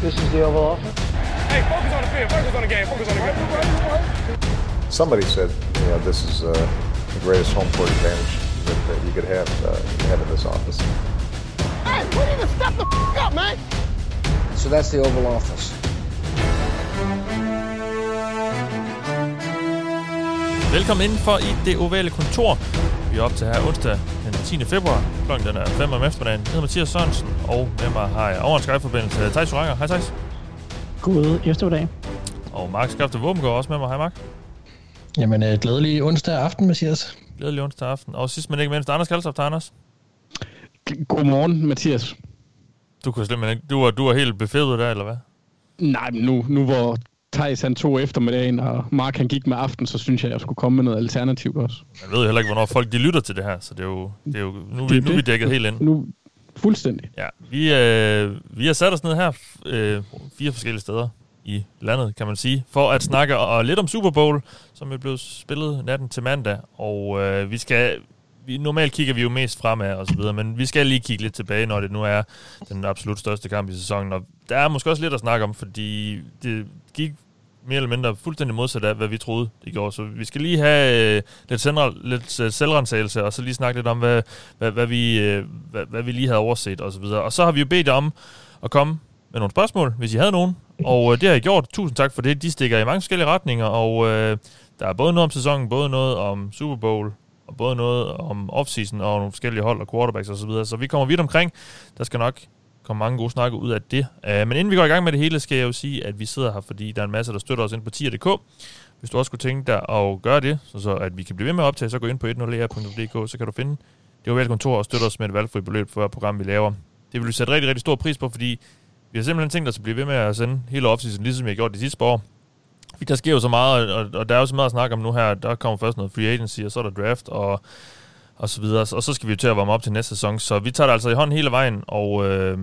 This is the Oval Office. Hey, focus on the field. Focus on the game. Focus on the game. Somebody said, you know, this is uh, the greatest home court advantage that, that you could have, uh, have in this office. Hey, we need to step the f- up, man. So that's the Oval Office. Velkommen indenfor i det ovale kontor. Vi er op til her onsdag den 10. februar. Klokken den er 5 om eftermiddagen. Jeg hedder Mathias Sørensen, og med mig har jeg over en Skype-forbindelse Thijs Joranger. Hej Thijs. God eftermiddag. Og Mark Skafte Våbengård også med mig. Hej Mark. Jamen, øh, glædelig onsdag aften, Mathias. Glædelig onsdag aften. Og sidst men ikke mindst, Anders Kaltoft, Anders. Godmorgen, Mathias. Du kunne simpelthen ikke... Du var, du var helt befædet der, eller hvad? Nej, men nu, nu hvor Thijs han tog eftermiddagen, og Mark han gik med aften, så synes jeg, jeg skulle komme med noget alternativt også. Jeg ved jo heller ikke, hvornår folk de lytter til det her, så det er jo... Det er jo nu, er vi, Det er nu er vi dækket helt ind. Nu, fuldstændig. Ja, vi, øh, vi har sat os ned her øh, fire forskellige steder i landet, kan man sige, for at snakke og, og lidt om Super Bowl, som er blevet spillet natten til mandag. Og øh, vi skal... Vi, normalt kigger vi jo mest fremad og så videre, men vi skal lige kigge lidt tilbage, når det nu er den absolut største kamp i sæsonen. Og der er måske også lidt at snakke om, fordi det gik mere eller mindre fuldstændig modsat af, hvad vi troede, det gjorde. Så vi skal lige have øh, lidt, senere, lidt øh, selvrensagelse, og så lige snakke lidt om, hvad, hvad, hvad, vi, øh, hvad, hvad vi lige havde overset og så videre. Og så har vi jo bedt jer om at komme med nogle spørgsmål, hvis I havde nogen. Og øh, det har I gjort. Tusind tak for det. De stikker i mange forskellige retninger, og øh, der er både noget om sæsonen, både noget om Super Bowl, og både noget om offseason og nogle forskellige hold og quarterbacks og så videre. Så vi kommer vidt omkring. Der skal nok kom mange gode snakke ud af det. Uh, men inden vi går i gang med det hele, skal jeg jo sige, at vi sidder her, fordi der er en masse, der støtter os ind på tier.dk. Hvis du også kunne tænke dig at gøre det, så, så at vi kan blive ved med at optage, så gå ind på 10er.dk, så kan du finde det er jo kontor og støtte os med et valgfri beløb for hver program, vi laver. Det vil vi sætte rigtig, rigtig stor pris på, fordi vi har simpelthen tænkt os at blive ved med at sende hele offseason, ligesom vi har gjort de sidste par år. Fordi der sker jo så meget, og, og der er jo så meget at snakke om nu her. Der kommer først noget free agency, og så er der draft, og, og så videre. Og så skal vi jo til at varme op til næste sæson. Så vi tager det altså i hånd hele vejen, og øh,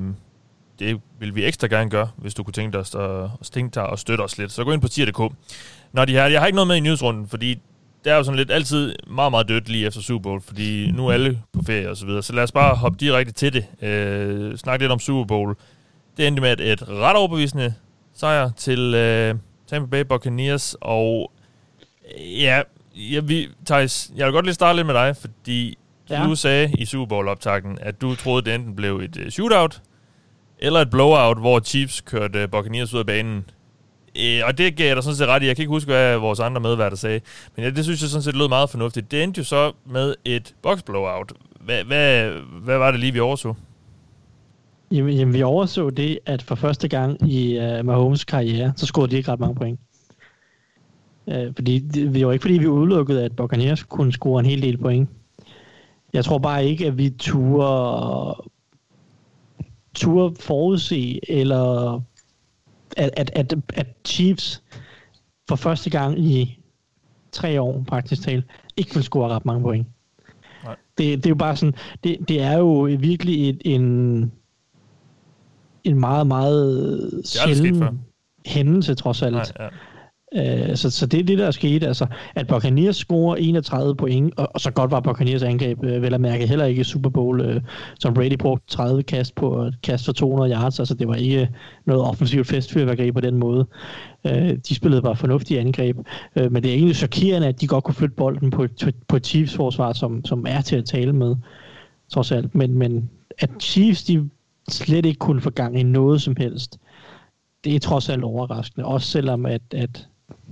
det vil vi ekstra gerne gøre, hvis du kunne tænke dig at, tænke dig at støtte os lidt. Så gå ind på tier.dk. Når de her, jeg har ikke noget med i nyhedsrunden, fordi det er jo sådan lidt altid meget, meget dødt lige efter Super Bowl, fordi nu er alle på ferie og så videre. Så lad os bare hoppe direkte til det. Øh, snak lidt om Super Bowl. Det endte med et ret overbevisende sejr til øh, Tampa Bay Buccaneers, og øh, ja, ja vi, Thijs, jeg vil godt lige starte lidt med dig, fordi ja. du sagde i Super Bowl-optakten, at du troede, det enten blev et uh, shootout, eller et blowout, hvor Chiefs kørte Buccaneers ud af banen. Øh, og det gav jeg dig sådan set ret i. Jeg kan ikke huske, hvad vores andre medværter sagde. Men ja, det synes jeg sådan set lød meget fornuftigt. Det endte jo så med et box blowout. Hvad, hvad, hvad var det lige, vi overså? Jamen, jamen, vi overså det, at for første gang i uh, Mahomes karriere, så scorede de ikke ret mange point. Uh, fordi det, det var ikke fordi, vi udelukkede, at Buccaneers kunne score en hel del point. Jeg tror bare ikke, at vi turde, turde forudse, eller at, at, at, at Chiefs for første gang i tre år, praktisk talt, ikke vil score ret mange point. Nej. Det, det er jo bare sådan, det, det er jo virkelig et, en, en meget, meget sjælden hændelse, trods alt. Nej, ja. Øh, så, så det er det, der er sket. Altså, at Buccaneers scorer 31 point, og, og så godt var Buccaneers angreb, øh, vel at mærke, heller ikke i Super Bowl. Øh, som Brady brugte 30 kast på et kast for 200 yards, altså det var ikke noget offensivt festfyrværkeri på den måde. Øh, de spillede bare fornuftige angreb, øh, men det er egentlig chokerende, at de godt kunne flytte bolden på, på Chiefs-forsvar, som, som er til at tale med, trods alt. Men, men at Chiefs, de slet ikke kunne få gang i noget som helst, det er trods alt overraskende, også selvom at, at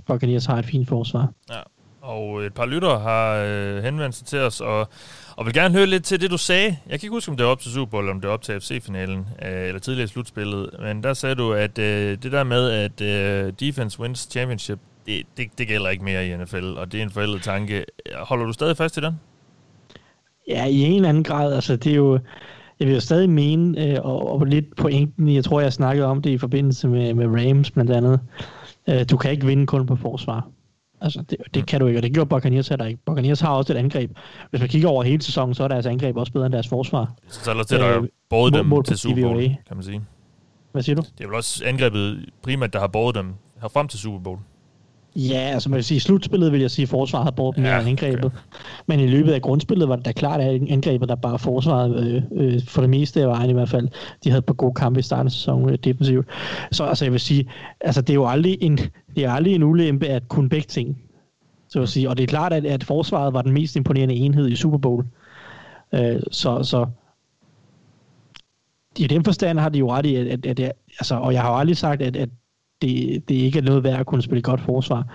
Buccaneers har et fint forsvar. Ja, og et par lyttere har øh, henvendt sig til os, og, og vil gerne høre lidt til det, du sagde. Jeg kan ikke huske, om det var op til Super Bowl, eller om det var op til FC-finalen, øh, eller tidligere slutspillet, men der sagde du, at øh, det der med, at øh, defense wins championship, det, det, det gælder ikke mere i NFL, og det er en forældet tanke. Holder du stadig fast i den? Ja, i en eller anden grad. Altså, det er jo... Jeg vil jo stadig mene, øh, og, og lidt pointen, jeg tror, jeg snakkede om det i forbindelse med, med Rams blandt andet, Øh, du kan ikke vinde kun på forsvar. Altså, det, det kan du ikke, og det gjorde Buccaneers heller ikke. Buccaneers har også et angreb. Hvis man kigger over hele sæsonen, så er deres angreb også bedre end deres forsvar. Så til, at øh, både dem til Super Bowl, kan man sige. Hvad siger du? Det er vel også angrebet primært, der har båret dem her frem til Super Bowl. Ja, altså man kan sige, i slutspillet vil jeg sige, at forsvaret har brugt mere Ja, end angrebet. Okay. Men i løbet af grundspillet var det da klart, at angrebet, der bare forsvaret øh, øh, for det meste af vejen i hvert fald, de havde på gode kampe i starten af sæsonen øh, defensivt. Så altså, jeg vil sige, altså det er jo aldrig en, det er aldrig en ulempe at kunne begge ting. Så at sige. Og det er klart, at, at forsvaret var den mest imponerende enhed i Super Bowl. Øh, så, så i den forstand har de jo ret i, at, at, at, at altså, og jeg har jo aldrig sagt, at, at det, det ikke er noget værd at kunne spille godt forsvar.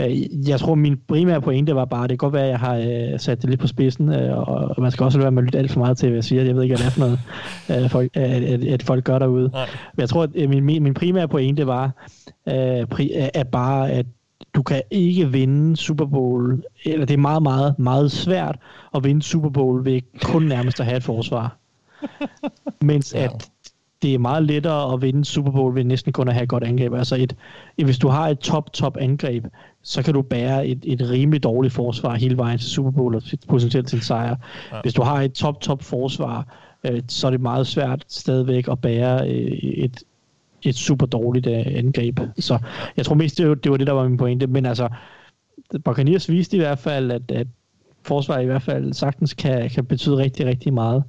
Øh, Jeg tror, min primære pointe var bare, det kan godt være, at jeg har øh, sat det lidt på spidsen, øh, og man skal også lade være med at lytte alt for meget til, hvad jeg siger. Jeg ved ikke, hvad det er for noget, folk, at, at, at folk gør derude. Nej. Men jeg tror, at min, min primære pointe var, at bare, at du kan ikke vinde Super Bowl, eller det er meget, meget, meget svært at vinde Super Bowl ved kun nærmest at have et forsvar. Mens at det er meget lettere at vinde Super Bowl ved næsten kun at have et godt angreb. Altså et, hvis du har et top, top angreb, så kan du bære et, et rimelig dårligt forsvar hele vejen til Super Bowl og potentielt til en sejr. Ja. Hvis du har et top, top forsvar, øh, så er det meget svært stadigvæk at bære øh, et, et super dårligt øh, angreb. Så jeg tror mest, det var, det var det, der var min pointe. Men altså, Buccaneers viste i hvert fald, at, at forsvar i hvert fald sagtens kan, kan betyde rigtig, rigtig meget.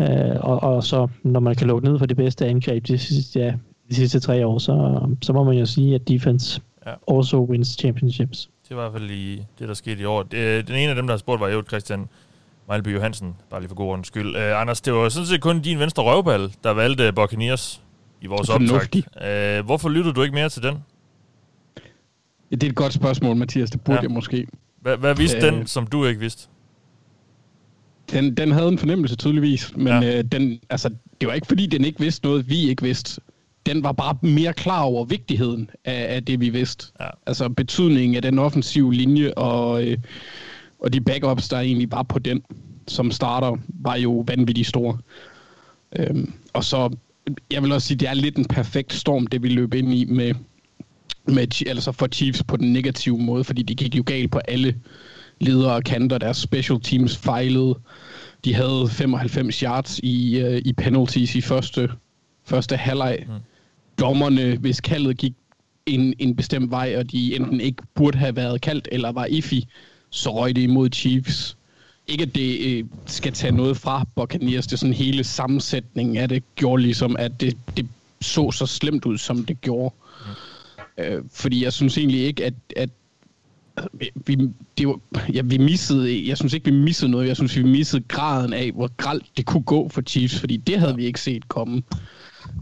Øh, og, og så når man kan lukke ned for det bedste angreb de sidste, ja, de sidste tre år, så, så må man jo sige, at defense Ja. also wins championships. Det var i hvert fald i det, der skete i år. Det, den ene af dem, der har spurgt, var jo Christian Mejlby Johansen, bare lige for god ordens skyld. Uh, Anders, det var sådan set kun din venstre røvball, der valgte Buccaneers i vores optag. Uh, hvorfor lyttede du ikke mere til den? Ja, det er et godt spørgsmål, Mathias. Det burde ja. jeg måske. Hvad, hvad vidste Øh. den, som du ikke vidste? Den, den havde en fornemmelse tydeligvis, men Ja. øh, den, altså, det var ikke fordi, den ikke vidste noget, vi ikke vidste. Den var bare mere klar over vigtigheden af, af det, vi vidste. Ja. Altså betydningen af den offensive linje og, øh, og de backups, der egentlig var på den som starter, var jo vanvittigt store. Øhm, og så, jeg vil også sige, det er lidt en perfekt storm, det vi løb ind i med, med altså for Chiefs på den negative måde, fordi det gik jo galt på alle ledere og kanter. Deres special teams fejlede. De havde 95 yards i, uh, i penalties i første, første halvleg. Mm. Dommerne, hvis kaldet gik en, en bestemt vej, og de enten ikke burde have været kaldt, eller var iffy, så røg det imod Chiefs. Ikke at det øh, skal tage noget fra Buccaneers, det er sådan hele sammensætningen af det gjorde ligesom, at det, det så så slemt ud, som det gjorde. Mm. Øh, fordi jeg synes egentlig ikke, at, at vi, det var, ja, vi missede, jeg synes ikke, vi missede noget. Jeg synes, vi missede graden af, hvor gralt det kunne gå for Chiefs, fordi det havde vi ikke set komme.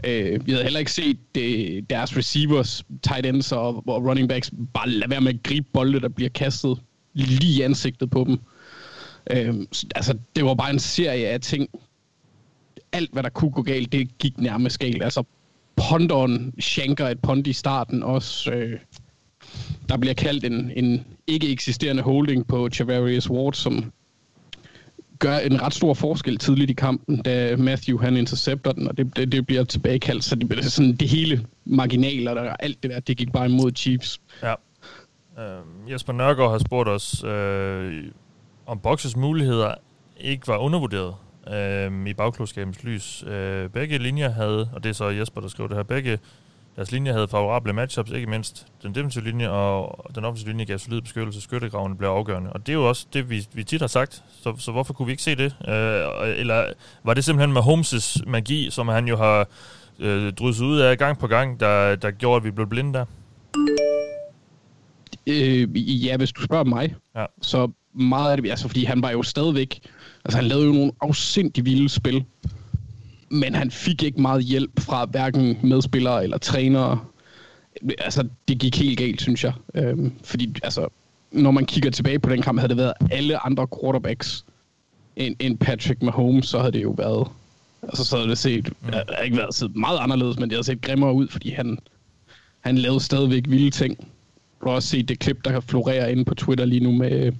Øh, vi havde heller ikke set øh, deres receivers, tight ends og, og running backs bare lade være med at gribe bolde, der bliver kastet lige i ansigtet på dem. Øh, så- altså, det var bare en serie af ting. Alt, hvad der kunne gå galt, det gik nærmest galt. Altså, ponderen shanker et pond i starten også. Øh, der bliver kaldt en, en ikke eksisterende holding på Javarius Ward, som gør en ret stor forskel tidligt i kampen, da Matthew han intercepter den, og det, det, det bliver tilbagekaldt, så det bliver sådan det hele marginaler og alt det der, det gik bare imod Chiefs. Ja. Uh, Jesper Nørgaard har spurgt os, uh, om Boxes muligheder ikke var undervurderet uh, i bagklodskabens lys. Uh, begge linjer havde, og det er så Jesper, der skrev det her, begge deres linjer havde favorable matchups, ikke mindst den defensive linje og den offensive linje gav solid beskyttelse, skyttegravene blev afgørende. Og det er jo også det, vi, vi tit har sagt, så, så hvorfor kunne vi ikke se det? Uh, eller var det simpelthen med Holmes' magi, som han jo har uh, drysset ud af gang på gang, der, der gjorde, at vi blev blinde der? Øh, ja, hvis du spørger mig, Ja. så meget af det, altså fordi han var jo stadigvæk, altså han lavede jo nogle afsindig vilde spil, men han fik ikke meget hjælp fra hverken medspillere eller trænere. Altså, det gik helt galt, synes jeg. Øhm, fordi, altså, når man kigger tilbage på den kamp, havde det været alle andre quarterbacks end, end Patrick Mahomes, så havde det jo været, altså så havde det set, mm. det havde ikke været set meget anderledes, men det havde set grimmere ud, fordi han, han lavede stadigvæk vilde ting. Du har også set det klip, der florerer inde på Twitter lige nu med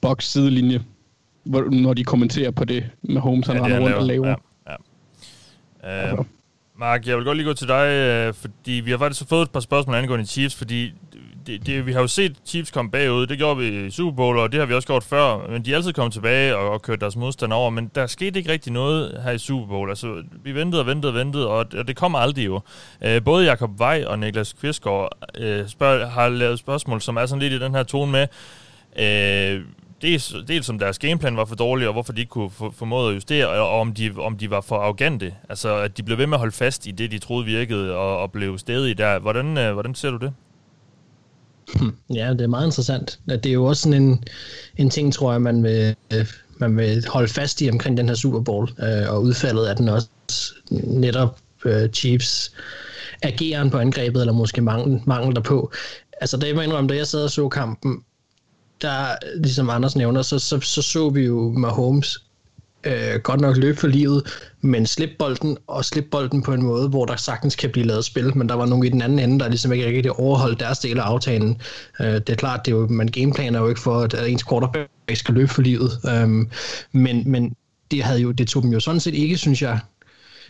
Box sidelinje, hvor, når de kommenterer på det med Holmes, han det, render rundt og laver. Ja, Øh, Uh, Mark, jeg vil godt lige gå til dig, uh, fordi vi har faktisk fået et par spørgsmål angående Chiefs, fordi det, det, vi har jo set Chiefs komme bagud, det gjorde vi i Super Bowl, og det har vi også gjort før, men de er altid kommet tilbage og, og kørt deres modstand over, men der skete ikke rigtig noget her i Super Bowl. Altså, vi ventede og ventede og ventede, og, og det kommer aldrig jo. Øh, både Jakob Vej og Niklas Kvistgaard øh, spørg, har lavet spørgsmål, som er sådan lidt i den her tone med, øh, dels, dels om deres gameplan var for dårlig, og hvorfor de ikke kunne formå at justere, og om de, om de var for arrogante. Altså, at de blev ved med at holde fast i det, de troede virkede, og, og blev stedige der. Hvordan, øh, hvordan ser du det? Hm. Ja, det er meget interessant. Det er jo også sådan en, en ting, tror jeg, man vil, øh, man vil holde fast i omkring den her Super Bowl, øh, og udfaldet af den også netop øh, Chiefs ageren på angrebet, eller måske mangel, mangel derpå. Altså, det er indrømme, da jeg sad og så kampen, der, ligesom Anders nævner, så så, så, så vi jo Mahomes øh, godt nok løbe for livet, men slip bolden, og slip bolden på en måde, hvor der sagtens kan blive lavet spil, men der var nogen i den anden ende, der ligesom ikke rigtig overholdt deres del af aftalen. Øh, det er klart, det er jo, man gameplaner jo ikke for, at ens quarterback skal løbe for livet, øh, men, men det, havde jo, det tog dem jo sådan set ikke, synes jeg,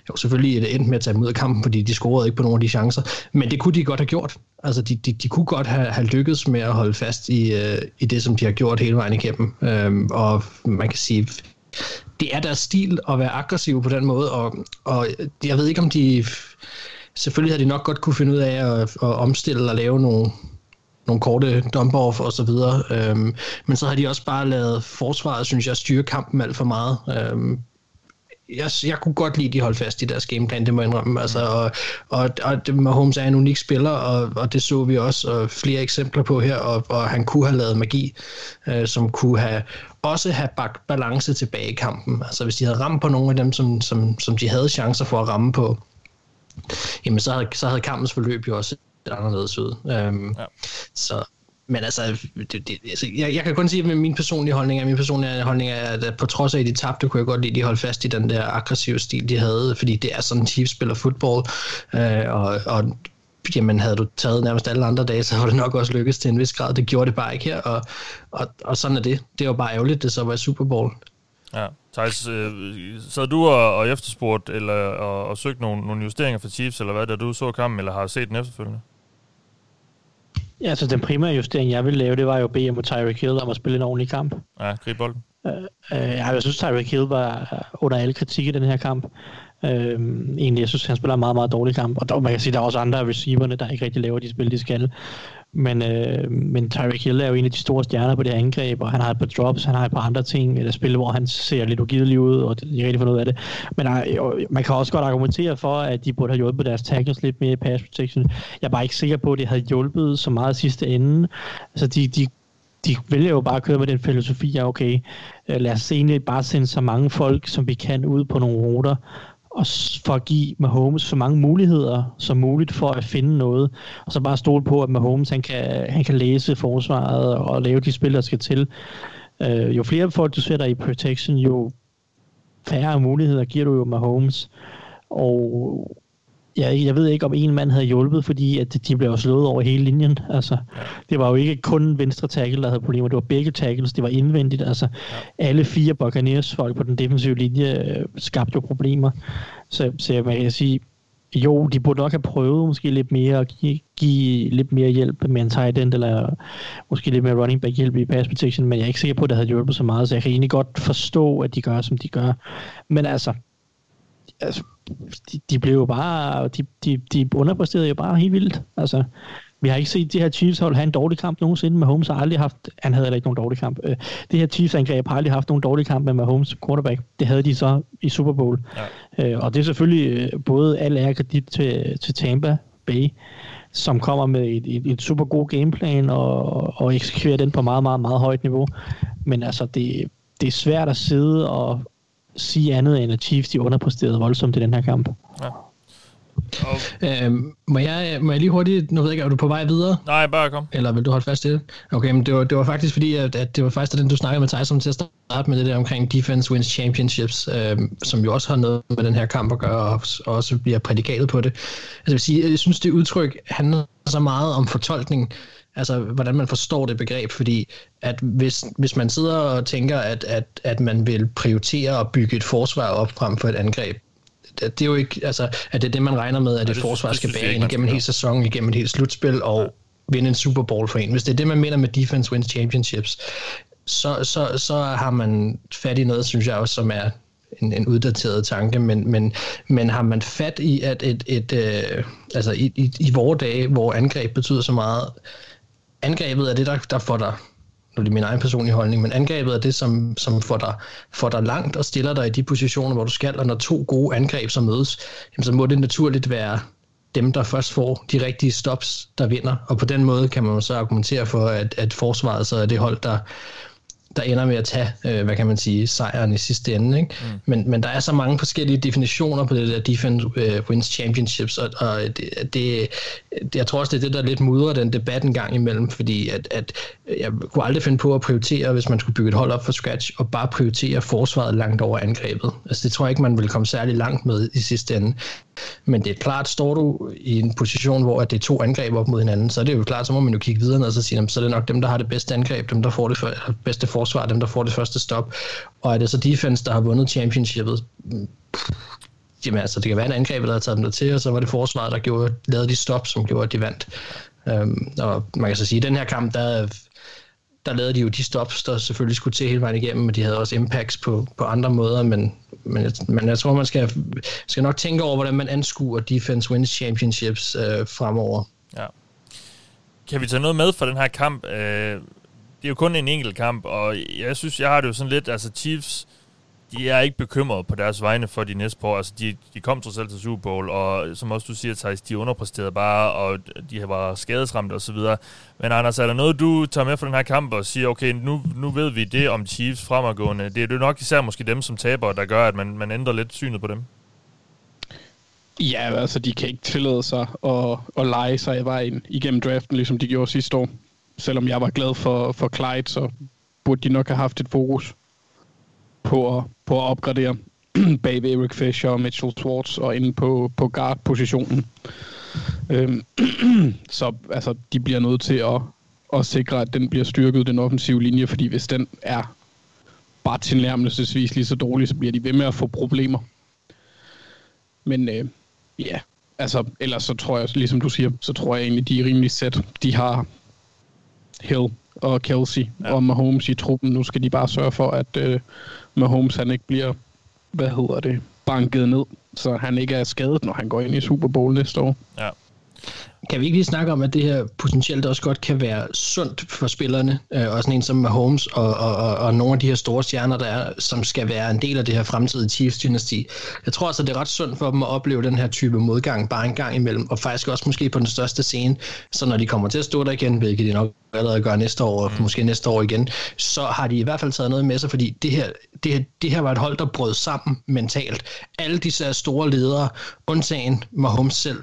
jo, selvfølgelig det endte med at tage dem ud af kampen, fordi de scorede ikke på nogen af de chancer, men det kunne de godt have gjort. Altså, de, de, de kunne godt have, have lykkedes med at holde fast i, øh, i det, som de har gjort hele vejen igennem. Øhm, og man kan sige, det er deres stil at være aggressiv på den måde, og, og jeg ved ikke, om de... Selvfølgelig har de nok godt kunne finde ud af at, at omstille og lave nogle, nogle korte dump-off og så videre. Øhm, men så har de også bare lavet forsvaret, synes jeg, styre kampen alt for meget. Øhm, jeg, jeg kunne godt lide, at de holdt fast i deres gameplan, det må jeg indrømme. Altså, og, og, og Mahomes er en unik spiller, og, og det så vi også og flere eksempler på her, og, og han kunne have lavet magi, øh, som kunne have også have bagt balance tilbage i kampen. Altså hvis de havde ramt på nogle af dem, som, som, som de havde chancer for at ramme på, jamen så havde, så havde kampens forløb jo også anderledes ud. Um, ja. Så men altså, det, det, altså jeg, jeg kan kun sige, at min personlige holdning er, min personlige holdning er, at øh, på trods af, at de tabte, kunne jeg godt lide, at de holdt fast i den der aggressive stil, de havde, fordi det er sådan, Chiefs spiller fodbold, øh, og, og jamen havde du taget nærmest alle andre dage, så var det nok også lykkedes til en vis grad. Det gjorde det bare ikke her, og, og, og sådan er det. Det var bare ærgerligt, det så var Super Bowl. Ja, Thijs, øh, sad du og, og efterspurgt eller og, og søgt nogle, nogle justeringer for Chiefs, eller hvad, da du så kampen, eller har set den efterfølgende? Ja, altså den primære justering, jeg ville lave, det var jo at bede mod Tyreek Hill om at spille en ordentlig kamp. Ja, grib bolden. Øh, øh, jeg synes, Tyreek Hill var under alle kritik i den her kamp. Øh, egentlig, jeg synes, han spiller en meget, meget dårlig kamp. Og der, man kan sige, der er også andre af receiverne, der ikke rigtig laver de spil, de skal. Men, øh, men Tyreek Hill er jo en af de store stjerner på det her angreb, og han har et par drops, han har et par andre ting, eller spil, hvor han ser lidt ugidelig ud, og de rigtig får noget af det. Men øh, man kan også godt argumentere for, at de burde have hjulpet deres tackles lidt mere i pass protection. Jeg er bare ikke sikker på, at det havde hjulpet så meget sidste ende. Altså, de, de, de vælger jo bare at køre med den filosofi, ja okay, øh, lad os egentlig bare sende så mange folk, som vi kan ud på nogle ruter, og for at give Mahomes så mange muligheder som muligt for at finde noget, og så bare stole på, at Mahomes han kan, han kan læse forsvaret og lave de spil, der skal til. Øh, jo flere folk du sætter i protection, jo færre muligheder giver du jo Mahomes, og jeg, jeg ved ikke, om en mand havde hjulpet, fordi at de blev slået over hele linjen. Altså, ja. Det var jo ikke kun venstre tackle, der havde problemer. Det var begge tackles. Det var indvendigt. Altså, ja. Alle fire Buccaneers folk på den defensive linje øh, skabte jo problemer. Så, så man kan sige, jo, de burde nok have prøvet måske lidt mere at give, give lidt mere hjælp med en tight end, eller måske lidt mere running back hjælp i pass protection, men jeg er ikke sikker på, at det havde hjulpet så meget, så jeg kan egentlig godt forstå, at de gør, som de gør. Men altså, altså de, de blev jo bare, de, de, de underpræsterede jo bare helt vildt. Altså, vi har ikke set de her Chiefs hold have en dårlig kamp nogensinde. Mahomes har aldrig haft, han havde heller ikke nogen dårlig kamp. Øh, det her Chiefs angreb har aldrig haft nogen dårlig kamp med Mahomes quarterback. Det havde de så i Super Bowl. Ja. Øh, og det er selvfølgelig øh, både al ære kredit til, til Tampa Bay, som kommer med et, et, et super god gameplan og, og eksekverer den på meget, meget, meget højt niveau. Men altså, det, det er svært at sidde og, sige andet end, at Chiefs de underpræsterede voldsomt i den her kamp. Ja. Okay. Øhm, må, jeg, må jeg lige hurtigt, nu ved jeg ikke, er du på vej videre? Nej, bare kom. Eller vil du holde fast i det? Okay, men det var, det var faktisk fordi, at, at det var faktisk den, du snakkede med Tyson til at starte med det der omkring Defense Wins Championships, øhm, som jo også har noget med den her kamp at gøre, og, og også bliver prædikatet på det. Altså jeg vil sige, jeg synes, det udtryk handler så meget om fortolkning, altså hvordan man forstår det begreb, fordi at hvis, hvis man sidder og tænker, at, at, at man vil prioritere at bygge et forsvar op frem for et angreb, det, det er jo ikke, altså, at det er det, man regner med, at et forsvar skal bære ind igennem en hel sæson, igennem et helt slutspil, og vinde en Super Bowl for en. Hvis det er det, man mener med defense wins championships, så, så, så har man fat i noget, synes jeg også, som er en, en uddateret tanke, men, men, men har man fat i, at et, et, øh, altså i, i, i vores dage, hvor angreb betyder så meget, angrebet er det, der, der får dig nu er det min egen personlige holdning, men angrebet er det, som, som får, dig, får dig langt og stiller dig i de positioner, hvor du skal, og når to gode angreb så mødes, jamen, så må det naturligt være dem, der først får de rigtige stops, der vinder. Og på den måde kan man så argumentere for, at, at forsvaret så er det hold, der, der ender med at tage, øh, hvad kan man sige, sejren i sidste ende. Ikke? Mm. Men, men der er så mange forskellige definitioner på det der defense øh, wins championships, og, og det, det, jeg tror også, det er det, der lidt mudrer den debat en gang imellem, fordi at, at jeg kunne aldrig finde på at prioritere, hvis man skulle bygge et hold op fra scratch, og bare prioritere forsvaret langt over angrebet. Altså det tror jeg ikke, man vil komme særlig langt med i sidste ende. Men det er klart, står du i en position, hvor det er to angreb op mod hinanden, så er det jo klart, så må man jo kigge videre ned og så sige, så er det nok dem, der har det bedste angreb, dem, der får det bedste forsvar, dem, der får det første stop. Og er det så defense, der har vundet championshipet? Jamen altså, det kan være en angreb, der har taget dem der til, og så var det forsvaret, der gjorde, lavede de stop, som gjorde, at de vandt. Um, og man kan så sige, at den her kamp, der der lavede de jo de stops, der selvfølgelig skulle til hele vejen igennem, og de havde også impacts på, på andre måder, men, men, jeg, men jeg tror, man skal, skal nok tænke over, hvordan man anskuer Defense Wins Championships øh, fremover. Ja. Kan vi tage noget med fra den her kamp? Øh, det er jo kun en enkelt kamp, og jeg synes, jeg har det jo sådan lidt, altså Chiefs, de er ikke bekymrede på deres vegne for de næste par år. Altså, de, de kom trods alt til Super Bowl, og som også du siger, Thijs, de underpræsterede bare, og de var skadesramt og så videre. Men Anders, er der noget, du tager med fra den her kamp og siger, okay, nu, nu ved vi det om Chiefs fremadgående. Det er jo nok især måske dem som taber, der gør, at man, man ændrer lidt synet på dem. Ja, altså de kan ikke tillade sig at, at lege sig i vejen igennem draften, ligesom de gjorde sidste år. Selvom jeg var glad for, for Clyde, så burde de nok have haft et fokus på at, på at opgradere bag ved Eric Fisher og Mitchell Schwartz og inde på, på guard-positionen. Øhm, så altså, de bliver nødt til at, at sikre, at den bliver styrket, den offensive linje, fordi hvis den er bare tilnærmelsesvis lige så dårlig, så bliver de ved med at få problemer. Men øh, ja, altså ellers så tror jeg, ligesom du siger, så tror jeg egentlig, de er rimelig sæt. De har Hill og Kelsey ja. og Mahomes i truppen. Nu skal de bare sørge for, at øh, Mahomes han ikke bliver, hvad hedder det, banket ned, så han ikke er skadet, når han går ind i Super Bowl næste år. Ja. Kan vi ikke lige snakke om, at det her potentielt også godt kan være sundt for spillerne, øh, og sådan en som Mahomes og, og, og, og nogle af de her store stjerner, der er, som skal være en del af det her fremtidige Chiefs-dynasti. Jeg tror altså, det er ret sundt for dem at opleve den her type modgang bare en gang imellem, og faktisk også måske på den største scene, så når de kommer til at stå der igen, hvilket de nok allerede gør næste år, og mm. måske næste år igen, så har de i hvert fald taget noget med sig, fordi det her, det her, det her var et hold, der brød sammen mentalt. Alle disse store ledere, undtagen Mahomes selv,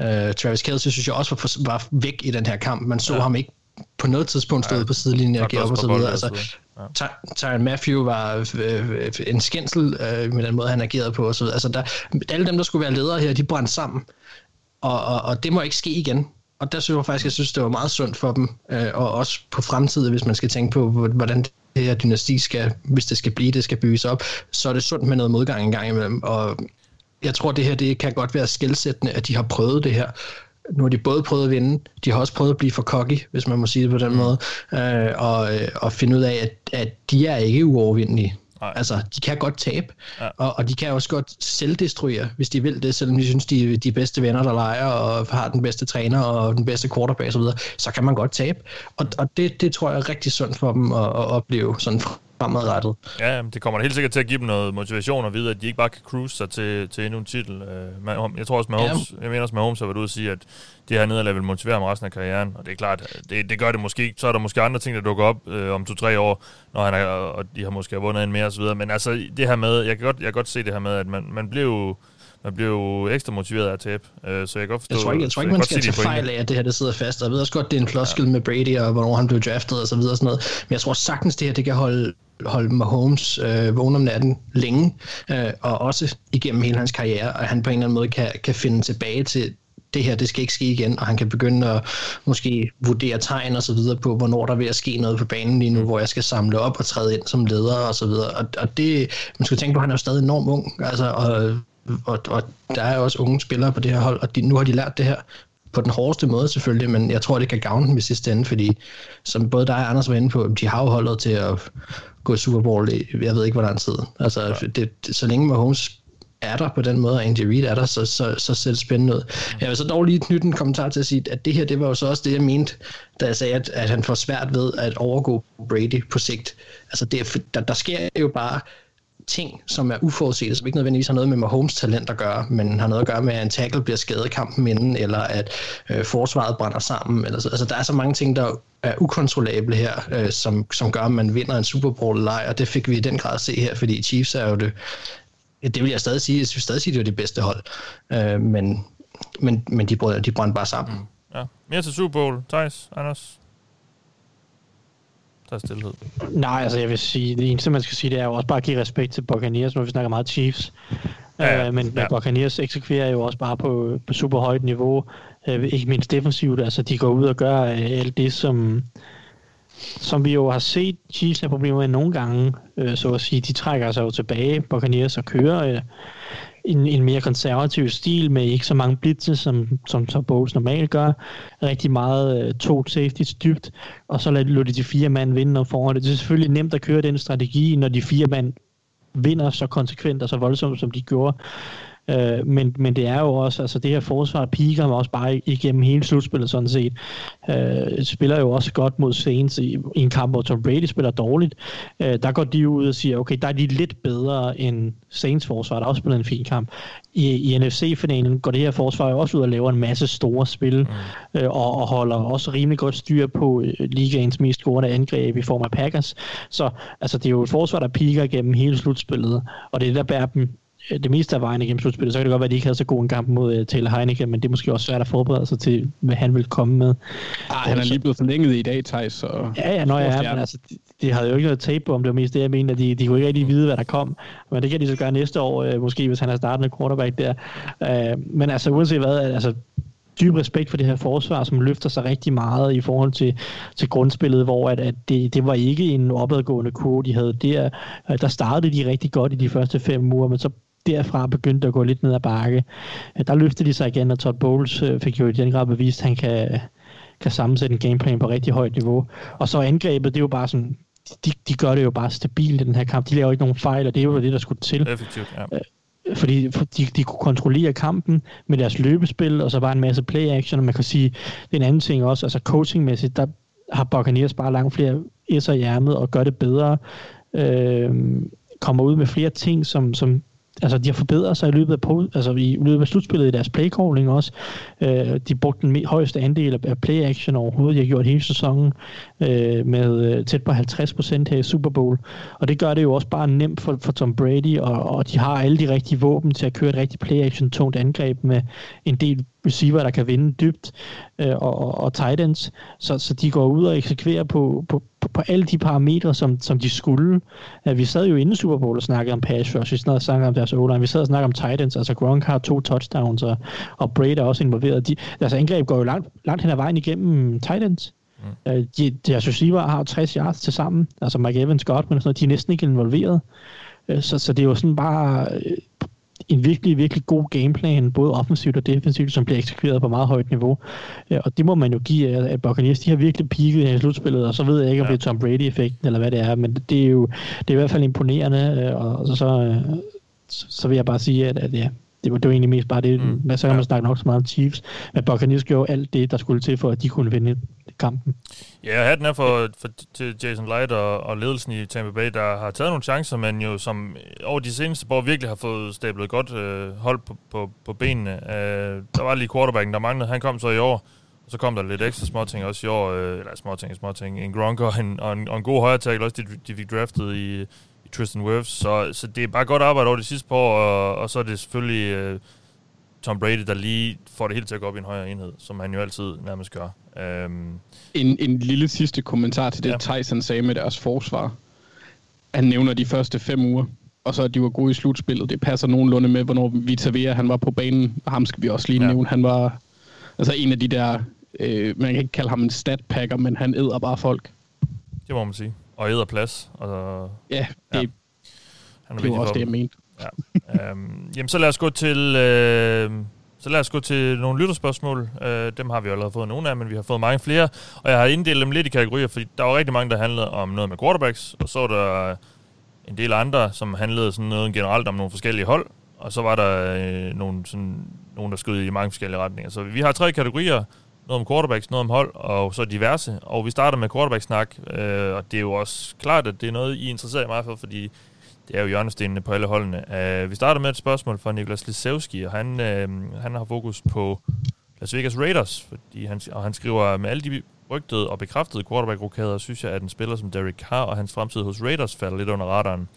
Uh, Travis Kelce synes jeg også var, var væk i den her kamp. Man så ja. ham ikke på noget tidspunkt stået ja. på sidelinjen og give op og så videre. Altså, ja. Tyron Matthew var øh, en skændsel øh, med den måde, han agerede på og så videre. Altså, der, alle dem, der skulle være ledere her, de brændte sammen. Og, og, og det må ikke ske igen. Og der synes jeg faktisk, jeg synes, det var meget sundt for dem, øh, og også på fremtiden, hvis man skal tænke på, hvordan det her dynasti skal, hvis det skal blive, det skal bygges op, så er det sundt med noget modgang en gang imellem. Og jeg tror, det her det kan godt være skældsættende, at de har prøvet det her. Nu har de både prøvet at vinde, de har også prøvet at blive for cocky, hvis man må sige det på den mm. måde, øh, og, øh, og finde ud af, at, at de er ikke uovervindelige. Nej. Altså, de kan godt tabe, ja. og, og de kan også godt selvdestruere, hvis de vil det, selvom de synes, de er de bedste venner, der leger, og har den bedste træner, og den bedste quarterback osv., så, så kan man godt tabe. Og, og det, det tror jeg er rigtig sundt for dem at, at opleve sådan fremadrettet. Ja, det kommer da helt sikkert til at give dem noget motivation at vide, at de ikke bare kan cruise sig til, til endnu en titel. Øh, jeg tror også, Mahomes, ja. jeg mener også, Mahomes har været ude og sige, at det her nederlag vil motivere ham resten af karrieren, og det er klart, det, det gør det måske Så er der måske andre ting, der dukker op øh, om to-tre år, når han er, og de har måske vundet en mere osv., men altså det her med, jeg kan godt, jeg kan godt se det her med, at man, man bliver jo man bliver jo ekstra motiveret af at tabe. Øh, så jeg kan godt forstå... Jeg tror ikke, jeg tror ikke man skal tage fejl af, at det her det sidder fast. Jeg ved også godt, det er en floskel ja. med Brady, og hvornår han blev draftet og så videre og sådan noget. Men jeg tror sagtens, det her det kan holde, holde Mahomes øh, vågen om natten længe, øh, og også igennem hele hans karriere, og han på en eller anden måde kan, kan finde tilbage til, det her, det skal ikke ske igen, og han kan begynde at måske vurdere tegn og så videre på, hvornår der er ved at ske noget på banen lige nu, hvor jeg skal samle op og træde ind som leder og så videre. Og, og det, man skal tænke på, at han er jo stadig enormt ung, altså, og og, og der er også unge spillere på det her hold, og de, nu har de lært det her. på den hårdeste måde selvfølgelig, men jeg tror, det kan gavne dem i sidste ende, fordi som både dig og Anders var inde på, de har jo holdet til at gå i Super Bowl i, jeg ved ikke, hvor lang tid. Altså, ja. det, det, så længe Mahomes er der på den måde, og Andy Reid er der, så, så, så ser det spændende ud. Jeg vil så dog lige knytte en kommentar til at sige, at det her, det var jo så også det, jeg mente, da jeg sagde, at, at han får svært ved at overgå Brady på sigt. Altså, det, der, der sker jo bare ting, som er uforudsete, som ikke nødvendigvis har noget med Mahomes talent at gøre, men har noget at gøre med, at en tackle bliver skadet i kampen inden, eller at øh, forsvaret brænder sammen. Eller så. Altså, der er så mange ting, der er ukontrollable her, øh, som, som gør, at man vinder en Super Bowl-leg, og det fik vi i den grad at se her, fordi Chiefs er jo det, det vil jeg stadig sige, jeg vil stadig sige, det er det bedste hold, øh, men, men, men de, brød, de brænder bare sammen. Mm, ja. Mere til Super Bowl. Thijs, Anders? Der er stillhed. Nej, altså jeg vil sige, det eneste man skal sige, det er jo også bare at give respekt til Buccaneers, når vi snakker meget Chiefs. Ja. Uh, men ja. Buccaneers eksekverer jo også bare på, på super højt niveau, uh, ikke mindst defensivt, altså de går ud og gør uh, alt det, som, som vi jo har set Chiefs have problemer med nogle gange, uh, så at sige, de trækker sig jo tilbage, Buccaneers og kører uh, en, en mere konservativ stil med ikke så mange blitze, som, som som Bowles normalt gør. Rigtig meget uh, to safety dybt, og så lader de de fire mand vinde og foran det. Det er selvfølgelig nemt at køre den strategi, når de fire mand vinder så konsekvent og så voldsomt, som de gjorde. Øh, men, men det er jo også, altså det her forsvar piker mig også bare igennem hele slutspillet sådan set. Øh, spiller jo også godt mod Saints i, i en kamp, hvor Tom Brady spiller dårligt. Øh, der går de ud og siger, okay, der er de lidt bedre end Saints forsvar, der også spiller en fin kamp. I, i NFC-finalen går det her forsvar jo også ud og laver en masse store spil, mm. øh, og, og holder også rimelig godt styr på øh, ligaens mest scorende angreb i form af Packers. Så altså, det er jo et forsvar, der piker igennem hele slutspillet, og det er der bærer dem det meste af vejen igennem slutspillet, så kan det godt være, at de ikke havde så god en kamp mod uh, Taylor Heineken, men det er måske også svært at forberede sig til, hvad han vil komme med. Ah, han er lige blevet forlænget i dag, Thijs. Så ja, ja, nå, ja, men altså, de, de, havde jo ikke noget tape på, om det var mest det, jeg mener. De, de kunne ikke rigtig vide, hvad der kom. Men det kan de så gøre næste år, uh, måske, hvis han er startende quarterback der. Uh, men altså, uanset hvad, altså, dyb respekt for det her forsvar, som løfter sig rigtig meget i forhold til, til grundspillet, hvor at, at det, det var ikke en opadgående kurve, de havde der. Der startede de rigtig godt i de første fem uger, men så derfra begyndte at gå lidt ned ad bakke. Der løftede de sig igen, og Todd Bowles øh, fik jo i den grad bevist, at han kan, kan sammensætte en gameplan på rigtig højt niveau. Og så angrebet, det er jo bare sådan, de, de gør det jo bare stabilt i den her kamp. De laver ikke nogen fejl, og det er jo det, der skulle til. Effektivt, ja. Øh, fordi de, de kunne kontrollere kampen med deres løbespil, og så bare en masse play-action, og man kan sige, det er en anden ting også, altså coachingmæssigt, der har Buccaneers bare langt flere S'er i ærmet og gør det bedre. Øh, kommer ud med flere ting, som, som altså, de har forbedret sig i løbet af, altså, i løbet af slutspillet i deres playcalling også. Øh, de brugte den højeste andel af play-action overhovedet, de har gjort hele sæsonen øh, med øh, tæt på 50% her i Super Bowl. Og det gør det jo også bare nemt for, for Tom Brady, og, og de har alle de rigtige våben til at køre et rigtig play-action tungt angreb med en del receiver, der kan vinde dybt, øh, og, og, tight ends. Så, så de går ud og eksekverer på, på, på, på alle de parametre, som, som de skulle. Uh, vi sad jo inden Super Bowl og snakkede om pass rush, vi snakkede om deres o Vi sad og snakkede om tight ends, altså Gronk har to touchdowns, og, og Brady er også involveret. De, deres angreb går jo langt, langt hen ad vejen igennem tight ends. Mm. Uh, de, deres receiver har 60 yards til sammen, altså Mike Evans, Godwin og sådan noget, de er næsten ikke involveret. Uh, så, så det er jo sådan bare en virkelig, virkelig god gameplan, både offensivt og defensivt, som bliver eksekveret på meget højt niveau. Og det må man jo give at Buccaneers. De har virkelig peaked i slutspillet, og så ved jeg ikke, om ja. det er Tom Brady-effekten, eller hvad det er, men det er jo det er i hvert fald imponerende, og så, så, så vil jeg bare sige, at, at ja, det var, det var egentlig mest bare det. Mm. Så kan man snakke nok så meget om Chiefs, men Buccaneers gjorde alt det, der skulle til for, at de kunne vinde kampen. Ja, hatten er for, for til Jason Light og, og ledelsen i Tampa Bay, der har taget nogle chancer, men jo som øh, over de seneste år virkelig har fået stablet godt øh, hold på, på, på benene. Øh, der var lige quarterbacken, der manglede. Han kom så i år, og så kom der lidt ekstra småting også i år. Øh, eller småting, småting. En Gronk og en, og en, og en god højre tackle også, de, de fik draftet i, i Tristan Wirfs. Så, så det er bare godt arbejde over de sidste par år, og, og så er det selvfølgelig... Øh, Tom Brady, der lige får det hele til at gå op i en højere enhed, som han jo altid nærmest gør. Um, en, en lille sidste kommentar til det, ja. Tyson sagde med deres forsvar. Han nævner de første fem uger, og så at de var gode i slutspillet. Det passer nogenlunde med, hvornår Vita Vea, han var på banen. Ham skal vi også lige ja. nævne. Han var altså en af de der, øh, man kan ikke kalde ham en statpacker, men han æder bare folk. Det må man sige. Og æder plads. Og, ja, det, ja. Han er det var også det, jeg mente. Ja. øhm, jamen, så lad os gå til øh, Så lad os gå til nogle lytterspørgsmål. Øh, dem har vi allerede fået nogle af, men vi har fået mange flere. Og jeg har inddelt dem lidt i kategorier, fordi der var rigtig mange, der handlede om noget med quarterbacks, og så var der en del andre, som handlede sådan noget generelt om nogle forskellige hold, og så var der øh, nogle, sådan, nogle, der skød i mange forskellige retninger. Så vi har tre kategorier. Noget om quarterbacks, noget om hold, og så diverse. Og vi starter med quarterback-snak, øh, og det er jo også klart, at det er noget, I interesserer mig for, fordi det er jo hjørnestenene på alle holdene. Uh, vi starter med et spørgsmål fra Niklas Lisewski, og han, uh, han har fokus på Las Vegas Raiders, fordi han, og han skriver, med alle de rygtede og bekræftede quarterback-rokader, synes jeg, at en spiller som Derek Carr og hans fremtid hos Raiders falder lidt under radaren.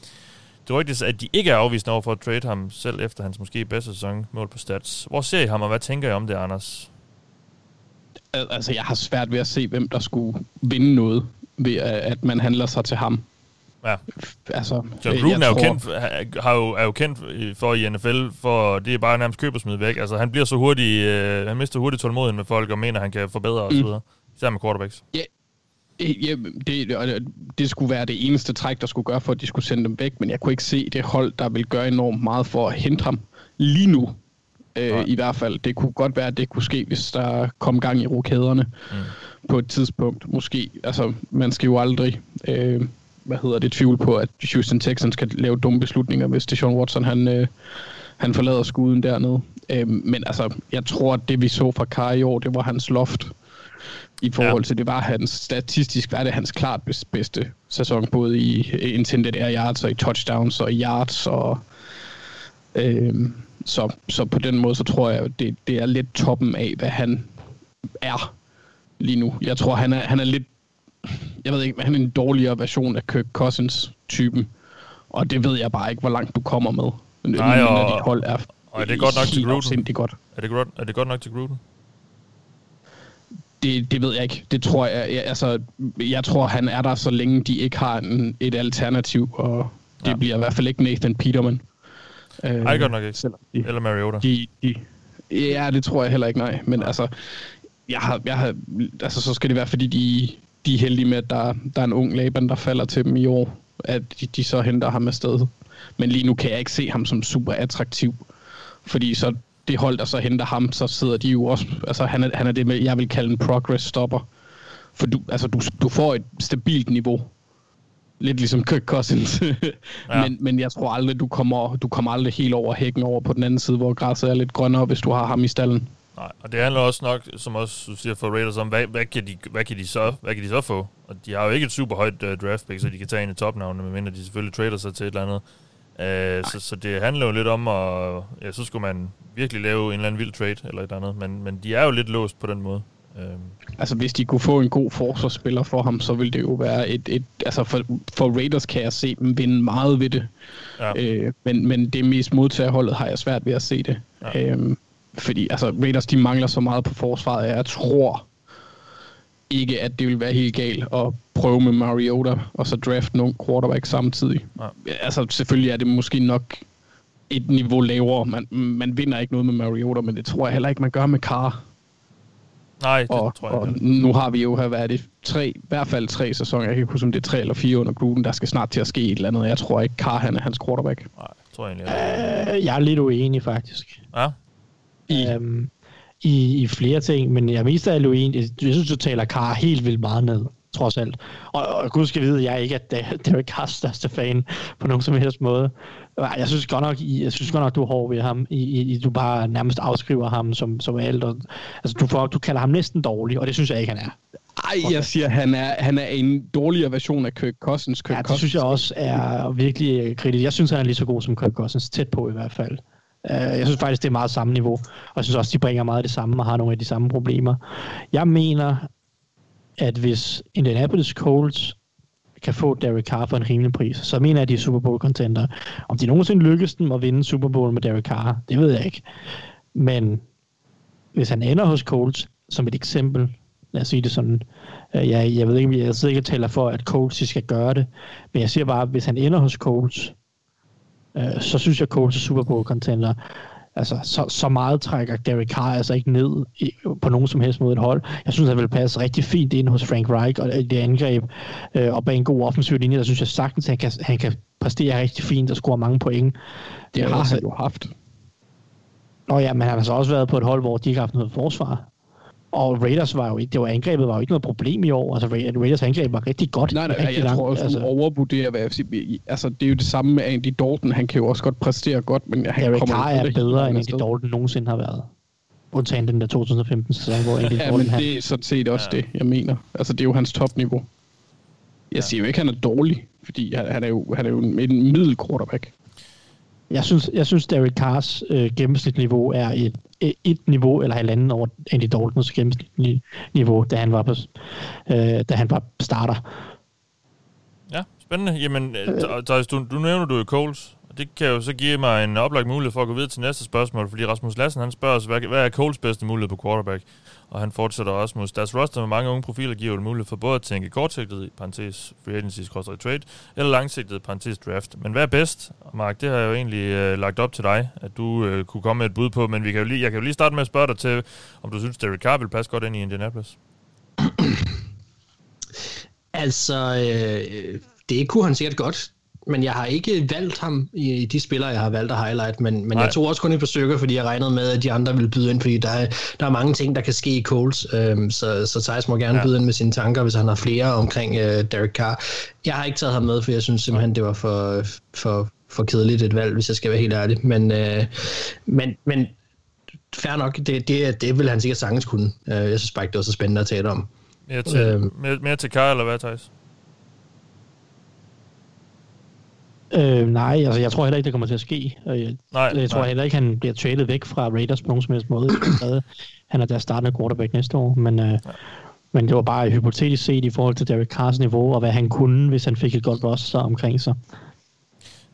Det rygtes, at de ikke er afvist over for at trade ham, selv efter hans måske bedste sæson mål på stats. Hvor ser I ham, og hvad tænker I om det, Anders? Altså, jeg har svært ved at se, hvem der skulle vinde noget ved, at man handler sig til ham. Ja. Altså, John Gruden er jo, kendt, har jo, er jo kendt for i NFL, for det er bare nærmest køb og smid væk. Altså, han bliver så hurtig, øh, han mister hurtigt tålmodighed med folk, og mener, han kan forbedre mm. osv. Især med quarterbacks. Ja, Ja, det, det skulle være det eneste træk, der skulle gøre for, at de skulle sende dem væk, men jeg kunne ikke se det hold, der vil gøre enormt meget for at hente ham lige nu. Øh, I hvert fald. Det kunne godt være, at det kunne ske, hvis der kom gang i rokæderne mm. på et tidspunkt. Måske. Altså, man skal jo aldrig... Øh, hvad hedder det, tvivl på, at Houston Texans skal lave dumme beslutninger, hvis Deshaun Watson han, øh, han forlader skuden dernede. Øh, men altså, jeg tror, at det vi så fra Kai i år, det var hans loft i forhold ja. til, det var hans, statistisk var det hans klart bedste sæson, både i intended air yards og i touchdowns og i yards, og øh, så, så på den måde, så tror jeg, det, det er lidt toppen af, hvad han er lige nu. Jeg tror, han er, han er lidt jeg ved ikke, han er en dårligere version af Kirk Cousins-typen. Og det ved jeg bare ikke, hvor langt du kommer med. Nej, og, når dit hold er, og er det godt nok til Gruden? Godt. Er det, godt, er det godt nok til Gruden? Det, det ved jeg ikke. Det tror jeg, jeg, altså, jeg tror, han er der, så længe de ikke har en, et alternativ, og det ja. bliver i hvert fald ikke Nathan Peterman. Nej, godt nok ikke. De, Eller Mariota. De, de, ja, det tror jeg heller ikke, nej. Men altså, jeg har, jeg har, altså, så skal det være, fordi de, de er heldige med, at der, der er en ung Laban, der falder til dem i år, at de, de så henter ham afsted. Men lige nu kan jeg ikke se ham som super attraktiv, fordi så det hold, der så henter ham, så sidder de jo også, altså han er, han er det, med, jeg vil kalde en progress stopper. For du, altså, du, du får et stabilt niveau. Lidt ligesom Kirk Cousins. ja. men, men jeg tror aldrig, du kommer, du kommer aldrig helt over hækken over på den anden side, hvor græsset er lidt grønnere, hvis du har ham i stallen. Nej, og det handler også nok, som også du siger for Raiders, om, hvad, hvad, kan de, hvad, kan de så, hvad kan de så få? Og de har jo ikke et super højt uh, draft pick, så de kan tage en i topnavnene, medmindre de selvfølgelig trader sig til et eller andet. Uh, så, så det handler jo lidt om, at ja, så skulle man virkelig lave en eller anden vild trade eller et eller andet, men, men de er jo lidt låst på den måde. Uh. Altså hvis de kunne få en god forsvarsspiller for ham, så ville det jo være et, et altså for, for Raiders kan jeg se dem vinde meget ved det. Ja. Uh, men, men det mest modtagerholdet har jeg svært ved at se det. Ja. Uh, fordi altså, Raiders de mangler så meget på forsvaret, at jeg tror ikke, at det vil være helt galt at prøve med Mariota og så draft nogle quarterback samtidig. Ja. Altså selvfølgelig er det måske nok et niveau lavere. Man, man vinder ikke noget med Mariota, men det tror jeg heller ikke, man gør med Carr. Nej, det og, tror jeg og nu har vi jo her været det tre, i hvert fald tre sæsoner. Jeg kan ikke huske, om det er tre eller fire under Gruden. Der skal snart til at ske et eller andet. Jeg tror ikke, Carr han er hans quarterback. Nej, tror jeg egentlig. Uh, jeg er lidt uenig, faktisk. Ja? I, øhm, i, i flere ting, men jeg mest af Halloween, jeg, jeg synes, du taler Carr helt vildt meget ned, trods alt. Og, og gud skal vide, at jeg ikke er Derek Carrs største fan på nogen som helst måde. Jeg synes godt nok, jeg synes godt nok du er hård ved ham. I, i, du bare nærmest afskriver ham som, som alt. Og, altså, du, får, du kalder ham næsten dårlig, og det synes jeg ikke, han er. Ej, jeg siger, han er, han er en dårligere version af Kirk Cousins. Kirk ja, det synes jeg også er virkelig kritisk. Jeg synes, han er lige så god som Kirk Cousins. Tæt på i hvert fald. Øh, jeg synes faktisk, det er meget samme niveau. Og jeg synes også, de bringer meget af det samme og har nogle af de samme problemer. Jeg mener, at hvis Indianapolis Colts kan få Derek Carr for en rimelig pris, så mener jeg, at de er Super Bowl-contenter. Om de nogensinde lykkes dem at vinde Super Bowl med Derek Carr, det ved jeg ikke. Men hvis han ender hos Colts, som et eksempel, lad os sige det sådan, øh, jeg, jeg ved ikke, jeg sidder ikke og taler for, at Colts skal gøre det, men jeg siger bare, at hvis han ender hos Colts, øh, så synes jeg, Colts er Super Bowl contender. Altså, så, så meget trækker Derek Carr altså ikke ned i, på nogen som helst måde et hold. Jeg synes, han vil passe rigtig fint ind hos Frank Reich og det angreb. Øh, og bag en god offensiv linje, der synes jeg sagtens, han kan, han kan præstere rigtig fint og score mange point. Det har han jo haft. Nå ja, men han har så også været på et hold, hvor de ikke har haft noget forsvar. Og Raiders var jo ikke, det var angrebet var jo ikke noget problem i år. Altså Ra- Raiders angreb var rigtig godt. Nej, nej, rigtig jeg langt. tror også, altså, du overvurderer, hvad FC... Altså, det er jo det samme med Andy Dalton. Han kan jo også godt præstere godt, men han Derek kommer Carr er bedre, end Andy. Dalton nogensinde har været. Undtagen den der 2015-sæson, hvor Andy Ja, Dalton men han... det er sådan set også ja. det, jeg mener. Altså, det er jo hans topniveau. Jeg siger jo ikke, at han er dårlig, fordi han, han er jo, han er jo en, en middel quarterback. Jeg synes, jeg synes Derek Carrs øh, gennemsnitsniveau er et, et, et niveau eller halvanden over Andy Daltons gennemsnitlige niveau, da han var, på, øh, da han var starter. Ja, spændende. Jamen, øh, Thijs, du, du nævner du jo Coles, og det kan jo så give mig en oplagt mulighed for at gå videre til næste spørgsmål, fordi Rasmus Lassen han spørger os, hvad, hvad er Coles bedste mulighed på quarterback? Og han fortsætter også mod deres roster med mange unge profiler, giver jo mulighed for både at tænke kortsigtet, i parentes free agency, trade, eller langsigtet, parentes draft. Men hvad er bedst? Og Mark, det har jeg jo egentlig øh, lagt op til dig, at du øh, kunne komme med et bud på, men vi kan jo lige, jeg kan jo lige starte med at spørge dig til, om du synes, Derek Carr vil passe godt ind i Indianapolis? Altså, øh, øh, det kunne han sikkert godt, men jeg har ikke valgt ham i, i de spillere, jeg har valgt at highlight, men, men jeg tog også kun et par stykker, fordi jeg regnede med, at de andre ville byde ind, fordi der er, der er mange ting, der kan ske i Coles, øhm, så, så Thijs må gerne ja. byde ind med sine tanker, hvis han har flere omkring øh, Derek Carr. Jeg har ikke taget ham med, for jeg synes simpelthen, det var for, for, for kedeligt et valg, hvis jeg skal være helt ærlig, men, øh, men, men fair nok, det, det, det vil han sikkert sagtens kunne. Øh, jeg synes bare ikke, det var så spændende at tale om. Mere til, øhm. mere, mere til Carr, eller hvad, Thijs? Øh, nej, altså jeg tror heller ikke, det kommer til at ske. Jeg, Nej, jeg tror nej. heller ikke, han bliver traded væk fra Raiders på nogen som helst måde. han er der startende quarterback næste år, men, øh, men det var bare hypotetisk set i forhold til Derek Carrs niveau, og hvad han kunne, hvis han fik et godt roster omkring sig.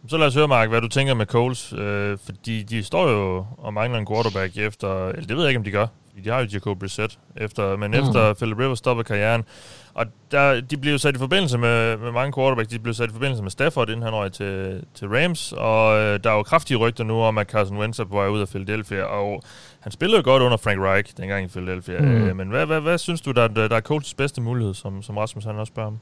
Så lad os høre, Mark, hvad du tænker med Coles, øh, fordi de står jo og mangler en quarterback efter, eller det ved jeg ikke, om de gør, de har jo Jacob Brissett, efter, men mm. efter Philip Rivers stopper karrieren, og der, de blev jo sat i forbindelse med, med mange quarterbacks, de blev sat i forbindelse med Stafford, inden han røg til, til Rams, og øh, der er jo kraftige rygter nu om, at Carson Wentz er på vej ud af Philadelphia, og han spillede jo godt under Frank Reich dengang i Philadelphia, Mm. øh, men hvad, hvad, hvad synes du, der, er- der er Coles bedste mulighed, som, som Rasmus han også spørger om?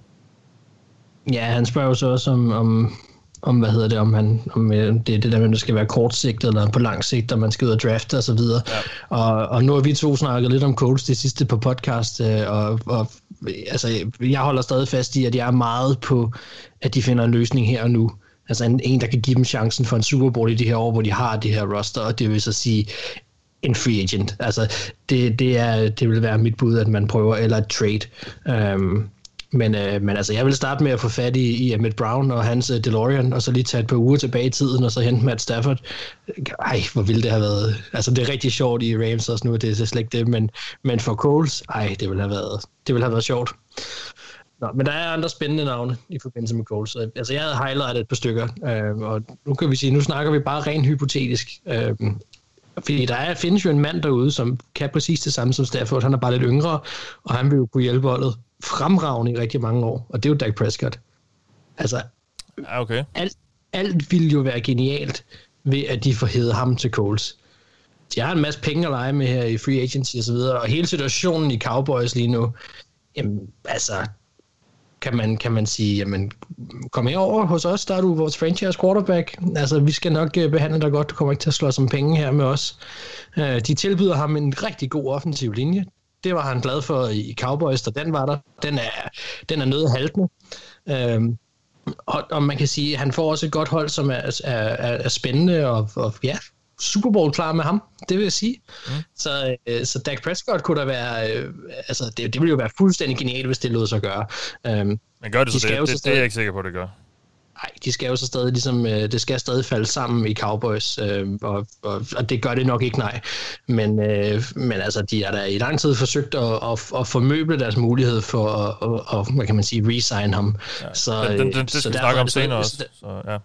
Ja, han spørger jo så også om, om, om hvad hedder det, om, han, om øh, det er det der med, om det skal være kortsigtet eller på lang sigt, og man skal ud og drafte og så videre. Ja. Og, og nu har vi to snakket lidt om Colts det sidste på podcast, øh, og, og altså, jeg holder stadig fast i, at jeg er meget på, at de finder en løsning her og nu. Altså en, en, der kan give dem chancen for en Super Bowl i de her år, hvor de har det her roster, og det vil så sige en free agent. Altså, det, det, er, det vil være mit bud, at man prøver, eller et trade. Um, men, øh, men altså, jeg vil starte med at få fat i, i Emmett Brown og hans uh, DeLorean, og så lige tage et par uger tilbage i tiden, og så hente Matt Stafford. Ej, hvor ville det have været. Altså, det er rigtig sjovt i Rams også nu, det er slet ikke det, men, men for Coles, ej, det ville have været, det ville have været sjovt. Nå, men der er andre spændende navne i forbindelse med Coles. Øh, altså, jeg havde highlightet et par stykker, øh, og nu kan vi sige, nu snakker vi bare rent hypotetisk. Øh, fordi der er, findes jo en mand derude, som kan præcis det samme som Stafford. Han er bare lidt yngre, og han vil jo kunne hjælpe holdet fremragende i rigtig mange år. Og det er jo Dak Prescott. Altså, Ja, okay. alt, alt ville jo være genialt ved, at de får hævet ham til Coles. De har en masse penge at lege med her i free agency og så videre, og hele situationen i Cowboys lige nu, jamen, altså, kan man, kan man sige, jamen, kom herover hos os, der er du vores franchise quarterback. Altså, vi skal nok øh, behandle dig godt, du kommer ikke til at slå som penge her med os. Øh, de tilbyder ham en rigtig god offensiv linje. Det var han glad for i Cowboys, da den var der. Den er, den er noget haltende. Øhm, og, og man kan sige, at han får også et godt hold, som er, er, er, spændende, og, og ja, Super Bowl klar med ham, det vil jeg sige. Mm. Så, øh, så Dak Prescott kunne der være, øh, altså det, det ville jo være fuldstændig genialt, hvis det lod sig gøre. Øhm, Men gør det de så det? Det, det, er jeg ikke sikker på, det gør. Nej, de skal jo så stadig ligesom, øh, det skal stadig falde sammen i Cowboys, øh, og, og, og det gør det nok ikke, nej. Men, øh, men altså, de har da i lang tid forsøgt at, at, at formøble deres mulighed for at, at, at hvad kan man sige, resign ham. Ja. Så, den, den, øh, den, det så skal vi snakke om det senere også. Så, ja.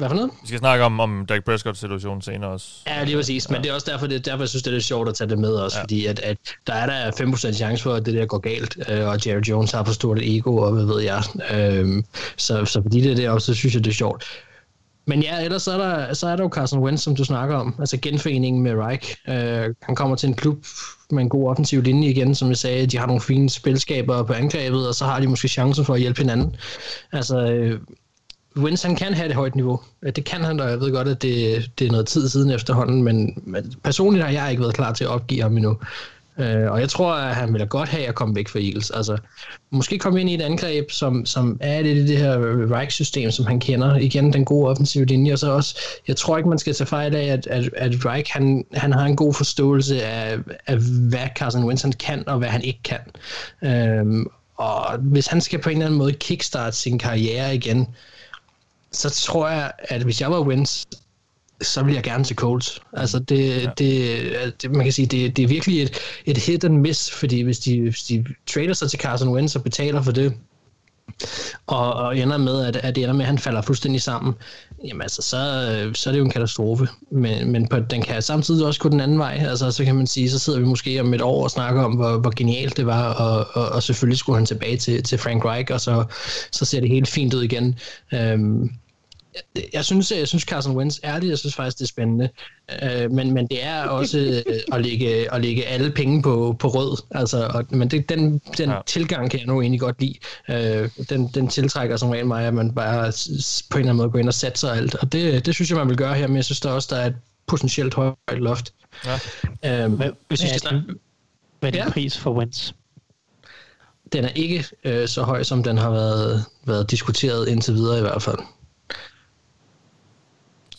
Hvad for noget? Vi skal snakke om, om Dak Prescott situation senere også. Ja, lige præcis. Men det er også derfor, det, derfor jeg synes, det er lidt sjovt at tage det med også, ja. fordi at, at der er der 5% chance for, at det der går galt, øh, og Jerry Jones har for stort et ego, og hvad ved jeg. Øhm, så, så fordi det er også, så synes jeg, det er sjovt. Men ja, ellers så er der, så er der jo Carson Wentz, som du snakker om. Altså genforeningen med Reich. Øh, han kommer til en klub med en god offensiv linje igen, som jeg sagde. De har nogle fine spilskaber på angrebet, og så har de måske chancen for at hjælpe hinanden. Altså, øh, Wentz han kan have et højt niveau. Det kan han, og jeg ved godt, at det, det er noget tid siden efterhånden, men, men personligt har jeg ikke været klar til at opgive ham endnu. Øh, og jeg tror, at han vil godt have at komme væk fra Eagles. Altså, måske komme ind i et angreb, som, som er det, det her Reich-system, som han kender. Igen, den gode offensive linje. Og så også, jeg tror ikke, man skal tage fejl af, at, at, at Reich, han, han har en god forståelse af, af, hvad Carson Wentz kan, og hvad han ikke kan. Øh, og hvis han skal på en eller anden måde kickstarte sin karriere igen, så tror jeg, at hvis jeg var Wentz, så vil jeg gerne til Colts. Altså det, ja. det, det, man kan sige, det, det er virkelig et, et hit and miss, fordi hvis de, hvis de trader sig til Carson Wentz og betaler for det, og, og ender med, at, at det ender med, at han falder fuldstændig sammen, jamen altså, så, så er det jo en katastrofe. Men, men på, den kan samtidig også gå den anden vej. Altså, så kan man sige, så sidder vi måske om et år og snakker om, hvor, hvor genialt det var, og, og, og selvfølgelig skulle han tilbage til, til Frank Reich, og så, så ser det helt fint ud igen. Øhm, jeg synes, jeg synes Carson Wentz er det. Jeg synes faktisk, det er spændende. Øh, men, men det er også øh, at, lægge, at lægge alle penge på, på rød. Altså, og, men det, den, den ja. tilgang kan jeg nu egentlig godt lide. Øh, den, den tiltrækker som regel mig, at man bare på en eller anden måde går ind og satser alt. Og det, det synes jeg, man vil gøre her, men jeg synes der også, der er et potentielt højt loft. Ja. Øh, Hvad, hvis vi skal snakke... Hvad er din pris for Wentz? Den er ikke øh, så høj, som den har været, været diskuteret indtil videre i hvert fald.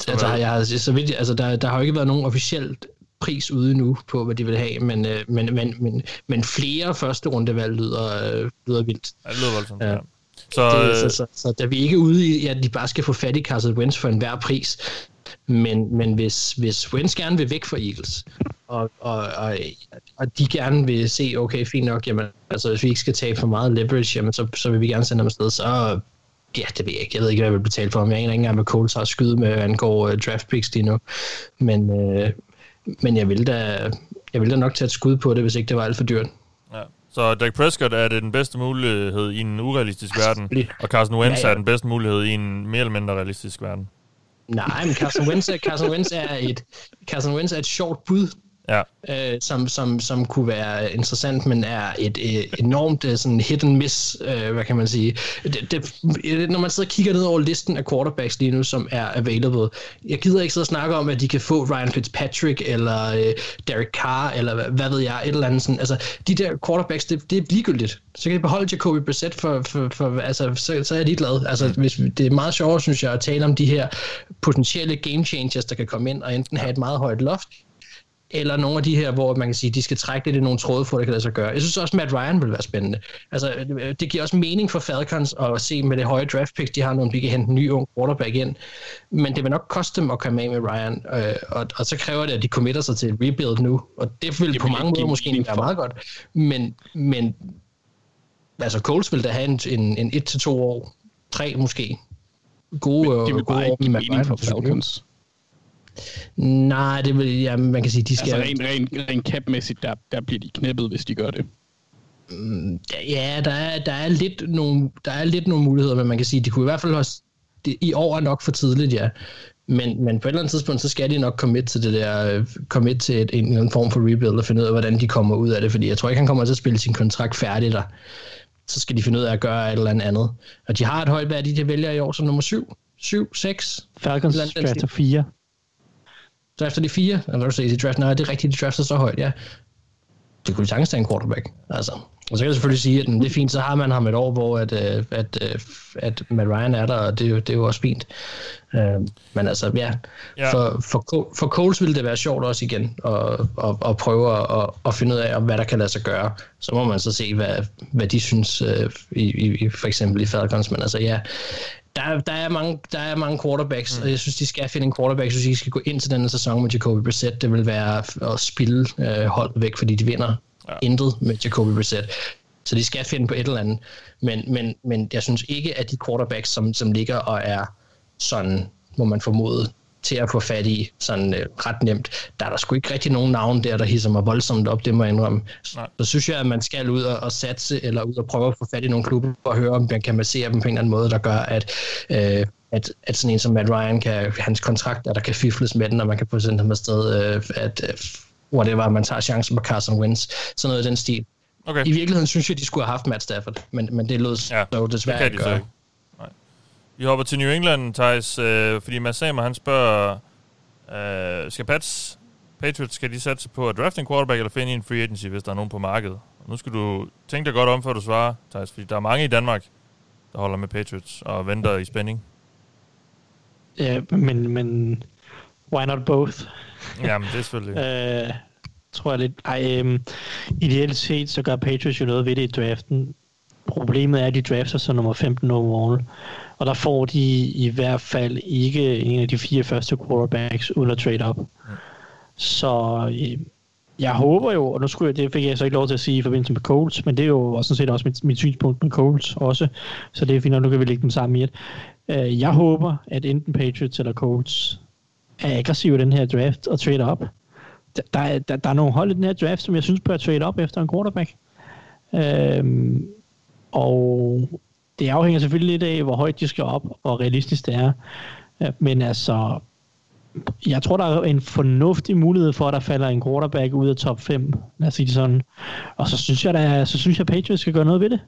Altså, jeg, så vidt, altså, der, der har jo ikke været nogen officielt pris ude nu på, hvad de vil have, men, øh, men, men, men, men flere første rundevalg lyder, øh, lyder vildt. Ja, det lyder voldsomt, ja. ja. Så, det, så, så, så, da vi ikke er ude i, at de bare skal få fat i Carson Wentz for enhver pris, men, men hvis, hvis Wentz gerne vil væk fra Eagles, og, og, og, og de gerne vil se, okay, fint nok, jamen, altså hvis vi ikke skal tage for meget leverage, jamen, så, så vil vi gerne sende dem afsted, så Ja, det ved jeg ikke. Jeg ved ikke, hvad jeg vil betale for ham. Jeg aner ikke engang, hvad Coles har skyde med, angår uh, draft picks lige nu. Men, uh, men jeg vil da, jeg vil da nok tage et skud på det, hvis ikke det var alt for dyrt. Ja. Så Dak Prescott er det den bedste mulighed i en urealistisk verden, og Carson Wentz ja, ja. er den bedste mulighed i en mere eller mindre realistisk verden. Nej, men Carson Wentz, Carson Wentz er et Carson Wentz er et sjovt bud ja. øh, som, som, som kunne være interessant, men er et, et enormt øh, sådan hit and miss, øh, hvad kan man sige. Det, det, når man sidder og kigger ned over listen af quarterbacks lige nu, som er available, jeg gider ikke sidde og snakke om, at de kan få Ryan Fitzpatrick, eller øh, Derek Carr, eller hvad, hvad ved jeg, et eller andet sådan. Altså, de der quarterbacks, det, det er ligegyldigt. Så kan de beholde Jacoby Brissett, for, for, for altså, så, så er de glade. Altså, hvis, det er meget sjovere, synes jeg, at tale om de her potentielle game changers, der kan komme ind og enten have et meget højt loft, eller nogle af de her, hvor man kan sige, de skal trække lidt i nogle tråde for, at det kan lade sig gøre. Jeg synes også, Matt Ryan vil være spændende. Altså, det giver også mening for Falcons at se med det høje draft picks, de har, når de kan hente en ny ung quarterback ind. Men det vil nok koste dem at komme af med Ryan, øh, og, og, så kræver det, at de committer sig til et rebuild nu, og det vil det på mange måder måske være meget godt. Men, men altså, Coles vil da have en, en, en 1-2 år, tre måske, gode, men det vil gode bare ikke give mening for Falcons. Nej, det vil, ja, man kan sige, de skal... Altså rent, rent, rent cap-mæssigt, der, der bliver de knæppet, hvis de gør det. Mm, ja, der er, der er, lidt nogle, der er lidt nogle muligheder, men man kan sige, de kunne i hvert fald også... Det, I år er nok for tidligt, ja. Men, men på et eller andet tidspunkt, så skal de nok komme til det der, komme til et, en, en anden form for rebuild og finde ud af, hvordan de kommer ud af det, fordi jeg tror ikke, han kommer til at spille sin kontrakt færdig der. Så skal de finde ud af at gøre et eller andet andet. Og de har et højt værdi, de vælger i år som nummer 7, 7, 6. Falcons drafter 4 drafter de fire, eller hvad du siger, de draft, nej, det er rigtigt, de drafter så højt, ja. Det kunne de sagtens tage en quarterback, altså. Og så kan jeg selvfølgelig sige, at det er fint, så har man ham et år, hvor at, øh, at, at, øh, at Matt Ryan er der, og det, er jo, det er jo også fint. Uh, men altså, ja, ja. For, for, for Coles ville det være sjovt også igen, at, at, at prøve at, at finde ud af, hvad der kan lade sig gøre. Så må man så se, hvad, hvad de synes, uh, i, i, for eksempel i Falcons, men altså ja, der, der, er mange, der er mange quarterbacks, mm. og jeg synes, de skal finde en quarterback. Jeg synes, de skal gå ind til denne sæson med Jacoby Brissett. Det vil være at spille øh, holdet væk, fordi de vinder ja. intet med Jacoby Brissett. Så de skal finde på et eller andet. Men, men, men jeg synes ikke, at de quarterbacks, som, som ligger og er sådan, må man formode, til at få fat i sådan øh, ret nemt. Der er der sgu ikke rigtig nogen navn der, der hisser mig voldsomt op, det må jeg indrømme. Nej. Så synes jeg, at man skal ud og, og satse, eller ud og prøve at få fat i nogle klubber, og høre, om man kan massere dem på en eller anden måde, der gør, at, øh, at, at sådan en som Matt Ryan, kan, hans kontrakt, at der kan fifles med den, og man kan få sendt ham afsted, øh, at øh, whatever, man tager chancen på Carson Wentz. Sådan noget i den stil. Okay. I virkeligheden synes jeg, de skulle have haft Matt Stafford, men, men det lød ja, så desværre ikke gøre. Vi hopper til New England, Thijs, øh, fordi Mads Samer, han spørger, øh, skal Pats, Patriots, skal de satse på at drafte en quarterback eller finde en free agency, hvis der er nogen på markedet? Og nu skal du tænke dig godt om, før du svarer, Thijs, fordi der er mange i Danmark, der holder med Patriots og venter i spænding. Ja, men, men why not both? Jamen, det er selvfølgelig. Øh, tror jeg lidt. Ej, øhm, ideelt set, så gør Patriots jo noget ved det i draften. Problemet er, at de drafter så nummer 15 overall. Og der får de i hvert fald ikke en af de fire første quarterbacks uden at trade up. Så øh, jeg håber jo, og nu skulle jeg, det fik jeg så ikke lov til at sige i forbindelse med Colts, men det er jo også sådan set også mit, mit synspunkt med Colts også, så det er fint, og nu kan vi lægge dem sammen i et. Øh, jeg håber, at enten Patriots eller Colts er aggressive i den her draft og trade up. Der, der, er- der, der er nogle hold i den her draft, som jeg synes bør trade op efter en quarterback. Øhm, og det afhænger selvfølgelig lidt af, hvor højt de skal op, og realistisk det er. Men altså, jeg tror, der er en fornuftig mulighed for, at der falder en quarterback ud af top 5, lad os sige det sådan. Og så synes jeg, der, så synes jeg, Patriots skal gøre noget ved det.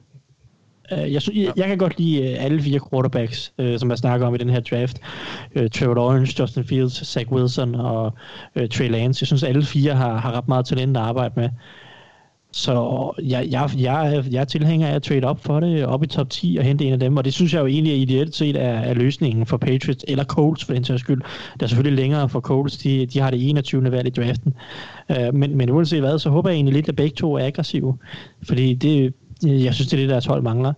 Øh, jeg, synes, jeg, jeg kan godt lide øh, alle fire quarterbacks, øh, som jeg snakker om i den her draft. Øh, Trevor Lawrence, Justin Fields, Zach Wilson og øh, Trey Lance. Jeg synes, alle fire har, har ret meget talent at arbejde med. Så jeg, jeg, jeg, jeg er tilhænger af at trade op for det, op i top 10 og hente en af dem, og det synes jeg jo egentlig er ideelt set er, er løsningen for Patriots, eller Colts for den sags skyld. Det er selvfølgelig længere for Colts, de, de har det 21. valg i draften. Uh, men, men uanset hvad, så håber jeg egentlig lidt, at begge to er aggressive, fordi det, jeg synes, det er det, deres hold mangler.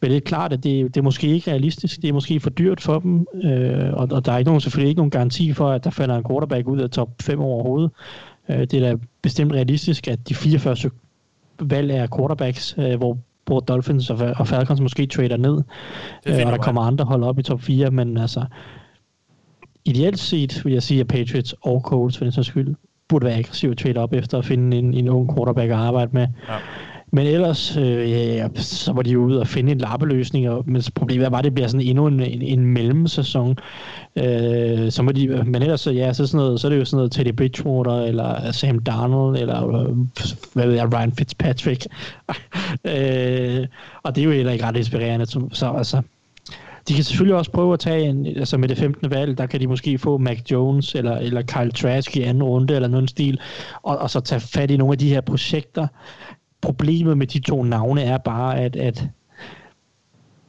Men det er klart, at det, det er måske ikke realistisk, det er måske for dyrt for dem, øh, og, og der er ikke nogen, selvfølgelig ikke nogen garanti for, at der falder en quarterback ud af top 5 overhovedet. Øh, det er da bestemt realistisk, at de fire første valg af quarterbacks, øh, hvor, hvor Dolphins og, og Falcons måske trader ned, øh, og der kommer andre hold op i top 4, men altså ideelt set vil jeg sige, at Patriots og Colts for den sags skyld burde være aggressive trade op efter at finde en, en ung quarterback at arbejde med. Ja. Men ellers, øh, ja, så var de jo ude og finde en lappeløsning, og, men problemet er bare, at det bliver sådan endnu en, en, en mellemsæson. Øh, så må de, men ellers, så, ja, så, sådan noget, så er det jo sådan noget Teddy Bridgewater, eller Sam Darnold, eller øh, hvad ved jeg, Ryan Fitzpatrick. øh, og det er jo heller ikke ret inspirerende. Så, så altså, de kan selvfølgelig også prøve at tage en, altså med det 15. valg, der kan de måske få Mac Jones eller, eller Kyle Trask i anden runde eller nogen stil, og, og så tage fat i nogle af de her projekter. Problemet med de to navne er bare, at, at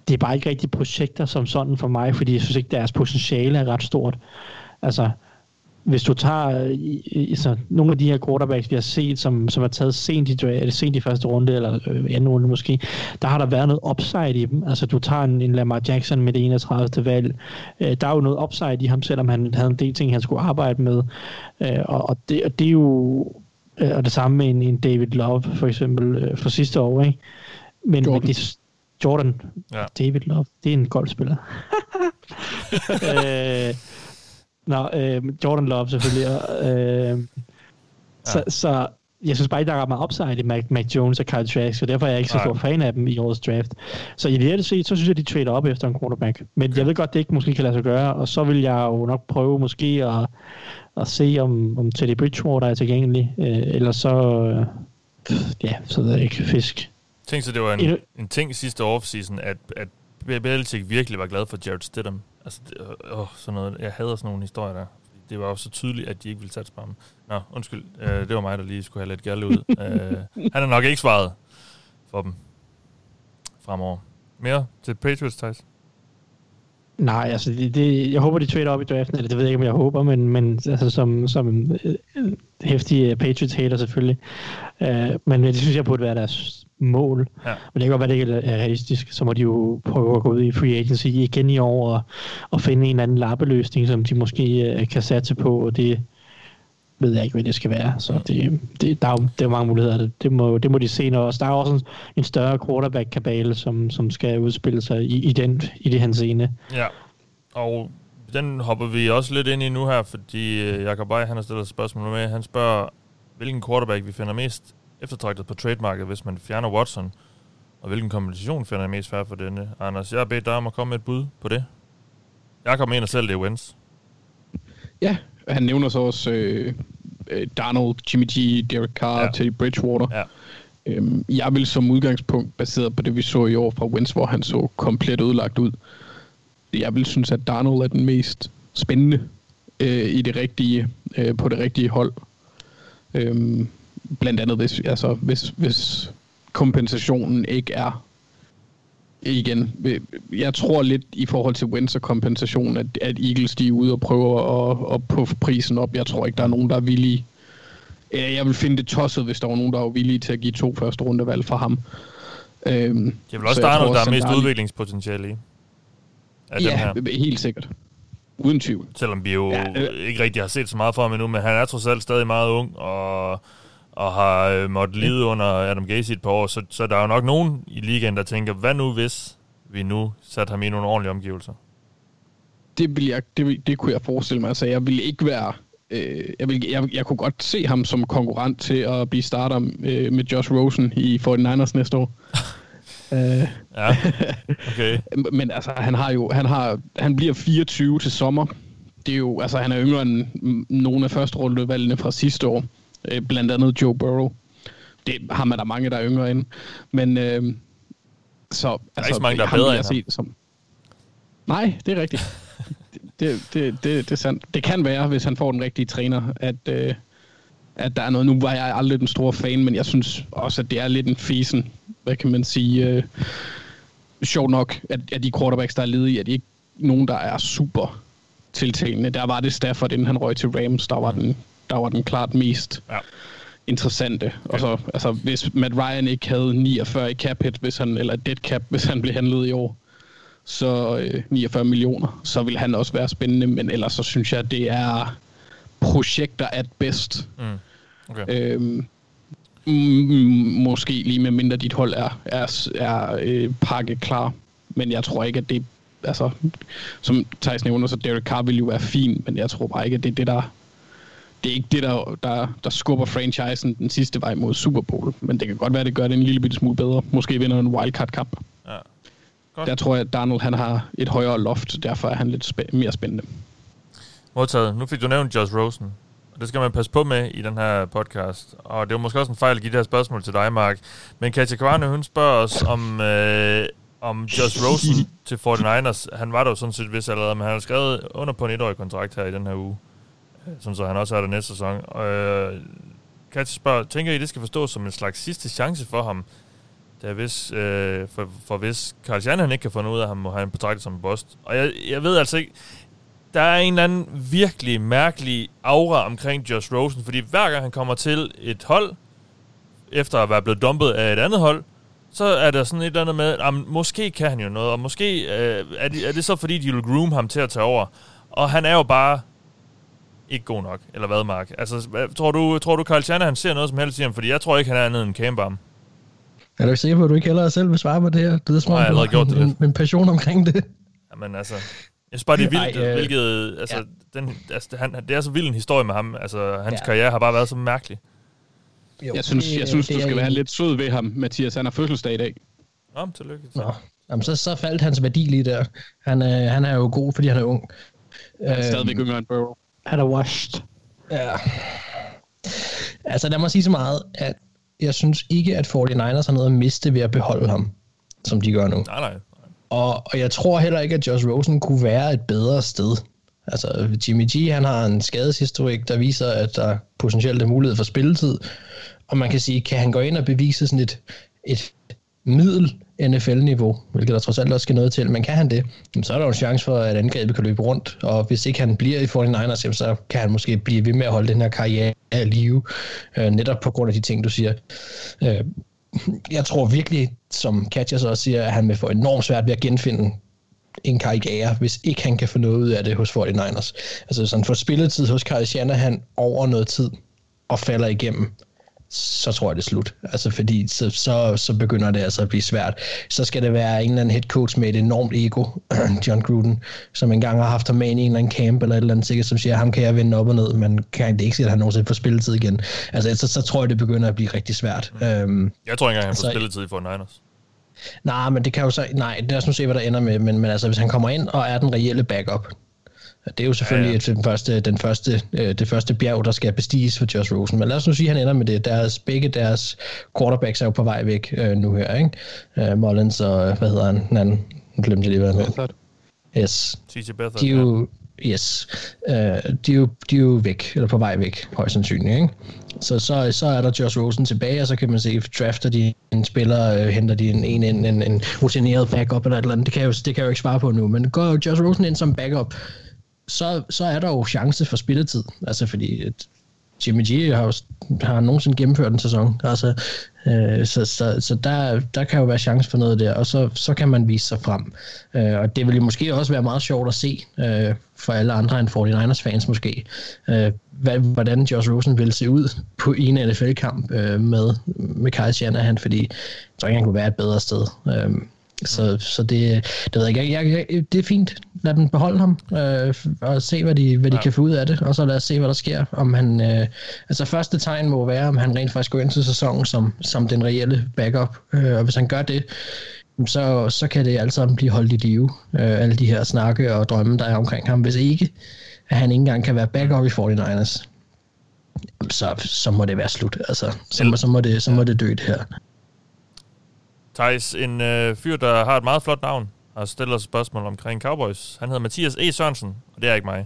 det er bare ikke rigtige projekter som sådan for mig, fordi jeg synes ikke, deres potentiale er ret stort. Altså, hvis du tager i, i, så nogle af de her quarterbacks, vi har set, som, som er taget sent i, sent i første runde, eller øh, anden runde måske, der har der været noget upside i dem. Altså, du tager en, en Lamar Jackson med det 31. valg. Øh, der er jo noget upside i ham, selvom han havde en del ting, han skulle arbejde med. Øh, og, og, det, og det er jo... Øh, og det samme med en, en David Love, for eksempel, øh, for sidste år, ikke? Men, Jordan. men det, Jordan, Ja. David Love, det er en golfspiller. øh, nå, øh, Jordan Love selvfølgelig. og, Øh, så, så jeg synes bare ikke, der er ret meget upside i Mac, Mac Jones og Kyle Trask, og derfor er jeg ikke så Nej. stor fan af dem i årets draft. Så ideelt set, så synes jeg, de trader op efter en quarterback. Men jeg ved godt, det ikke måske kan lade sig gøre, og så vil jeg jo nok prøve måske at, at se, om, om Teddy Bridgewater er tilgængelig, øh, eller så, øh, ja, så ved jeg ikke, fisk. Tænk så, det var en, Endnu- en ting sidste offseason, at, at Belichick virkelig var glad for Jared Stidham. Altså, det, åh, sådan noget. Jeg hader sådan nogle historier der. Det var jo så tydeligt, at de ikke ville satse på ham. Nå, undskyld. Øh, det var mig, der lige skulle have lidt gærle ud. øh, han har nok ikke svaret for dem fremover. Mere til Patriots, Thijs? Nej, altså det, det, jeg håber, de trader op i draften, eller det ved jeg ikke, om jeg håber, men, men altså, som, som øh, hæftig Patriots hater selvfølgelig. Uh, men det synes jeg burde være deres mål. Ja. Men det kan godt være, det ikke er realistisk. Så må de jo prøve at gå ud i free agency igen i år og, og finde en eller anden lappeløsning, som de måske uh, kan satse på, og det ved jeg ikke, hvad det skal være. Så det, det, der, er jo, der er mange muligheder. Det, det, må, det må de se, når der er også en, en større quarterback-kabale, som, som skal udspille sig i, i, den, i det her scene. Ja, og den hopper vi også lidt ind i nu her, fordi øh, Jacob Bay, han har stillet et spørgsmål med. Han spørger, hvilken quarterback vi finder mest eftertragtet på trademarket, hvis man fjerner Watson, og hvilken kombination finder jeg mest færdig for denne. Anders, jeg har bedt dig om at komme med et bud på det. Jacob mener selv, det er Wentz. Ja, han nævner så også øh, øh, Donald, Jimmy G, Derek Carr, Ja. ja. Teddy Bridgewater. Ja. Øhm, jeg vil som udgangspunkt, baseret på det, vi så i år fra Wentz, hvor han så komplet ødelagt ud, jeg vil synes, at Darnold er den mest spændende øh, i det rigtige, øh, på det rigtige hold. Øhm, blandt andet, hvis, altså, hvis, hvis kompensationen ikke er igen, jeg tror lidt i forhold til Wentz og kompensation, at, at Eagles de er ude og prøver at, at puffe prisen op. Jeg tror ikke, der er nogen, der er villige. Jeg vil finde det tosset, hvis der var nogen, der var villige til at give to første rundevalg for ham. Øhm, det er vel også der, der er mest udviklingspotentiale i. Af ja, dem her. helt sikkert. Uden tvivl. Selvom vi jo ja, øh, ikke rigtig har set så meget for ham endnu, men han er trods alt stadig meget ung, og, og har øh, måttet lide under Adam Gaze et par år, så, så der er jo nok nogen i ligaen, der tænker, hvad nu hvis vi nu satte ham i nogle ordentlige omgivelser? Det, vil jeg, det, det kunne jeg forestille mig. Altså, jeg ville ikke være... Øh, jeg, vil, jeg, jeg kunne godt se ham som konkurrent til at blive starter øh, med Josh Rosen i 49ers næste år. Øh, ja, okay. men altså, han har jo, han har, han bliver 24 til sommer. Det er jo, altså, han er yngre end nogle af første rundevalgene fra sidste år. Øh, blandt andet Joe Burrow. Det har man der mange, der er yngre end. Men, øh, så, der er altså, ikke så mange, der er bedre end ham. Som... Nej, det er rigtigt. det, det, det, det, er sandt. Det kan være, hvis han får den rigtige træner, at, øh, at der er noget. Nu var jeg aldrig den store fan, men jeg synes også, at det er lidt en fisen hvad kan man sige, øh, sjovt nok, at, at de quarterbacks, der er ledige, at de ikke nogen, der er super tiltalende. Der var det Stafford, inden han røg til Rams, der var den, der var den klart mest ja. interessante. Okay. Og så, altså, hvis Matt Ryan ikke havde 49 i cap hit, hvis han, eller dead cap, hvis han blev handlet i år, så øh, 49 millioner, så vil han også være spændende, men ellers så synes jeg, det er projekter at bedst. Mm. Okay. Øhm, måske lige med mindre dit hold er, er, er øh, pakket klar. Men jeg tror ikke, at det altså, som Thijs nævner, så Derek Carr vil jo være fin, men jeg tror bare ikke, at det er det, der det er ikke det, der, der, der skubber franchisen den sidste vej mod Super Bowl. Men det kan godt være, det gør det en lille bitte smule bedre. Måske vinder en wildcard-kamp. Ja. Godt. Der tror jeg, at Donald han har et højere loft, derfor er han lidt spæ- mere spændende. Modtaget. Nu fik du nævnt Josh Rosen. Det skal man passe på med i den her podcast. Og det er måske også en fejl at give det her spørgsmål til dig, Mark. Men Katja Kvarne, hun spørger os om, øh, om Josh Rosen til 49ers. Han var der jo sådan set vist allerede, men han har skrevet under på en etårig kontrakt her i den her uge som så han også har det næste sæson. Øh, Katja spørger, tænker I, det skal forstås som en slags sidste chance for ham? Der hvis, øh, for, for hvis Carl han ikke kan få noget ud af ham, må han betragtet som en bost. Og jeg, jeg ved altså ikke, der er en eller anden virkelig mærkelig aura omkring Josh Rosen, fordi hver gang han kommer til et hold, efter at være blevet dumpet af et andet hold, så er der sådan et eller andet med, at måske kan han jo noget, og måske øh, er, det, er det så fordi, de vil groom ham til at tage over. Og han er jo bare ikke god nok, eller hvad, Mark? Altså, hvad, tror du, tror du Carl han ser noget som helst i ham? Fordi jeg tror ikke, han er andet end camper Er du sikker på, at du ikke heller selv vil svare på det her? Det er som om, du har gjort det en, en passion omkring det. Jamen altså, jeg synes bare, det er vildt, Ej, øh, hvilket... Altså, ja. den, altså, han, det er så vild en historie med ham. Altså, hans ja. karriere har bare været så mærkelig. Jo, jeg synes, jeg synes det, du skal være lidt sød ved ham, Mathias. Han har fødselsdag i dag. Nå, tillykke. Nå. Jamen, så, så faldt hans værdi lige der. Han, øh, han er jo god, fordi han er ung. Han er stadigvæk øhm, yngre end Burrow. Han er washed. Ja. Altså, lad mig sige så meget, at jeg synes ikke, at 49ers har noget at miste ved at beholde ham, som de gør nu. Nej, nej. Og, og jeg tror heller ikke, at Josh Rosen kunne være et bedre sted. Altså, Jimmy G, han har en skadeshistorik, der viser, at der potentielt er mulighed for spilletid. Og man kan sige, kan han gå ind og bevise sådan et, et middel NFL-niveau, hvilket der trods alt også skal noget til, men kan han det, så er der jo en chance for, at angrebet kan løbe rundt, og hvis ikke han bliver i 49ers, så kan han måske blive ved med at holde den her karriere af live, øh, netop på grund af de ting, du siger. Øh, jeg tror virkelig, som Katja så også siger, at han vil få enormt svært ved at genfinde en karriere, hvis ikke han kan få noget ud af det hos 49ers. Altså hvis han får spilletid hos Kyle Shanahan over noget tid og falder igennem, så tror jeg, det er slut. Altså, fordi så, så, så begynder det altså at blive svært. Så skal det være en eller anden head coach med et enormt ego, John Gruden, som engang har haft ham med i en eller anden camp eller et eller andet sikkert, som siger, ham kan jeg vende op og ned, men kan det ikke sige, at han nogensinde får spilletid igen. Altså, så, så tror jeg, det begynder at blive rigtig svært. Mm. Øhm, jeg tror ikke engang, han får altså, spilletid for Niners. Nej, men det kan jo så... Nej, det er nu se, hvad der ender med. Men, men altså, hvis han kommer ind og er den reelle backup, det er jo selvfølgelig ja, ja. den første, den første, øh, det første bjerg, der skal bestiges for Josh Rosen. Men lad os nu sige, at han ender med det. Deres, begge deres quarterbacks er jo på vej væk øh, nu her. Ikke? Øh, Mullins og, hvad hedder han? Den anden, nu glemte jeg lige, hvad han hedder. Yes. TJ Beathard. De er jo, yes, uh, de, er jo, de er jo væk, eller på vej væk, højst sandsynligt. Ikke? Så, så, så er der Josh Rosen tilbage, og så kan man se, drafter de en spiller, øh, henter de en, en, en, en, en rutineret backup eller et eller andet. Det kan, jeg jo, det kan jeg jo ikke svare på nu, men går Josh Rosen ind som backup, så, så er der jo chance for spilletid. Altså fordi et, Jimmy G har jo har nogensinde gennemført en sæson. Altså, øh, så så, så der, der kan jo være chance for noget der, og så, så kan man vise sig frem. Øh, og det vil jo måske også være meget sjovt at se øh, for alle andre end 49ers fans måske, øh, hvad, hvordan Josh Rosen vil se ud på en NFL-kamp øh, med, med Kyle Shanahan, fordi jeg tror ikke, han kunne være et bedre sted. Øh, så, så det, det ved jeg ikke. Jeg, jeg, det er fint. Lad dem beholde ham øh, og se, hvad de, hvad de ja. kan få ud af det. Og så lad os se, hvad der sker. Om han, øh, altså første tegn må være, om han rent faktisk går ind til sæsonen som, som den reelle backup. Øh, og hvis han gør det, så, så kan det alt sammen blive holdt i live. Øh, alle de her snakke og drømme, der er omkring ham. Hvis ikke, at han ikke engang kan være backup i 49ers, så, så må det være slut. Altså, så, så, må det, så må det dø det her. Thijs, en øh, fyr, der har et meget flot navn, har stillet os spørgsmål omkring Cowboys. Han hedder Mathias E. Sørensen, og det er ikke mig.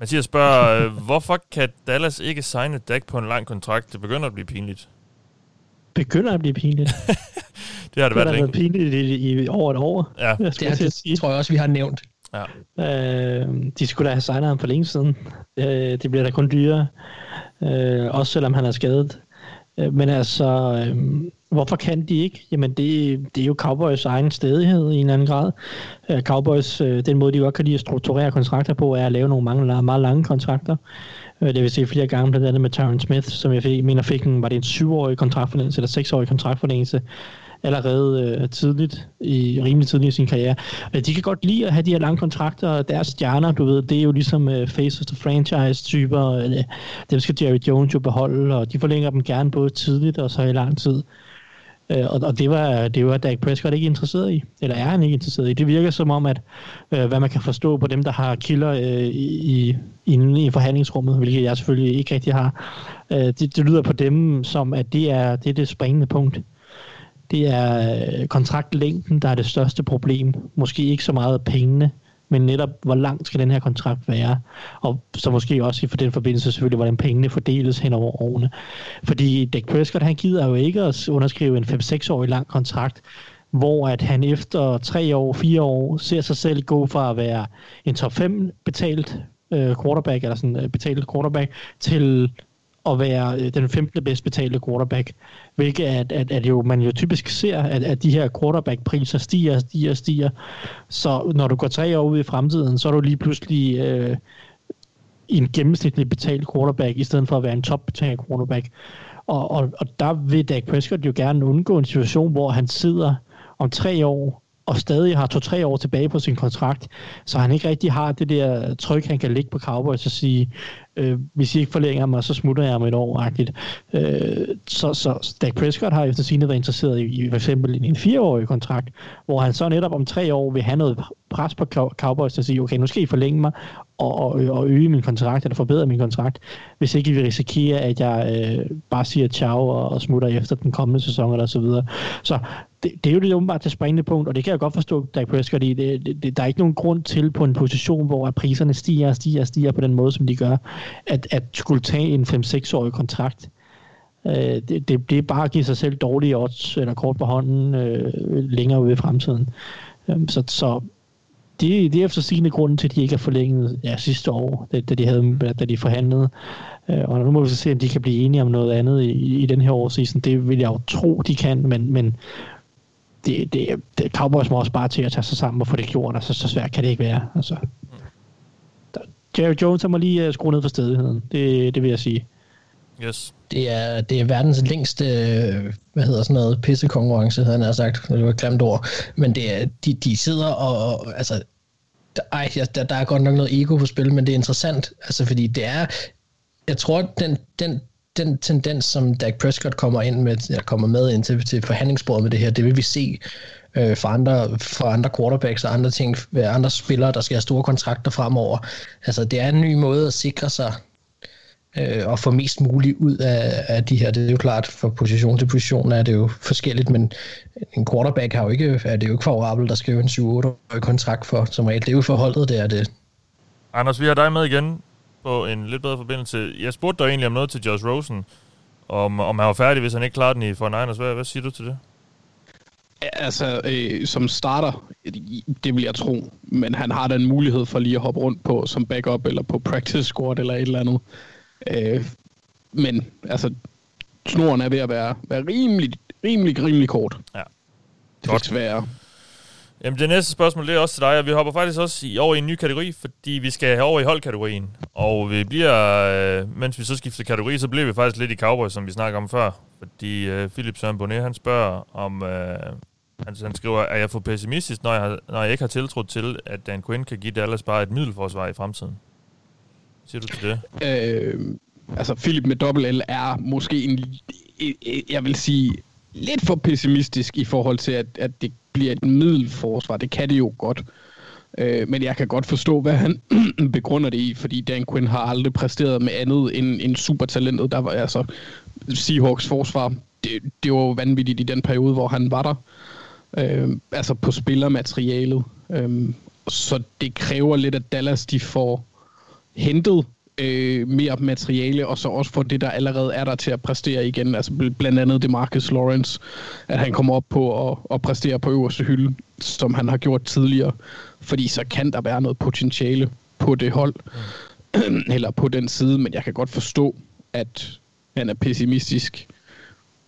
Mathias spørger, øh, hvorfor kan Dallas ikke signe Dak på en lang kontrakt? Det begynder at blive pinligt. Begynder at blive pinligt? det har det, det været har længe. været pinligt i, i over et år. Ja. Det, er, det tror jeg også, vi har nævnt. Ja. Øh, de skulle da have signet ham for længe siden. Øh, det bliver da kun dyrere. Øh, også selvom han er skadet. Øh, men altså, øh, hvorfor kan de ikke? Jamen, det, det er jo Cowboys egen stedighed i en anden grad. Øh, Cowboys, øh, den måde, de godt kan lide at strukturere kontrakter på, er at lave nogle mange, meget lange kontrakter. Øh, det vil sige flere gange, blandt andet med Tyron Smith, som jeg fik, mener fik en, var det en syvårig kontraktforlængelse, eller seksårig kontraktforlængelse, allerede øh, tidligt, i rimelig tidligt i sin karriere. Øh, de kan godt lide at have de her lange kontrakter, og deres stjerner, du ved, det er jo ligesom øh, face of the franchise-typer, øh, dem skal Jerry Jones jo beholde, og de forlænger dem gerne både tidligt og så i lang tid. Øh, og, og det var det var Dak Prescott ikke interesseret i, eller er han ikke interesseret i. Det virker som om, at øh, hvad man kan forstå på dem, der har kilder øh, i, inde i forhandlingsrummet, hvilket jeg selvfølgelig ikke rigtig har, øh, det, det lyder på dem som, at det er det, er det springende punkt. Det er øh, kontraktlængden, der er det største problem. Måske ikke så meget pengene, men netop, hvor lang skal den her kontrakt være? Og så måske også i for den forbindelse selvfølgelig, hvordan pengene fordeles hen over årene. Fordi Dak Prescott, han gider jo ikke at underskrive en 5-6-årig lang kontrakt, hvor at han efter 3 år, 4 år, ser sig selv gå fra at være en top 5 betalt øh, quarterback, eller sådan øh, betalt quarterback, til at være øh, den 15. bedst betalte quarterback, hvilket at, at, at jo, man jo typisk ser, at, at de her quarterback-priser stiger, stiger, stiger. Så når du går tre år ud i fremtiden, så er du lige pludselig øh, en gennemsnitlig betalt quarterback, i stedet for at være en topbetalt quarterback. Og, og, og der vil Dak Prescott jo gerne undgå en situation, hvor han sidder om tre år og stadig har to-tre år tilbage på sin kontrakt, så han ikke rigtig har det der tryk, han kan ligge på Cowboys og sige, øh, hvis I ikke forlænger mig, så smutter jeg om et år. Øh, så, så Dak Prescott har efter sine været interesseret i, i for eksempel en, en fireårig kontrakt, hvor han så netop om tre år vil have noget pres på Cowboys til at sige, okay, nu skal I forlænge mig og, og, og øge min kontrakt, eller forbedre min kontrakt, hvis ikke I risikerer, risikere, at jeg øh, bare siger ciao og, og smutter efter den kommende sæson, eller så videre. Så det, det er jo det åbenbart til springende punkt, og det kan jeg godt forstå, Dak Prescott i. Det, det, der er ikke nogen grund til på en position, hvor at priserne stiger og stiger og stiger på den måde, som de gør, at, at skulle tage en 5-6-årig kontrakt. Øh, det, det, det er bare at give sig selv dårlige odds, eller kort på hånden, øh, længere ude i fremtiden. Øh, så, så det, det er efter sigende grunden til, at de ikke har forlænget ja, sidste år, da, da, de, havde, da de forhandlede. Øh, og nu må vi så se, om de kan blive enige om noget andet i, i den her årsseason. Det vil jeg jo tro, de kan, men, men det, det, det Cowboys må også bare til at tage sig sammen og få det gjort, altså så svært kan det ikke være. Altså. Der, Jerry Jones, må lige uh, skrue ned for stedigheden, det, det vil jeg sige. Yes. Det er, det er verdens længste, hvad hedder sådan noget, pissekonkurrence, havde han sagt. Det var et klemt ord. Men det er, de, de sidder og, altså, der, ej, der, der er godt nok noget ego på spil, men det er interessant, altså fordi det er, jeg tror, den, den, den tendens, som Dak Prescott kommer ind med, eller kommer med ind til, til forhandlingsbordet med det her, det vil vi se øh, for, andre, for andre quarterbacks og andre ting, øh, andre spillere, der skal have store kontrakter fremover. Altså, det er en ny måde at sikre sig øh, og få mest muligt ud af, af de her. Det er jo klart, for position til position er det jo forskelligt, men en quarterback har jo ikke, er det jo ikke favorabelt, der skal jo en 7-8-årig kontrakt for, som regel. Det er jo forholdet, det er det. Anders, vi har dig med igen på en lidt bedre forbindelse. Jeg spurgte dig egentlig om noget til Josh Rosen, om, om han var færdig, hvis han ikke klarede den i for Niners. Hvad, hvad siger du til det? Altså, øh, som starter, det vil jeg tro, men han har da en mulighed for lige at hoppe rundt på som backup, eller på practice squad, eller et eller andet. Øh, men, altså, snoren er ved at være, være rimelig, rimelig, rimelig kort. Ja. Desværre. Jamen, det næste spørgsmål, det er også til dig, og vi hopper faktisk også i, over i en ny kategori, fordi vi skal have over i holdkategorien. Og vi bliver, øh, mens vi så skifter kategori, så bliver vi faktisk lidt i Cowboys, som vi snakker om før. Fordi øh, Philip Søren Bonnet, han spørger om, øh, han, han skriver, er jeg for pessimistisk, når jeg, når jeg ikke har tiltro til, at Dan Quinn kan give Dallas bare et middelforsvar i fremtiden? Siger du til det? Øh, altså, Philip med dobbelt L er måske en, jeg vil sige, lidt for pessimistisk i forhold til, at, at det bliver et middelforsvar. Det kan det jo godt. Øh, men jeg kan godt forstå, hvad han begrunder det i, fordi Dan Quinn har aldrig præsteret med andet end, end supertalentet. Der var altså Seahawks forsvar. Det, det var jo vanvittigt i den periode, hvor han var der. Øh, altså på spillermaterialet. Øh, så det kræver lidt, at Dallas de får hentet øh, mere materiale, og så også for det, der allerede er der til at præstere igen. Altså blandt andet det Marcus Lawrence, at han kommer op på at, at præstere på øverste hylde, som han har gjort tidligere. Fordi så kan der være noget potentiale på det hold, mm. eller på den side, men jeg kan godt forstå, at han er pessimistisk.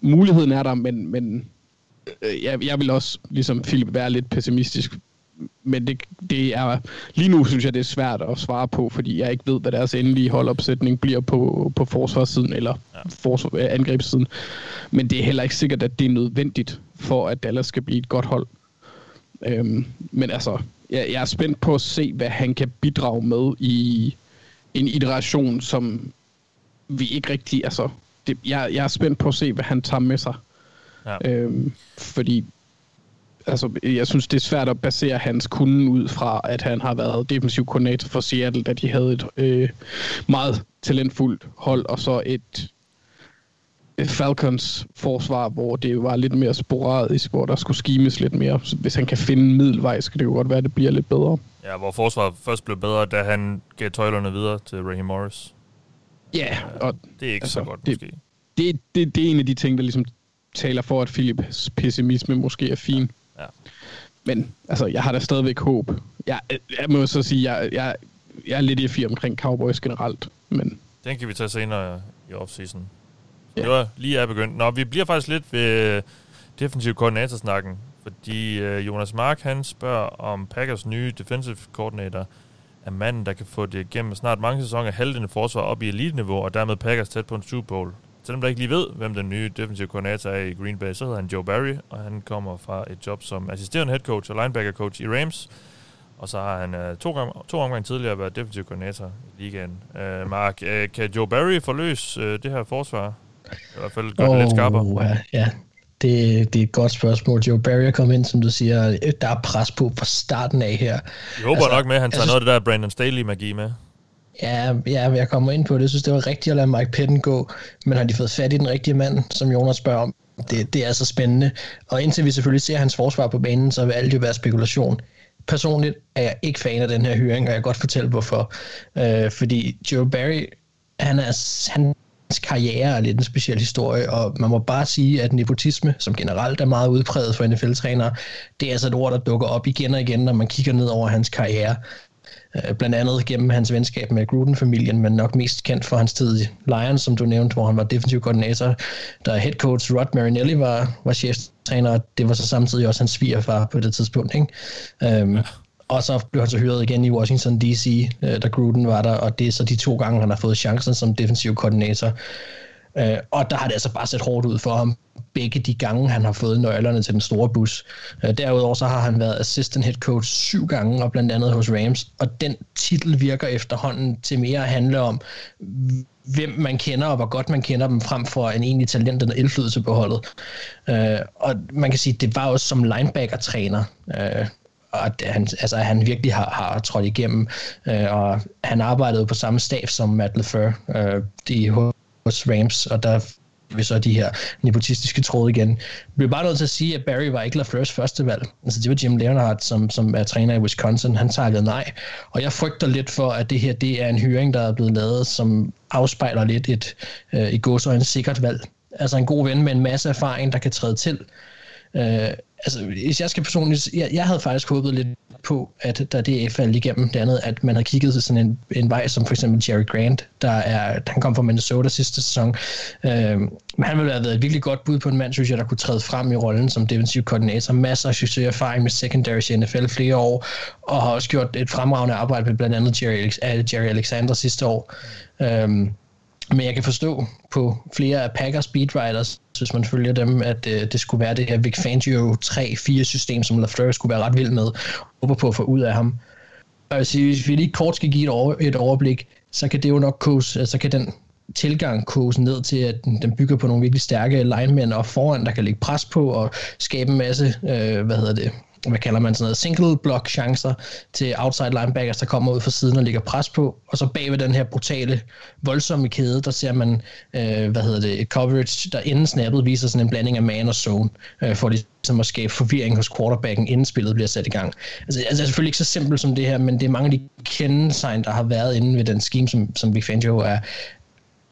Muligheden er der, men, men øh, jeg, jeg vil også, ligesom Philip, være lidt pessimistisk men det, det er, lige nu synes jeg, det er svært at svare på, fordi jeg ikke ved, hvad deres endelige holdopsætning bliver på, på forsvarssiden eller ja. forsvar, øh, angrebssiden. Men det er heller ikke sikkert, at det er nødvendigt for, at Dallas skal blive et godt hold. Øhm, men altså, jeg, jeg er spændt på at se, hvad han kan bidrage med i en iteration, som vi ikke rigtig... Altså, det, jeg, jeg er spændt på at se, hvad han tager med sig. Ja. Øhm, fordi altså, jeg synes, det er svært at basere hans kunde ud fra, at han har været defensiv koordinator for Seattle, da de havde et øh, meget talentfuldt hold, og så et, Falcons forsvar, hvor det var lidt mere sporadisk, hvor der skulle skimes lidt mere. Så hvis han kan finde en middelvej, så kan det jo godt være, at det bliver lidt bedre. Ja, hvor forsvaret først blev bedre, da han gav tøjlerne videre til Raheem Morris. Ja, og det er ikke altså, så godt, det, måske. Det, det, det er en af de ting, der ligesom taler for, at Philips pessimisme måske er fin. Ja. Men altså, jeg har da stadigvæk håb. Jeg, jeg må så sige, jeg, jeg, jeg er lidt i fire omkring Cowboys generelt. Men... Den kan vi tage senere i offseason. Ja. Det var lige er begyndt. Nå, vi bliver faktisk lidt ved defensiv koordinatorsnakken, fordi øh, Jonas Mark, han spørger om Packers nye defensive coordinator er manden, der kan få det gennem snart mange sæsoner halvdelen forsvar op i elite-niveau, og dermed Packers tæt på en Super Bowl. Selvom der ikke lige ved, hvem den nye defensive koordinator er i Green Bay, så hedder han Joe Barry, og han kommer fra et job som assisterende head coach og linebacker coach i Rams. Og så har han uh, to, gang, to omgange tidligere været defensive koordinator i ligaen. Uh, Mark, uh, kan Joe Barry forløse uh, det her forsvar? I hvert fald gøre oh, det lidt skarpere. Ja, ja. Det, det er et godt spørgsmål. Joe Barry er kommet ind, som du siger. Der er pres på fra starten af her. Jeg håber altså, nok med, at han tager altså, noget af det der Brandon Staley-magi med. Ja, ja, jeg kommer ind på det. Jeg synes, det var rigtigt at lade Mike Petten gå, men har de fået fat i den rigtige mand, som Jonas spørger om? Det, det er så spændende. Og indtil vi selvfølgelig ser hans forsvar på banen, så vil alt jo være spekulation. Personligt er jeg ikke fan af den her hyring, og jeg kan godt fortælle hvorfor. Øh, fordi Joe Barry, han er, han hans karriere er lidt en speciel historie, og man må bare sige, at nepotisme, som generelt er meget udpræget for NFL-trænere, det er altså et ord, der dukker op igen og igen, når man kigger ned over hans karriere. Øh, blandt andet gennem hans venskab med Gruden-familien, men nok mest kendt for hans tid i Lions, som du nævnte, hvor han var defensiv koordinator, da head coach Rod Marinelli var, var cheftræner, og det var så samtidig også hans svigerfar på det tidspunkt. Ikke? Um, og så blev han så hyret igen i Washington D.C., øh, da Gruden var der, og det er så de to gange, han har fået chancen som defensiv koordinator. Øh, og der har det altså bare set hårdt ud for ham, begge de gange, han har fået nøglerne til den store bus. Øh, derudover så har han været assistant head coach syv gange, og blandt andet hos Rams, og den titel virker efterhånden til mere at handle om, hvem man kender, og hvor godt man kender dem, frem for en egentlig talent eller indflydelse på holdet. Øh, og man kan sige, det var også som linebacker-træner, øh, at han, altså, at han virkelig har, har trådt igennem, øh, og han arbejdede på samme stab som Matt LeFleur øh, de, hos Rams, og der vi så de her nepotistiske tråde igen. Jeg bliver bare nødt til at sige, at Barry var ikke LaFleurs første valg. Altså det var Jim Leonhardt, som, som er træner i Wisconsin. Han takkede nej. Og jeg frygter lidt for, at det her det er en hyring, der er blevet lavet, som afspejler lidt et øh, i en sikkert valg. Altså en god ven med en masse erfaring, der kan træde til. Øh, altså, hvis jeg skal personligt... Jeg, jeg havde faktisk håbet lidt på, at da det faldt igennem det andet, at man havde kigget til sådan en, en vej, som for eksempel Jerry Grant, der er, han kom fra Minnesota sidste sæson. Øh, men han ville have været et virkelig godt bud på en mand, synes jeg, der kunne træde frem i rollen som defensiv koordinator. Masser af succeserfaring med secondaries i NFL flere år, og har også gjort et fremragende arbejde med blandt andet Jerry, Jerry Alexander sidste år. Øh, men jeg kan forstå på flere af Packers beatwriters, hvis man følger dem, at øh, det skulle være det her Vic Fangio 3-4 system, som LaFleur skulle være ret vild med, håber på at få ud af ham. Og jeg hvis vi lige kort skal give et, over, et overblik, så kan det jo nok kose, øh, så kan den tilgang kose ned til, at den, den bygger på nogle virkelig stærke linemen og foran, der kan lægge pres på og skabe en masse, øh, hvad hedder det, hvad kalder man sådan noget, single block chancer til outside linebackers, der kommer ud fra siden og ligger pres på, og så bag ved den her brutale, voldsomme kæde, der ser man, øh, hvad hedder det, et coverage, der inden snappet viser sådan en blanding af man og zone, øh, for ligesom at skabe forvirring hos quarterbacken, inden spillet bliver sat i gang. Altså, altså, det er selvfølgelig ikke så simpelt som det her, men det er mange af de kendetegn, der har været inde ved den scheme, som, som Big Fangio er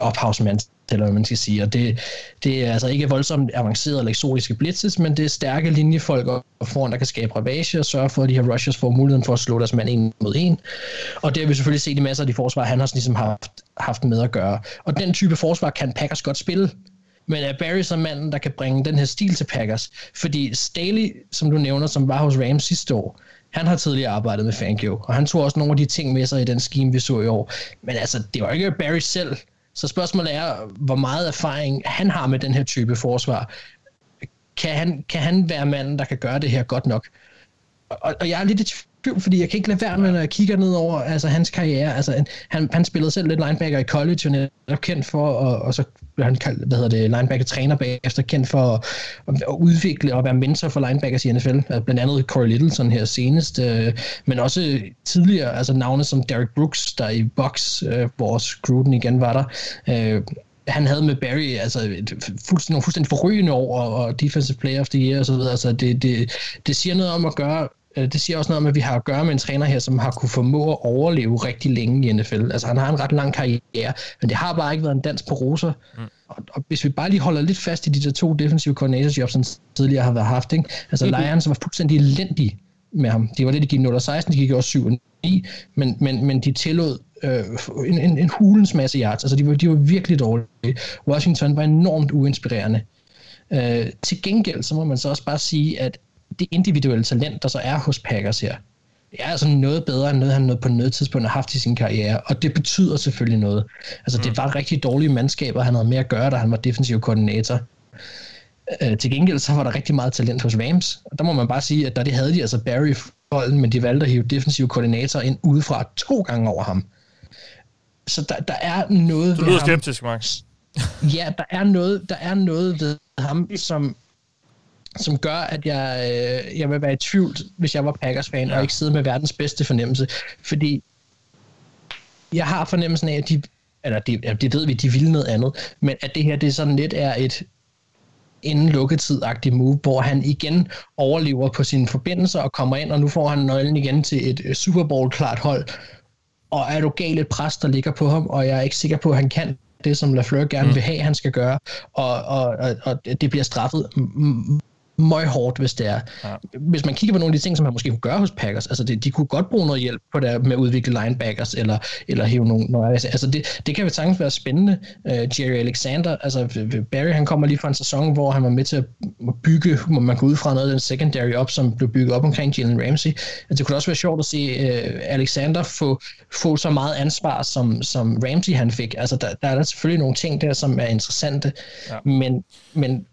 ophavsmand eller hvad man skal sige. Og det, det er altså ikke voldsomt avanceret eller eksotiske blitzes, men det er stærke linjefolk og foran, der kan skabe ravage og sørge for, at de her rushers får muligheden for at slå deres mand en mod en. Og det har vi selvfølgelig set i masser af de forsvar, han har ligesom haft, haft med at gøre. Og den type forsvar kan Packers godt spille, men er Barry så manden, der kan bringe den her stil til Packers? Fordi Staley, som du nævner, som var hos Rams sidste år, han har tidligere arbejdet med Fangio, og han tog også nogle af de ting med sig i den scheme, vi så i år. Men altså, det var ikke Barry selv, så spørgsmålet er, hvor meget erfaring han har med den her type forsvar. Kan han, kan han være manden, der kan gøre det her godt nok? Og, og jeg er lidt i tvivl, fordi jeg kan ikke lade være med, når jeg kigger ned over altså, hans karriere. Altså, han, han spillede selv lidt linebacker i college, og er kendt for, at og så han kaldt, hvad hedder det, linebacker-træner bagefter, kendt for at, at, udvikle og være mentor for linebackers i NFL. Altså, øh, blandt andet Corey Littleton her senest, øh, men også tidligere, altså navne som Derek Brooks, der i box, øh, hvor Gruden igen var der. Øh, han havde med Barry altså fuldstændig, fuldstændig forrygende år og, og defensive player of the year og så videre. Altså det, det, det siger noget om at gøre det siger også noget om, at vi har at gøre med en træner her, som har kunne formå at overleve rigtig længe i NFL. Altså han har en ret lang karriere, men det har bare ikke været en dans på roser. Mm. Og, og hvis vi bare lige holder lidt fast i de der to defensive coordinatorsjobs, som tidligere har været haft, ikke? altså mm-hmm. Lions var fuldstændig elendige med ham. De var det, de gik 0-16, de gik også 7 9, men, men, men de tillod øh, en, en, en hulens masse yards. Altså de var, de var virkelig dårlige. Washington var enormt uinspirerende. Øh, til gengæld, så må man så også bare sige, at det individuelle talent, der så er hos Packers her, det er altså noget bedre end noget, han på noget tidspunkt har haft i sin karriere, og det betyder selvfølgelig noget. Altså, mm. det var rigtig dårlige mandskaber, han havde med at gøre, da han var defensiv koordinator. Øh, til gengæld så var der rigtig meget talent hos Rams, og der må man bare sige, at der det havde de altså Barry bolden, men de valgte at hive defensiv koordinator ind udefra to gange over ham. Så der, der er noget Du lyder skeptisk, Max. ja, der er noget, der er noget ved ham, som som gør, at jeg, øh, jeg vil være i tvivl, hvis jeg var Packers-fan, ja. og ikke sidde med verdens bedste fornemmelse. Fordi jeg har fornemmelsen af, at de, eller det, det ved vi, de vil noget andet, men at det her, det sådan lidt er et inden lukketid-agtigt move, hvor han igen overlever på sine forbindelser og kommer ind, og nu får han nøglen igen til et øh, Super Bowl-klart hold. Og er du galt et pres, der ligger på ham, og jeg er ikke sikker på, at han kan det, som Lafleur gerne mm. vil have, han skal gøre, og, og, og, og det bliver straffet møg hårdt, hvis det er. Ja. Hvis man kigger på nogle af de ting, som man måske kunne gøre hos Packers, altså det, de kunne godt bruge noget hjælp på det med at udvikle linebackers, eller, eller hæve nogle, nogle altså det, det kan jo sagtens være spændende. Uh, Jerry Alexander, altså Barry, han kommer lige fra en sæson, hvor han var med til at bygge, hvor man går ud fra noget af den secondary op, som blev bygget op omkring Jalen Ramsey. Altså, det kunne også være sjovt at se uh, Alexander få, få så meget ansvar, som, som Ramsey han fik. Altså der, der er der selvfølgelig nogle ting der, som er interessante, ja. men, men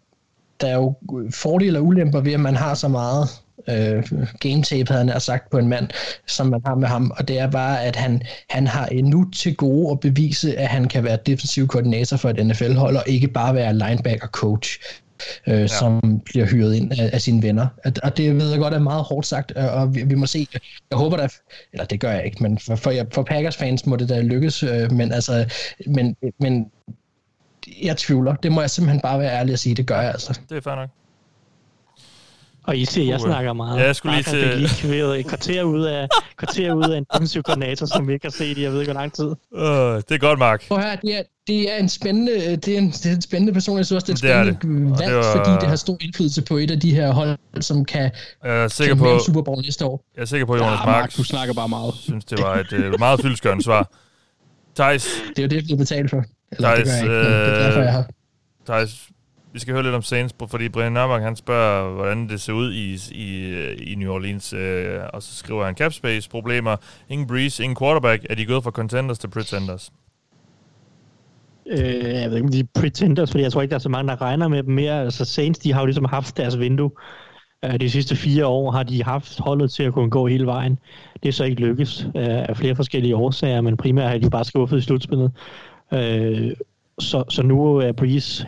der er jo fordele og ulemper ved, at man har så meget øh, game tape, havde han sagt på en mand, som man har med ham, og det er bare, at han, han har endnu til gode at bevise, at han kan være defensiv koordinator for et NFL-hold, og ikke bare være linebacker-coach. øh, ja. som bliver hyret ind af, af sine venner. Og det ved jeg godt er meget hårdt sagt, og vi, vi må se. Jeg håber da, eller det gør jeg ikke, men for, for, for Packers fans må det da lykkes, øh, men altså, men, men jeg tvivler. Det må jeg simpelthen bare være ærlig at sige, det gør jeg altså. Det er fair nok. Og I ser, jeg snakker meget. Ja, jeg skulle lige til... Det lige et kvarter ud af, kvarter ud af en defensiv koordinator, som vi ikke har set i, jeg ved ikke, hvor lang tid. Uh, det er godt, Mark. Prøv her, det er, det er en spændende, det er en, det er en spændende person. Jeg synes også, det er et spændende valg, det var... fordi det har stor indflydelse på et af de her hold, som kan jeg er sikker på, Super Bowl næste år. Jeg er sikker på, Jonas ja, Mark, Mark, du snakker bare meget. synes, det var et uh, meget fyldskørende svar. Thijs. Det er jo det, jeg bliver betalt for. Eller, Thijs, det, gør jeg ikke, det er derfor, jeg har. Thijs, vi skal høre lidt om Saints, fordi Brian Nørmark, han spørger, hvordan det ser ud i, i, i New Orleans, øh, og så skriver han cap space problemer, ingen breeze, ingen quarterback, er de gået fra contenders til pretenders? Øh, jeg ved ikke, om de er pretenders, fordi jeg tror ikke, der er så mange, der regner med dem mere. Altså Saints, de har jo ligesom haft deres vindue. Øh, de sidste fire år har de haft holdet til at kunne gå hele vejen. Det er så ikke lykkes øh, af flere forskellige årsager, men primært har de bare skuffet i slutspillet. Øh, så, så nu er Breeze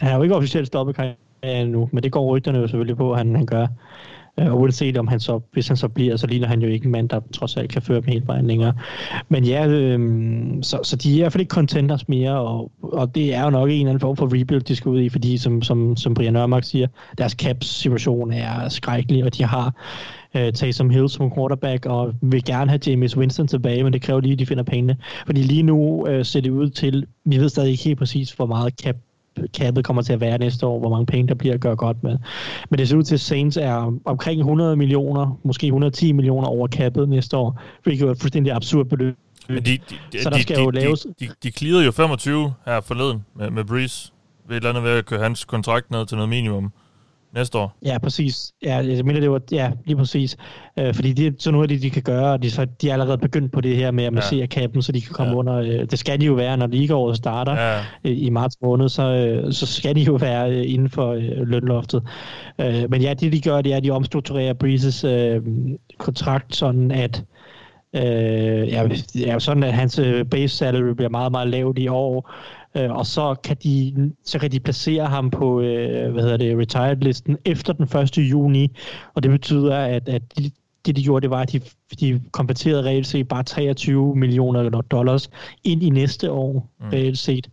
han er jo ikke officielt stoppet karrieren nu, men det går rygterne jo selvfølgelig på, at han, han gør. Øh, og uanset om han så, hvis han så bliver, så ligner han jo ikke en mand, der trods alt kan føre dem helt vejen længere. Men ja, øh, så, så de er i hvert fald ikke contenders mere, og, og det er jo nok en eller anden form for rebuild, de skal ud i, fordi som, som, som Brian Nørmark siger, deres caps-situation er skrækkelig, og de har øh, Taysom Hill som quarterback, og vil gerne have James Winston tilbage, men det kræver lige, at de finder pengene. Fordi lige nu øh, ser det ud til, vi ved stadig ikke helt præcis, hvor meget cap kappet kommer til at være næste år, hvor mange penge der bliver at gøre godt med. Men det ser ud til, at Saints er omkring 100 millioner, måske 110 millioner over kappet næste år, hvilket er et fuldstændig absurd beløb. Men de, de, så der skal de, jo laves... De, de, de jo 25 her forleden med, med Breeze, ved et eller andet ved at køre hans kontrakt ned til noget minimum næste år. Ja, præcis. Ja, jeg mener, det var, ja, lige præcis. Øh, fordi det er sådan noget, de, de kan gøre, og de, så, de er allerede begyndt på det her med at massere ja. kappen, så de kan komme ja. under. Øh, det skal de jo være, når ligaåret starter ja. øh, i marts måned, så, øh, så skal de jo være øh, inden for øh, lønloftet. Øh, men ja, det de gør, det er, at de omstrukturerer Breezes øh, kontrakt sådan, at Øh, ja, ja, sådan at hans øh, base salary bliver meget, meget lavt i år, øh, og så kan, de, så kan de placere ham på øh, hvad hedder det, retired-listen efter den 1. juni, og det betyder, at, at de, det de gjorde, det var, at de, de konverterede reelt set bare 23 millioner dollars ind i næste år, mm. reelt set.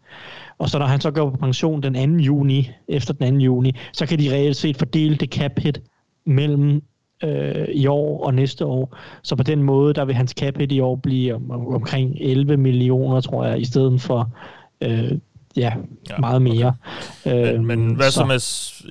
Og så når han så går på pension den 2. juni, efter den 2. juni, så kan de reelt set fordele det cap hit mellem øh, i år og næste år. Så på den måde, der vil hans cap hit i år blive om, om, omkring 11 millioner, tror jeg, i stedet for øh, ja, ja, meget mere. Okay. Men, men hvad så, med,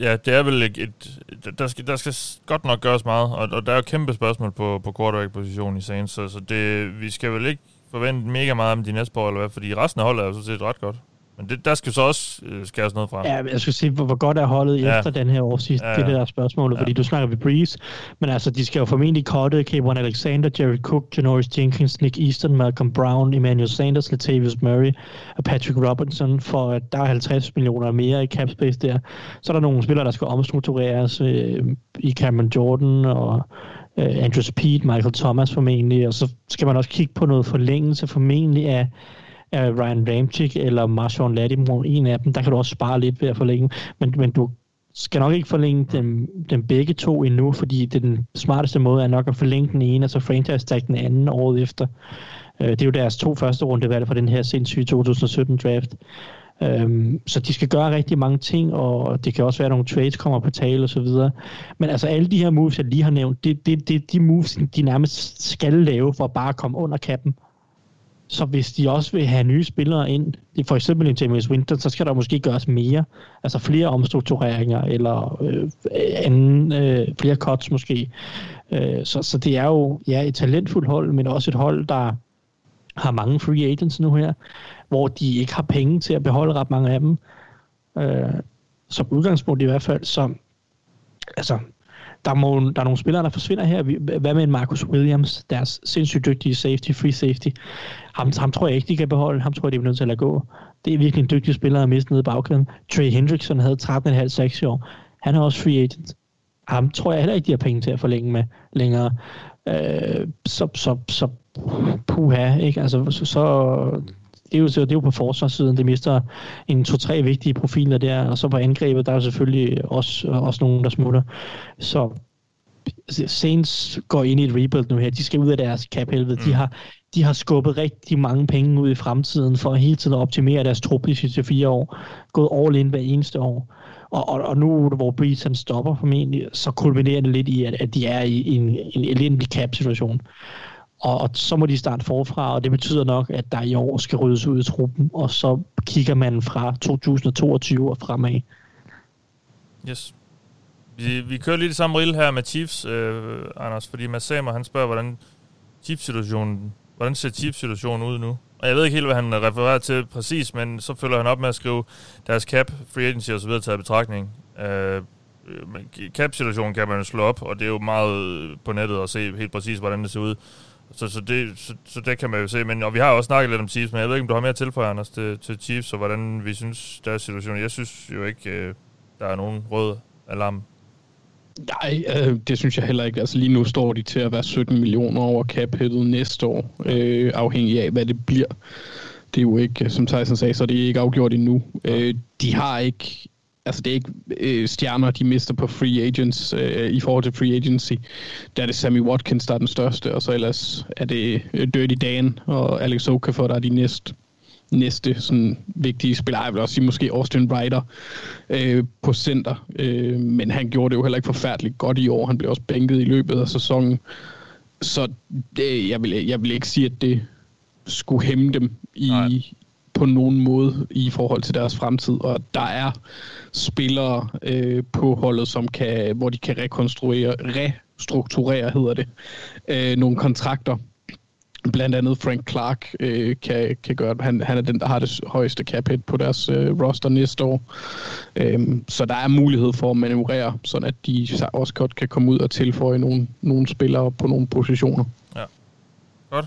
ja, det er vel et, et der, skal, der skal godt nok gøres meget, og, og der er jo kæmpe spørgsmål på, på quarterback-positionen i sagen, så, så det, vi skal vel ikke forvente mega meget om de næste år, eller hvad, fordi resten af holdet er jo så set ret godt. Men det, der skal så også øh, skæres noget fra. Ja, jeg skulle sige, hvor, hvor godt er holdet ja. efter den her årsidst. Ja, ja. Det er der spørgsmål, ja. fordi du snakker ved Breeze, men altså, de skal jo formentlig cutte K1 Alexander, Jerry Cook, Janoris Jenkins, Nick Easton, Malcolm Brown, Emmanuel Sanders, Latavius Murray og Patrick Robinson, for at der er 50 millioner mere i cap space der. Så er der nogle spillere, der skal omstruktureres øh, i Cameron Jordan og øh, Andrew Speed, Michael Thomas formentlig, og så skal man også kigge på noget forlængelse formentlig af af Ryan Ramchick eller Marshawn Lattimore, en af dem, der kan du også spare lidt ved at forlænge, men, men du skal nok ikke forlænge dem, dem begge to endnu, fordi det den smarteste måde er nok at forlænge den ene, og så franchise tag den anden året efter. Uh, det er jo deres to første rundevalg for den her sindssyge 2017 draft. Um, så de skal gøre rigtig mange ting, og det kan også være, at nogle trades kommer på tale osv. Men altså alle de her moves, jeg lige har nævnt, det er det, det, de moves, de nærmest skal lave for at bare komme under kappen. Så hvis de også vil have nye spillere ind, for eksempel en James Winter, så skal der måske gøres mere. Altså flere omstruktureringer, eller øh, anden, øh, flere cuts måske. Øh, så, så det er jo ja, et talentfuldt hold, men også et hold, der har mange free agents nu her, hvor de ikke har penge til at beholde ret mange af dem. Øh, som udgangspunkt i hvert fald. Så altså, der, må, der er nogle spillere, der forsvinder her. Hvad med en Marcus Williams, deres sindssygt dygtige safety, free safety? Ham, ham tror jeg ikke, de kan beholde. Ham tror jeg, de er nødt til at lade gå. Det er virkelig en dygtig spiller at miste nede i bagkæden. Trey Hendrickson havde 13,5-6 år. Han er også free agent. Ham tror jeg heller ikke, de har penge til at forlænge med længere. Øh, så, så, så puha, ikke? Altså, så, så det, er jo, det er jo på forsvarssiden, det mister en to-tre vigtige profiler der, og så på angrebet, der er selvfølgelig også, også nogen, der smutter. Så Saints går ind i et rebuild nu her. De skal ud af deres cap-helvede. Mm. De, har, de har skubbet rigtig mange penge ud i fremtiden for hele tiden at optimere deres trup i sidste fire år. Gået all in hver eneste år. Og, og, og nu, hvor Breeze han stopper formentlig, så kulminerer det lidt i, at, at de er i en, en elendig cap-situation. Og, og så må de starte forfra, og det betyder nok, at der i år skal ryddes ud i truppen, og så kigger man fra 2022 og fremad. Yes. Vi, vi kører lige det samme rille her med Chiefs, øh, Anders, fordi Mads Samer, han spørger, hvordan Chiefs-situationen, hvordan ser Chiefs-situationen ud nu? Og jeg ved ikke helt, hvad han refererer til præcis, men så følger han op med at skrive deres cap, free agency og så videre taget betragtning. Øh, cap-situationen kan man jo slå op, og det er jo meget på nettet at se helt præcis, hvordan det ser ud. Så, så, det, så, så det kan man jo se. Men, og vi har også snakket lidt om Chiefs, men jeg ved ikke, om du har mere tilføje, Anders, til, til Chiefs, og hvordan vi synes, deres situation. Jeg synes jo ikke, øh, der er nogen rød alarm Nej, øh, det synes jeg heller ikke. Altså lige nu står de til at være 17 millioner over cap næste år, øh, afhængig af, hvad det bliver. Det er jo ikke, som Tyson sagde, så det er ikke afgjort endnu. Øh, de har ikke, altså det er ikke øh, stjerner, de mister på free agents øh, i forhold til free agency. Der er det Sammy Watkins, der er den største, og så ellers er det øh, Dirty Dan og Alex Okafor, der er de næste næste sådan vigtige spiller. Jeg vil også sige måske Austin Ryder øh, på center, øh, men han gjorde det jo heller ikke forfærdeligt godt i år. Han blev også bænket i løbet af sæsonen. Så det, jeg, vil, jeg vil ikke sige, at det skulle hæmme dem i, Nej. på nogen måde i forhold til deres fremtid. Og der er spillere øh, på holdet, som kan, hvor de kan rekonstruere, restrukturere, hedder det, øh, nogle kontrakter Blandt andet Frank Clark øh, kan, kan gøre. Han, han er den, der har det højeste cap hit på deres øh, roster næste år. Øhm, så der er mulighed for at manøvrere, sådan at de også godt kan komme ud og tilføje nogle, nogle spillere på nogle positioner. Ja, godt.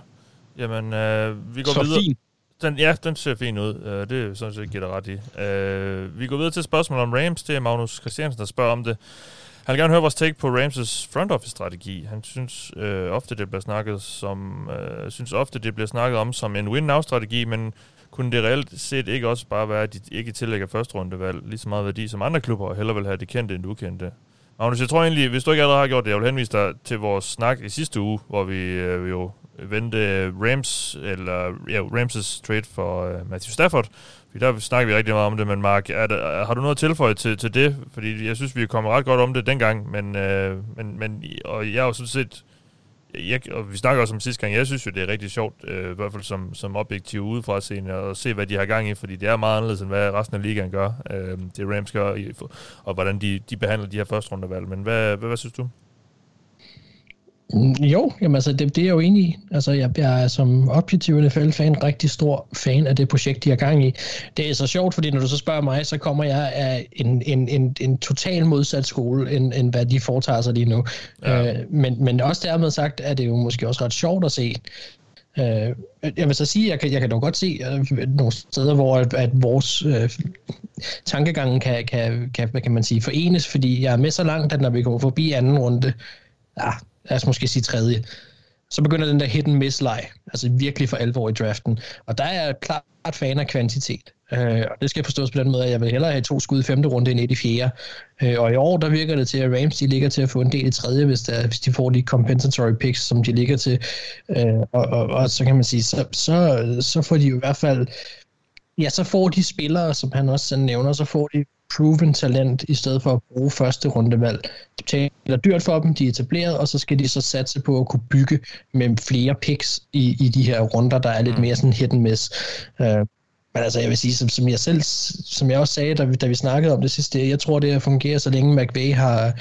Jamen, øh, vi går så videre. Fint. Den, ja, den ser fin ud. Uh, det er sådan set, giver ret i. Uh, vi går videre til spørgsmål om Rams. Det er Magnus Christiansen, der spørger om det. Han vil gerne høre vores take på Ramses front office strategi. Han synes øh, ofte det bliver snakket som øh, synes ofte det bliver snakket om som en win now strategi, men kunne det reelt set ikke også bare være, at de ikke tillægger første rundevalg lige så meget værdi som andre klubber, og hellere vil have det kendte end det ukendte? Magnus, jeg tror egentlig, hvis du ikke allerede har gjort det, jeg vil henvise dig til vores snak i sidste uge, hvor vi øh, jo vente Rams, eller ja, Ramses trade for øh, Matthew Stafford, fordi der snakker vi rigtig meget om det, men Mark, er der, har du noget at tilføje til, til det? Fordi jeg synes, vi er kommet ret godt om det dengang, men, øh, men, men og jeg er jo sådan set, jeg, og vi snakker også om sidste gang, jeg synes jo, det er rigtig sjovt, øh, i hvert fald som, som objektiv udefra scene, at se, hvad de har gang i, fordi det er meget anderledes, end hvad resten af ligaen gør, øh, det Rams gør, og hvordan de, de behandler de her første rundevalg. Men hvad, hvad, hvad synes du? Mm, jo, jamen altså, det, det er jeg jo enig i. Altså, jeg, jeg er som objektiv NFL-fan rigtig stor fan af det projekt, de har gang i. Det er så sjovt, fordi når du så spørger mig, så kommer jeg af en, en, en, en total modsat skole, end, end hvad de foretager sig lige nu. Ja. Øh, men, men også dermed sagt, er det jo måske også ret sjovt at se. Øh, jeg vil så sige, jeg kan, jeg kan dog godt se øh, nogle steder, hvor at, at vores øh, tankegang kan, kan, kan, hvad kan man sige, forenes, fordi jeg er med så langt, at når vi går forbi anden runde, ja, lad os måske sige tredje, så begynder den der hit and miss leg, altså virkelig for alvor i draften. Og der er jeg klart fan af kvantitet. Øh, og det skal forstås på den måde, at jeg vil hellere have to skud i femte runde end et i fjerde. Øh, og i år, der virker det til, at Rams de ligger til at få en del i tredje, hvis, der, hvis de får de compensatory picks, som de ligger til. Øh, og, og, og, så kan man sige, så, så, så får de jo i hvert fald ja, så får de spillere, som han også nævner, så får de proven talent, i stedet for at bruge første rundevalg. De betaler dyrt for dem, de er etableret, og så skal de så satse på at kunne bygge med flere picks i, i de her runder, der er lidt mm. mere sådan hit and miss. Uh, men altså, jeg vil sige, som, som jeg selv, som jeg også sagde, da vi, da vi snakkede om det sidste, jeg tror, det fungerer, så længe McVay har,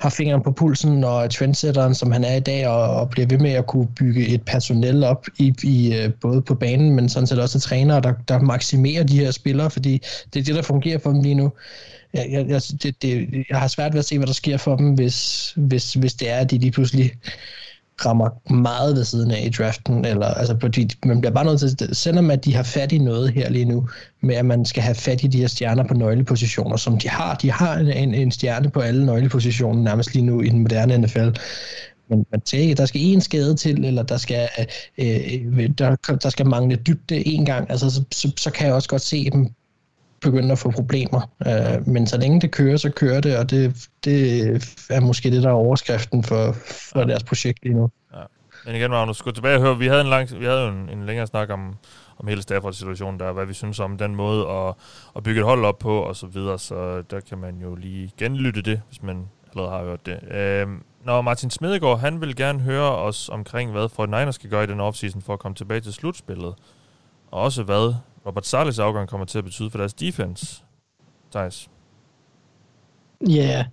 har fingeren på pulsen og er trendsetteren, som han er i dag, og, og bliver ved med at kunne bygge et personel op, i, i øh, både på banen, men sådan set også trænere, der, der maksimerer de her spillere, fordi det er det, der fungerer for dem lige nu. Jeg, jeg, det, det, jeg har svært ved at se, hvad der sker for dem, hvis, hvis, hvis det er, at de lige pludselig rammer meget ved siden af i draften, eller altså fordi man bliver bare nødt til, selvom at de har fat i noget her lige nu, med at man skal have fat i de her stjerner på nøglepositioner, som de har. De har en, en, en stjerne på alle nøglepositioner nærmest lige nu i den moderne NFL. men, man tænker, der skal en skade til, eller der skal, øh, øh, der, der skal mangle dybde en gang, altså, så, så, så kan jeg også godt se dem begynde at få problemer. Øh, men så længe det kører, så kører det, og det, det er måske det, der er overskriften for, for ja. deres projekt lige nu. Ja. Men igen, Magnus, gå tilbage og høre, vi havde en, lang, vi havde jo en, en længere snak om, om hele Stafford-situationen der, hvad vi synes om den måde at, at bygge et hold op på, og så videre, så der kan man jo lige genlytte det, hvis man allerede har hørt det. Øh, når Martin Smedegaard, han vil gerne høre os omkring, hvad Fort Niners skal gøre i den offseason for at komme tilbage til slutspillet, og også hvad Robert Sarlis afgang kommer til at betyde for deres defense. Thijs? Ja, yeah.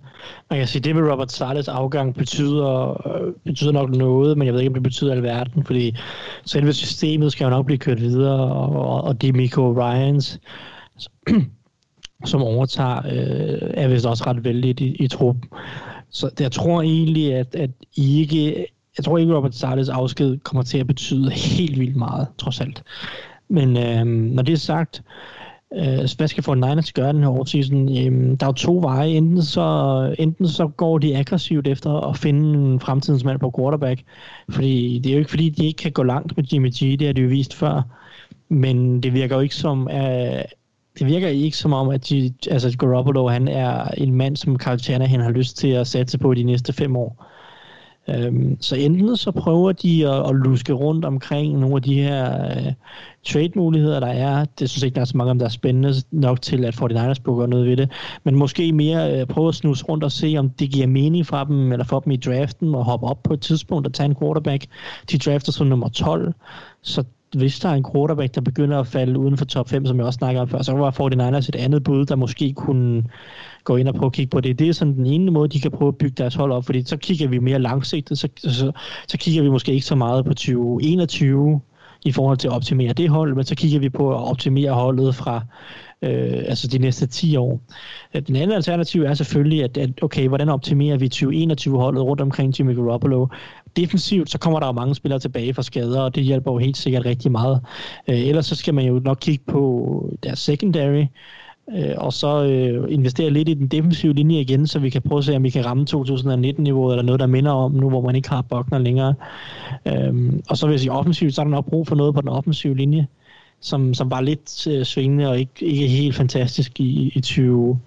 man kan sige, det med Robert Sarlis afgang betyder, øh, betyder nok noget, men jeg ved ikke, om det betyder alverden, fordi selve systemet skal jo nok blive kørt videre, og, og de Miko Ryans, som overtager, øh, er vist også ret vældig i, i truppen. Så jeg tror egentlig, at, at I ikke, jeg tror ikke, Robert Sarlis afsked kommer til at betyde helt vildt meget, trods alt. Men øh, når det er sagt, øh, hvad skal for Niners gøre den her offseason? Øh, der er jo to veje. Enten så, enten så går de aggressivt efter at finde en fremtidens mand på quarterback. Fordi det er jo ikke fordi, de ikke kan gå langt med Jimmy G. Det har de jo vist før. Men det virker jo ikke som... Øh, det virker ikke som om, at de, altså Garoppolo han er en mand, som Carl Shanahan har lyst til at satse på de næste fem år. Øhm, så enten så prøver de at, at luske rundt omkring nogle af de her uh, trade-muligheder, der er. Det synes jeg ikke, der er så mange om, der er spændende nok til, at 49ers booker noget ved det. Men måske mere uh, prøve at snuse rundt og se, om det giver mening fra dem, eller for dem i draften, og hoppe op på et tidspunkt og tage en quarterback. De drafter som nummer 12, så hvis der er en quarterback, der begynder at falde uden for top 5, som jeg også snakker om før, så var 49ers et andet bud, der måske kunne gå ind og prøve at kigge på det. Det er sådan den ene måde, de kan prøve at bygge deres hold op, fordi så kigger vi mere langsigtet, så, så, så kigger vi måske ikke så meget på 2021 i forhold til at optimere det hold, men så kigger vi på at optimere holdet fra øh, altså de næste 10 år. Den anden alternativ er selvfølgelig, at, at okay, hvordan optimerer vi 2021-holdet rundt omkring Jimmy Garoppolo? Defensivt, så kommer der jo mange spillere tilbage fra skader, og det hjælper jo helt sikkert rigtig meget. Øh, ellers så skal man jo nok kigge på øh, deres secondary, øh, og så øh, investere lidt i den defensive linje igen, så vi kan prøve at se, om vi kan ramme 2019-niveauet, eller noget, der minder om nu, hvor man ikke har Bogner længere. Øh, og så vil jeg sige, offensivt, så er der nok brug for noget på den offensive linje, som, som var lidt øh, svingende og ikke, ikke helt fantastisk i, i 20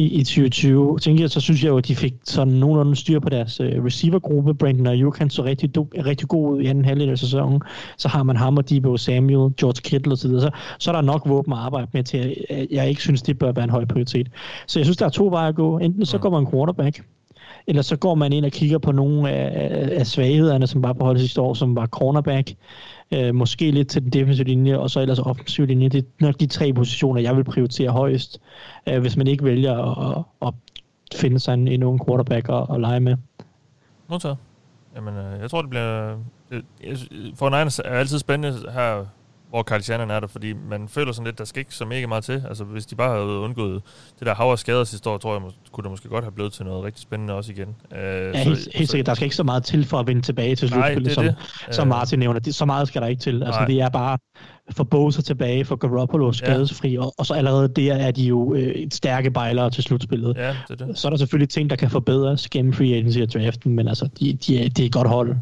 i, i 2020. Tænker jeg, så synes jeg jo, at de fik sådan nogenlunde styr på deres uh, receivergruppe. Brandon Ayuk, han så rigtig, do, rigtig god ud i anden halvdel af sæsonen. Så har man ham og Debo Samuel, George Kittle osv. Så, så er der nok våben at arbejde med til, at jeg ikke synes, det bør være en høj prioritet. Så jeg synes, der er to veje at gå. Enten så går man quarterback, eller så går man ind og kigger på nogle af, af svaghederne, som var på holdet sidste år, som var cornerback, øh, måske lidt til den defensive linje, og så ellers offensiv linje. Det er nok de tre positioner, jeg vil prioritere højst, øh, hvis man ikke vælger at, at, finde sig en, en ung quarterback og, at lege med. Modtaget. Jamen, øh, jeg tror, det bliver... Øh, det, for Niners er altid spændende her hvor Carl Shannon er der, fordi man føler sådan lidt, der skal ikke så mega meget til. Altså, hvis de bare havde undgået det der hav af skader sidste år, tror jeg, kunne det måske godt have blevet til noget rigtig spændende også igen. Uh, ja, så, helt, helt sikkert. Der skal ikke så meget til for at vende tilbage til slutspillet, som, det. som Martin nævner. Det, så meget skal der ikke til. Altså, Nej. det er bare for Bosa tilbage, for Garoppolo skadesfri, ja. og, og så allerede der er de jo øh, et stærke bejlere til slutspillet. Ja, det det. Så er der selvfølgelig ting, der kan forbedres gennem free agency og draften, men altså, de, de, er, de er et godt hold.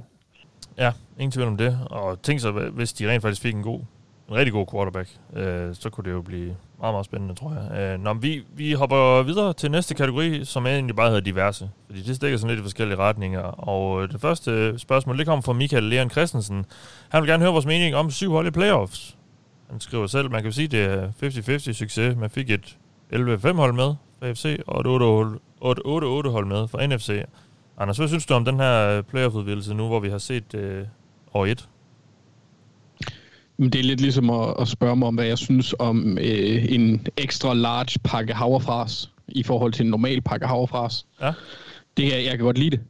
Ja, ingen tvivl om det. Og tænk så, hvis de rent faktisk fik en god en rigtig god quarterback, øh, så kunne det jo blive meget, meget spændende, tror jeg. Øh, nå, vi, vi hopper videre til næste kategori, som egentlig bare hedder diverse. Fordi det stikker sådan lidt i forskellige retninger. Og øh, det første spørgsmål, det kommer fra Michael Leon Christensen. Han vil gerne høre vores mening om syv hold i playoffs. Han skriver selv, man kan jo sige, det er 50-50 succes. Man fik et 11-5 hold med fra FC, og et 8-8 hold med fra NFC. Anders, hvad synes du om den her øh, playoff-udvidelse nu, hvor vi har set øh, år 1? Det er lidt ligesom at, at spørge mig om, hvad jeg synes om øh, en ekstra large pakke havrefras i forhold til en normal pakke havrefras. Ja. Det, jeg, jeg kan godt lide det.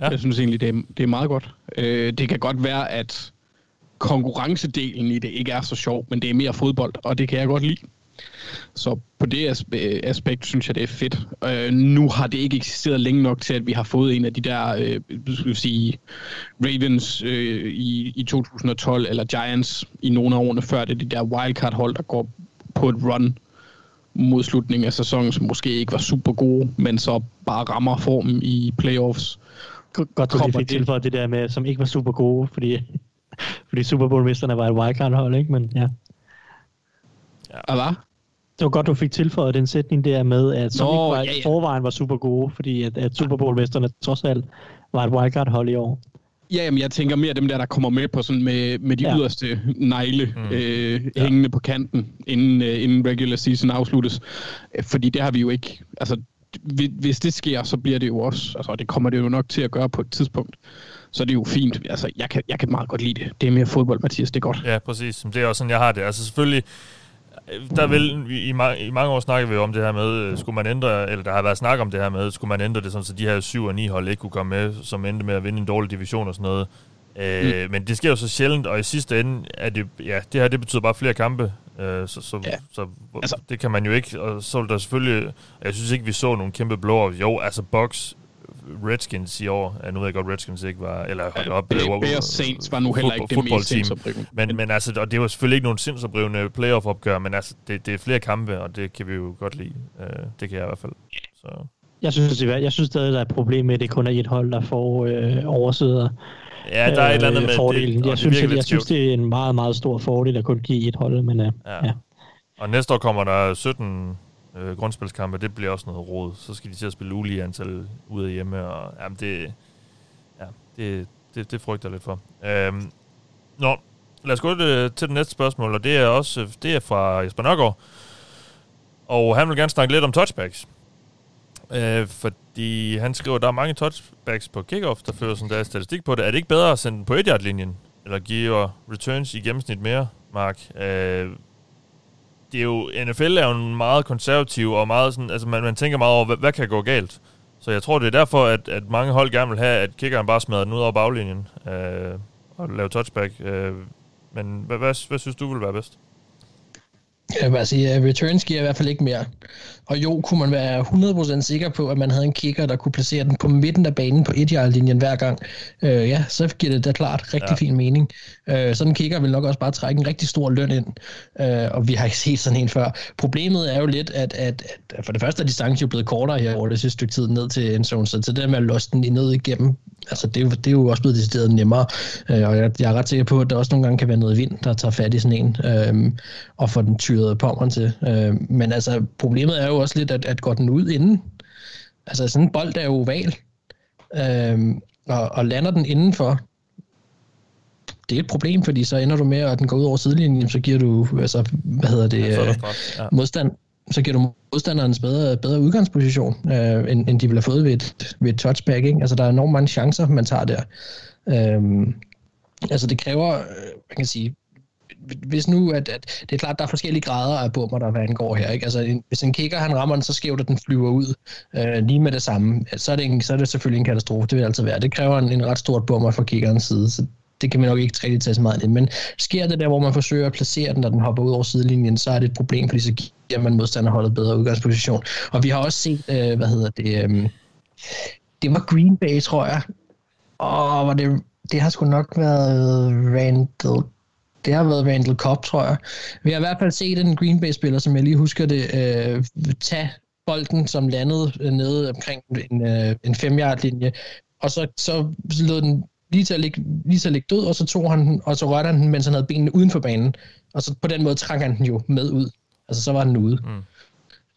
Ja. Jeg synes egentlig, det er, det er meget godt. Øh, det kan godt være, at konkurrencedelen i det ikke er så sjov, men det er mere fodbold, og det kan jeg godt lide. Så på det aspekt synes jeg, det er fedt. Øh, nu har det ikke eksisteret længe nok til, at vi har fået en af de der, øh, skal sige, Ravens øh, i, i 2012, eller Giants i nogle af årene før det, de der wildcard-hold, der går på et run mod slutningen af sæsonen, som måske ikke var super gode, men så bare rammer formen i playoffs. Godt, du lige fik tilføjet det der med, som ikke var super gode, fordi, fordi Super Bowl-mesterne var et wildcard-hold, ikke? Men ja. Ja, hvad? Det var godt, du fik tilføjet den sætning der med, at som Nå, ikke var, ja, ja, ja. ja. forvejen var super gode, fordi at, at Super Bowl-mesterne trods alt var et wildcard-hold i år. Ja, jamen, jeg tænker mere dem der, der kommer med på sådan med, med de ja. Ja. yderste negle mm. øh, hængende på kanten, inden, øh, inden regular season afsluttes. Øh, Fordi det har vi jo ikke... Altså, hvi- hvis det sker, så bliver det jo også... Altså, det kommer det jo nok til at gøre på et tidspunkt. Så det er jo fint. Altså, jeg kan, jeg kan meget godt lide det. Det er mere fodbold, Mathias. Det er godt. Ja, præcis. Det er også sådan, jeg har det. Altså selvfølgelig, der vil, i, ma- i mange år snakker vi jo om det her med, øh, skulle man ændre, eller der har været snak om det her med, skulle man ændre det sådan, så de her 7 og 9 hold ikke kunne komme med, som endte med at vinde en dårlig division og sådan noget. Øh, mm. Men det sker jo så sjældent, og i sidste ende er det, ja, det her det betyder bare flere kampe, øh, så, så, Ja. så Altså- det kan man jo ikke, og så vil der selvfølgelig, jeg synes ikke, vi så nogle kæmpe blower. Jo, altså Bucks, Redskins i år, ja, nu ved jeg godt, Redskins ikke var, eller holdt op. Øh, hvor- Bears Saints var nu heller ikke det mest sindsoprivende. Men, men altså, og det var selvfølgelig ikke nogen sindsoprivende playoff-opgør, men altså, det, det er flere kampe, og det kan vi jo godt lide. Uh, det kan jeg i hvert fald. Så. Jeg synes, det er, jeg synes stadig, der er et problem med, at det kun er et hold, der får øh, oversider. Ja, der er et eller andet med fordelen. det, jeg, det synes, at, jeg lidt synes, det er en meget, meget stor fordel at kun give et hold, men øh, Ja. ja. ja. Og næste år kommer der 17 øh, grundspilskampe, det bliver også noget råd. Så skal de til at spille ulige antal ude af hjemme, og jamen, det, ja, det, det, det frygter jeg lidt for. Øhm, nå, lad os gå øh, til, til det næste spørgsmål, og det er også øh, det er fra Jesper Nørgaard. Og han vil gerne snakke lidt om touchbacks. Øh, fordi han skriver, at der er mange touchbacks på kickoff, der fører sådan der statistik på det. Er det ikke bedre at sende den på 1 linjen eller giver returns i gennemsnit mere, Mark? Øh, det er jo, NFL er jo en meget konservativ og meget sådan, altså man, man tænker meget over, hvad, hvad kan gå galt? Så jeg tror, det er derfor, at, at mange hold gerne vil have, at kickeren bare smadrer den ud over baglinjen øh, og lave touchback. Øh, men hvad, hvad, hvad synes du vil være bedst? Jeg vil bare sige, at returns giver i hvert fald ikke mere. Og jo, kunne man være 100% sikker på, at man havde en kicker, der kunne placere den på midten af banen på et linjen hver gang, øh, ja, så giver det da klart rigtig Ja. fin mening. Øh, sådan en kicker vil nok også bare trække en rigtig stor løn ind, øh, og vi har ikke set sådan en før. Problemet er jo lidt, at, at, at for det første er distancen jo blevet kortere her over det sidste stykke tid ned til endzone, så det der med at låse den ned igennem, altså det er jo, det er jo også blevet decideret nemmere, øh, og jeg, jeg er ret sikker på, at der også nogle gange kan være noget vind, der tager fat i sådan en, øh, og får den tyret pommeren til. Øh, men altså, problemet er jo også lidt, at, at går den ud inden, altså sådan en bold er jo oval, øh, og, og lander den indenfor, det er et problem, fordi så ender du med, at den går ud over sidelinjen, så giver du, altså, hvad hedder det, Ja, så øh, straf. Ja. modstand, så giver du modstanderens bedre, bedre udgangsposition, øh, end, end de ville have fået ved et, ved et touchback. Ikke? Altså, der er enormt mange chancer, man tager der. Øhm, altså, det kræver, øh, man kan sige, hvis nu, at, at det er klart, der er forskellige grader af bummer, der hvad angår her. Ikke? Altså, en, hvis en kigger, han rammer den så skævt, at den flyver ud øh, lige med det samme, så er, det en, så er det selvfølgelig en katastrofe. Det vil altså altid være. Det kræver en, en ret stort bummer fra kikkerens side, så det kan man nok ikke rigtig tage så meget ind. Men sker det der, hvor man forsøger at placere den, når den hopper ud over sidelinjen, så er det et problem, fordi så giver man modstanderholdet bedre udgangsposition. Og vi har også set, øh, hvad hedder det, øh, det var Green Bay, tror jeg. Og var det, det har sgu nok været Randall det har været Randall Cobb, tror jeg. Vi har i hvert fald set en Green Bay-spiller, som jeg lige husker det, øh, tage bolden, som landede øh, nede omkring en, øh, en 5 linje og så, så lod den lige til, at ligge, lige til at ligge død, og så tog han den, og så rørte han den, mens han havde benene uden for banen. Og så på den måde trak han den jo med ud. Altså, så var den ude. Mm.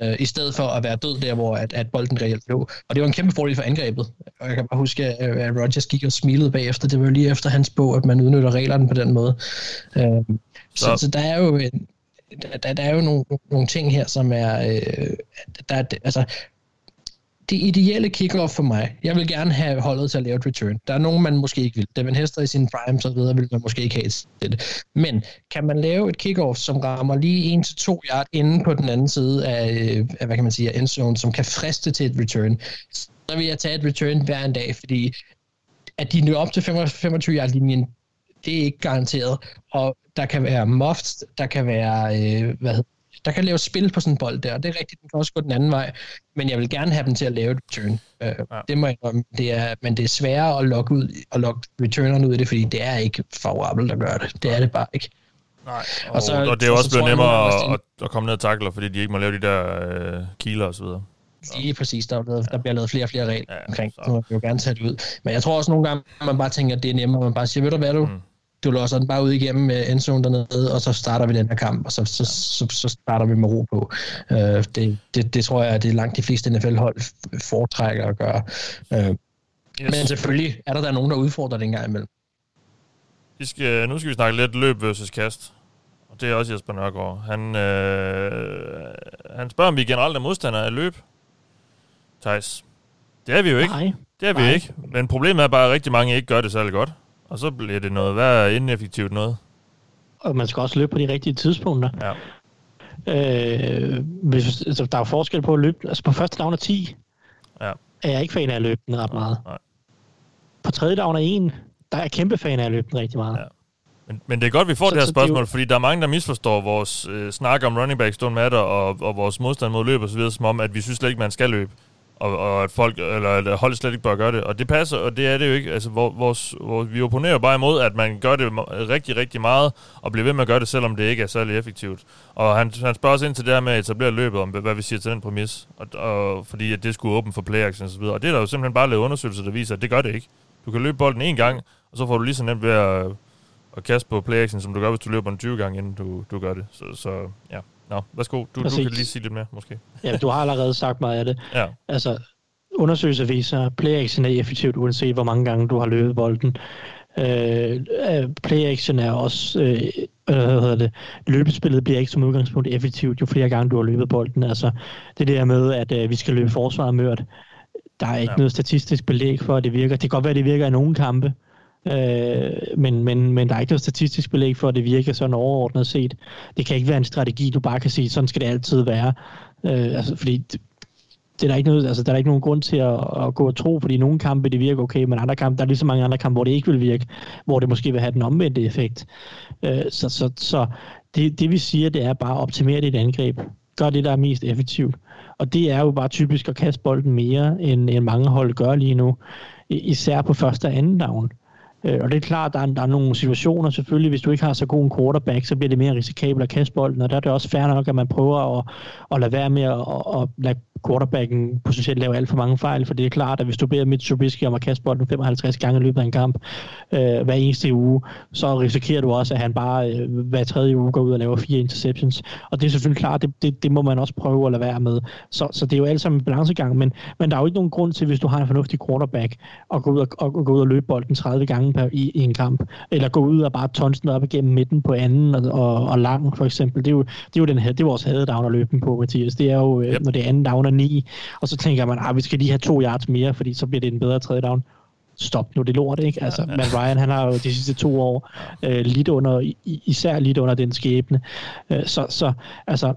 Øh, I stedet for at være død der, hvor at, at bolden reelt lå. Og det var en kæmpe fordel for angrebet. Og jeg kan bare huske, at at Rodgers gik og smilede bagefter. Det var jo lige efter hans bog, at man udnytter reglerne på den måde. Øh, så, Så- så der er jo en, der, der er jo nogle, nogle ting her, som er... Øh, der, er- altså, det ideelle kickoff for mig, jeg vil gerne have holdet til at lave et return. Der er nogen, man måske ikke vil. Devin Hester i sin prime, så videre, vil man måske ikke have det. Men kan man lave et kickoff, som rammer lige 1-2 yard inde på den anden side af, af hvad kan man sige, af endzone, som kan friste til et return, så vil jeg tage et return hver en dag, fordi at de når op til 25 yard linjen, det er ikke garanteret. Og der kan være muffs, der kan være, øh, hvad hedder der kan lave spil på sådan en bold der, og det er rigtigt, den kan også gå den anden vej, men jeg vil gerne have dem til at lave et return. Øh, Ja. Det må jeg indrømme. det er, men det er sværere at logge, ud, at logge returnerne ud i det, fordi det er ikke favorabelt at gøre det. Det er det bare ikke. Nej, og, Og så- så, og det er jo også så blevet nemmere at at, komme ned og takle, fordi de ikke må lave de der øh, kiler og så videre. Lige præcis, der, er lavet, der bliver lavet flere og flere regler Ja, ja, omkring, så- så man vil jo gerne tage det ud. Men jeg tror også nogle gange, man bare tænker, at det er nemmere, man bare siger, ved du hvad du, Mm. Du låser den bare ud igennem uh, endzone dernede, og så starter vi den her kamp, og så, så, så, så starter vi med ro på. Uh, det, det, det tror jeg, at det er langt de fleste NFL-hold foretrækker at gøre. Uh, Yes. Men selvfølgelig er der der nogen, der udfordrer det engang imellem. Vi skal, nu skal vi snakke lidt løb versus kast. Og det er også Jesper Nørgaard. Han, øh, han spørger, om vi generelt er modstandere af løb. Thijs. Det er vi jo ikke. Nej. Det er vi Nej. ikke. Men problemet er bare, at rigtig mange ikke gør det særlig godt. Og så bliver det noget værre ineffektivt noget. Og man skal også løbe på de rigtige tidspunkter. Ja. Øh, hvis, altså, der er forskel på at løbe. Altså på første down er 10, Ja. er jeg ikke fan af at løbe den ret meget. Nej. På tredje down er 1, der er jeg kæmpe fan af at løbe den rigtig meget. Ja. Men, men det er godt, vi får Så- det her så det jo- spørgsmål, fordi der er mange, der misforstår vores øh, snak om running backs, don't matter, og, og vores modstand mod løb osv., som om, at vi synes slet ikke, man skal løbe. Og, og at folk, eller at hold slet ikke bør gøre det. Og det passer, og det er det jo ikke. Altså, vores, vores, vi opponerer bare imod, at man gør det rigtig, rigtig meget, og bliver ved med at gøre det, selvom det ikke er særlig effektivt. Og han, han spørger os ind til det her med at etablere løbet, om hvad vi siger til den præmis. Og, og, fordi at det skulle åbne for play action og så videre. Og det er der jo simpelthen bare lavet undersøgelser, der viser, at det gør det ikke. Du kan løbe bolden en gang, og så får du lige så nemt ved at, at kaste på play action, som du gør, hvis du løber den 20 gange, inden du, du gør det. Så, så ja. Nå, værsgo. Du, du kan lige sige lidt mere, måske. Ja, du har allerede sagt meget af det. Ja. Altså, undersøgelser viser, at play action er effektivt, uanset hvor mange gange du har løbet bolden. Øh, øh, play action er også, øh, øh, hvad hedder det, løbespillet bliver ikke som udgangspunkt effektivt, jo flere gange du har løbet bolden. Altså, det der med, at øh, vi skal løbe forsvaret mørt, der er ikke ja. noget statistisk belæg for, at det virker. Det kan godt være, at det virker i nogle kampe, øh, men, men, men der er ikke noget statistisk belæg for, at det virker sådan overordnet set. Det kan ikke være en strategi, du bare kan sige, sådan skal det altid være. Øh, altså, fordi det, det er der ikke noget, altså, der er ikke nogen grund til at, at gå og tro, fordi i nogle kampe det virker okay, men andre kampe, der er lige så mange andre kampe, hvor det ikke vil virke, hvor det måske vil have den omvendte effekt. Øh, så så, så det, det vi siger, det er bare at optimere dit angreb. Gør det, der er mest effektivt. Og det er jo bare typisk at kaste bolden mere, end, end mange hold gør lige nu. Især på første og anden down. Øh, Og det er klart, der er, der er nogle situationer selvfølgelig, hvis du ikke har så god en quarterback, så bliver det mere risikabelt at kaste bolden, og der er det også fair nok, at man prøver at, at lade være med at, at, at lade quarterbacken potentielt lave alt for mange fejl, for det er klart, at hvis du beder Mitch Trubisky om at kaste bolden 55 gange i løbet af en kamp øh, hver eneste uge, så risikerer du også, at han bare øh, hver tredje uge går ud og laver fire interceptions. Og det er selvfølgelig klart, det, det, det må man også prøve at lade være med. Så, så det er jo alt sammen en balancegang, men, men der er jo ikke nogen grund til, hvis du har en fornuftig quarterback, at gå ud og, og, og gå ud og løbe bolden 30 gange per, i, i en kamp, eller gå ud og bare tonse den op igennem midten på anden og, og, og lang, for eksempel. Det er jo, det er jo den her, det er vores hadedown at løbe den på, Mathias. Det er jo, yep. Yep. når det er anden down og ni, og så tænker man, at vi skal lige have to yards mere, fordi så bliver det en bedre tredje down stop nu det lort, ikke? Altså, ja, ja. Matt Ryan, han har jo de sidste to år øh, lidt under, især lidt under den skæbne. Øh, så, så, altså,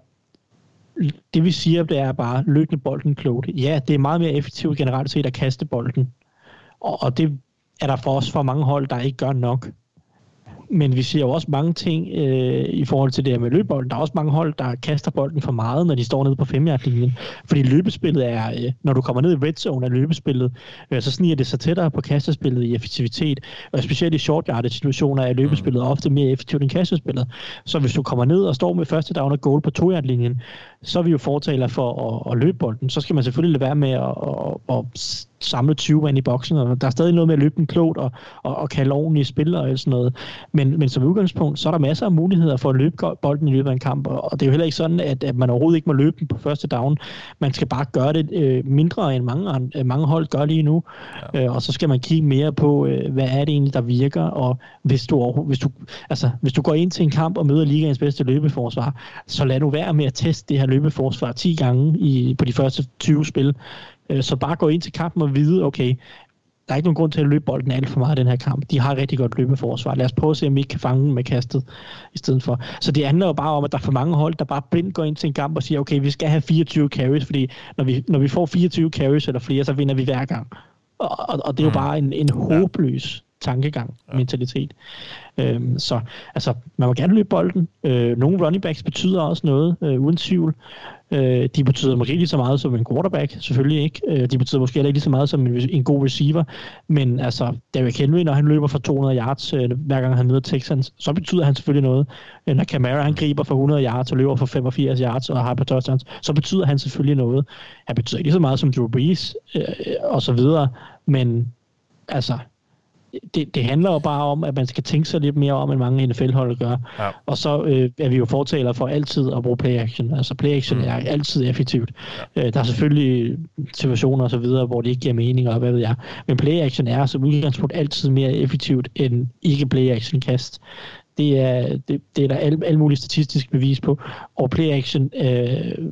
det vi siger, det er bare, løb med bolden klogt. Ja, det er meget mere effektivt generelt set at kaste bolden. Og, og det er der for os for mange hold, der ikke gør nok. Men vi ser jo også mange ting øh, i forhold til det her med løbebolden. Der er også mange hold, der kaster bolden for meget, når de står nede på 5 linjen Fordi løbespillet er, øh, når du kommer ned i red zone af løbespillet, øh, så sniger det sig tættere på kastespillet i effektivitet. Og specielt i short yardage situationer er løbespillet ofte mere effektivt end kastespillet. Så hvis du kommer ned og står med første down og goal på 2 linjen så er vi jo fortaler for at, at løbe bolden. Så skal man selvfølgelig lade være med at, at, at samle 20 mand i boksen, og der er stadig noget med at løbe den klogt og, og, og kalde ordentlige spillere og sådan noget. Men, men som udgangspunkt, så er der masser af muligheder for at løbe bolden i løbet af en kamp, og det er jo heller ikke sådan, at, at man overhovedet ikke må løbe den på første down. Man skal bare gøre det øh, mindre, end mange, an- øh, mange hold gør lige nu, ja. øh, og så skal man kigge mere på, øh, hvad er det egentlig, der virker, og hvis du, hvis, du, altså, hvis du går ind til en kamp og møder ligaens bedste løbeforsvar, så lad nu være med at teste det her løbeforsvar 10 gange i, på de første 20 spil. Øh, Så bare gå ind til kampen og vide, okay, der er ikke nogen grund til at løbe bolden alt for meget i den her kamp. De har rigtig godt løbeforsvar. Lad os prøve at se, om vi ikke kan fange dem med kastet i stedet for. Så det handler jo bare om, at der er for mange hold, der bare blindt går ind til en kamp og siger, okay, vi skal have 24 carries, fordi når vi, når vi får 24 carries eller flere, så vinder vi hver gang. Og, og, og det er jo bare en, en håbløs tankegang, ja. mentalitet. Øhm, så altså, man må gerne løbe bolden. Øh, nogle running backs betyder også noget, øh, uden tvivl. Øh, de betyder måske ikke lige så meget som en quarterback, selvfølgelig ikke. Øh, de betyder måske heller ikke lige så meget som en, en god receiver. Men altså, David Henry, når han løber for 200 yards, øh, hver gang han møder Texans, så betyder han selvfølgelig noget. Øh, når Camara han griber for 100 yards og løber for 85 yards og har på touchdowns, så betyder han selvfølgelig noget. Han betyder ikke lige så meget som Drew Brees øh, og så videre, men altså, det, det handler jo bare om, at man skal tænke sig lidt mere om, end mange NFL-hold gør. Ja. Og så øh, er vi jo fortalere for altid at bruge play-action. Altså play-action mm. er altid effektivt. Ja. Øh, der er selvfølgelig situationer og så videre, hvor det ikke giver mening, og hvad ved jeg. Men play-action er som udgangspunkt altid mere effektivt end ikke play-action-kast. Det er, det, det er der alle al mulige statistiske bevis på. Og play-action øh,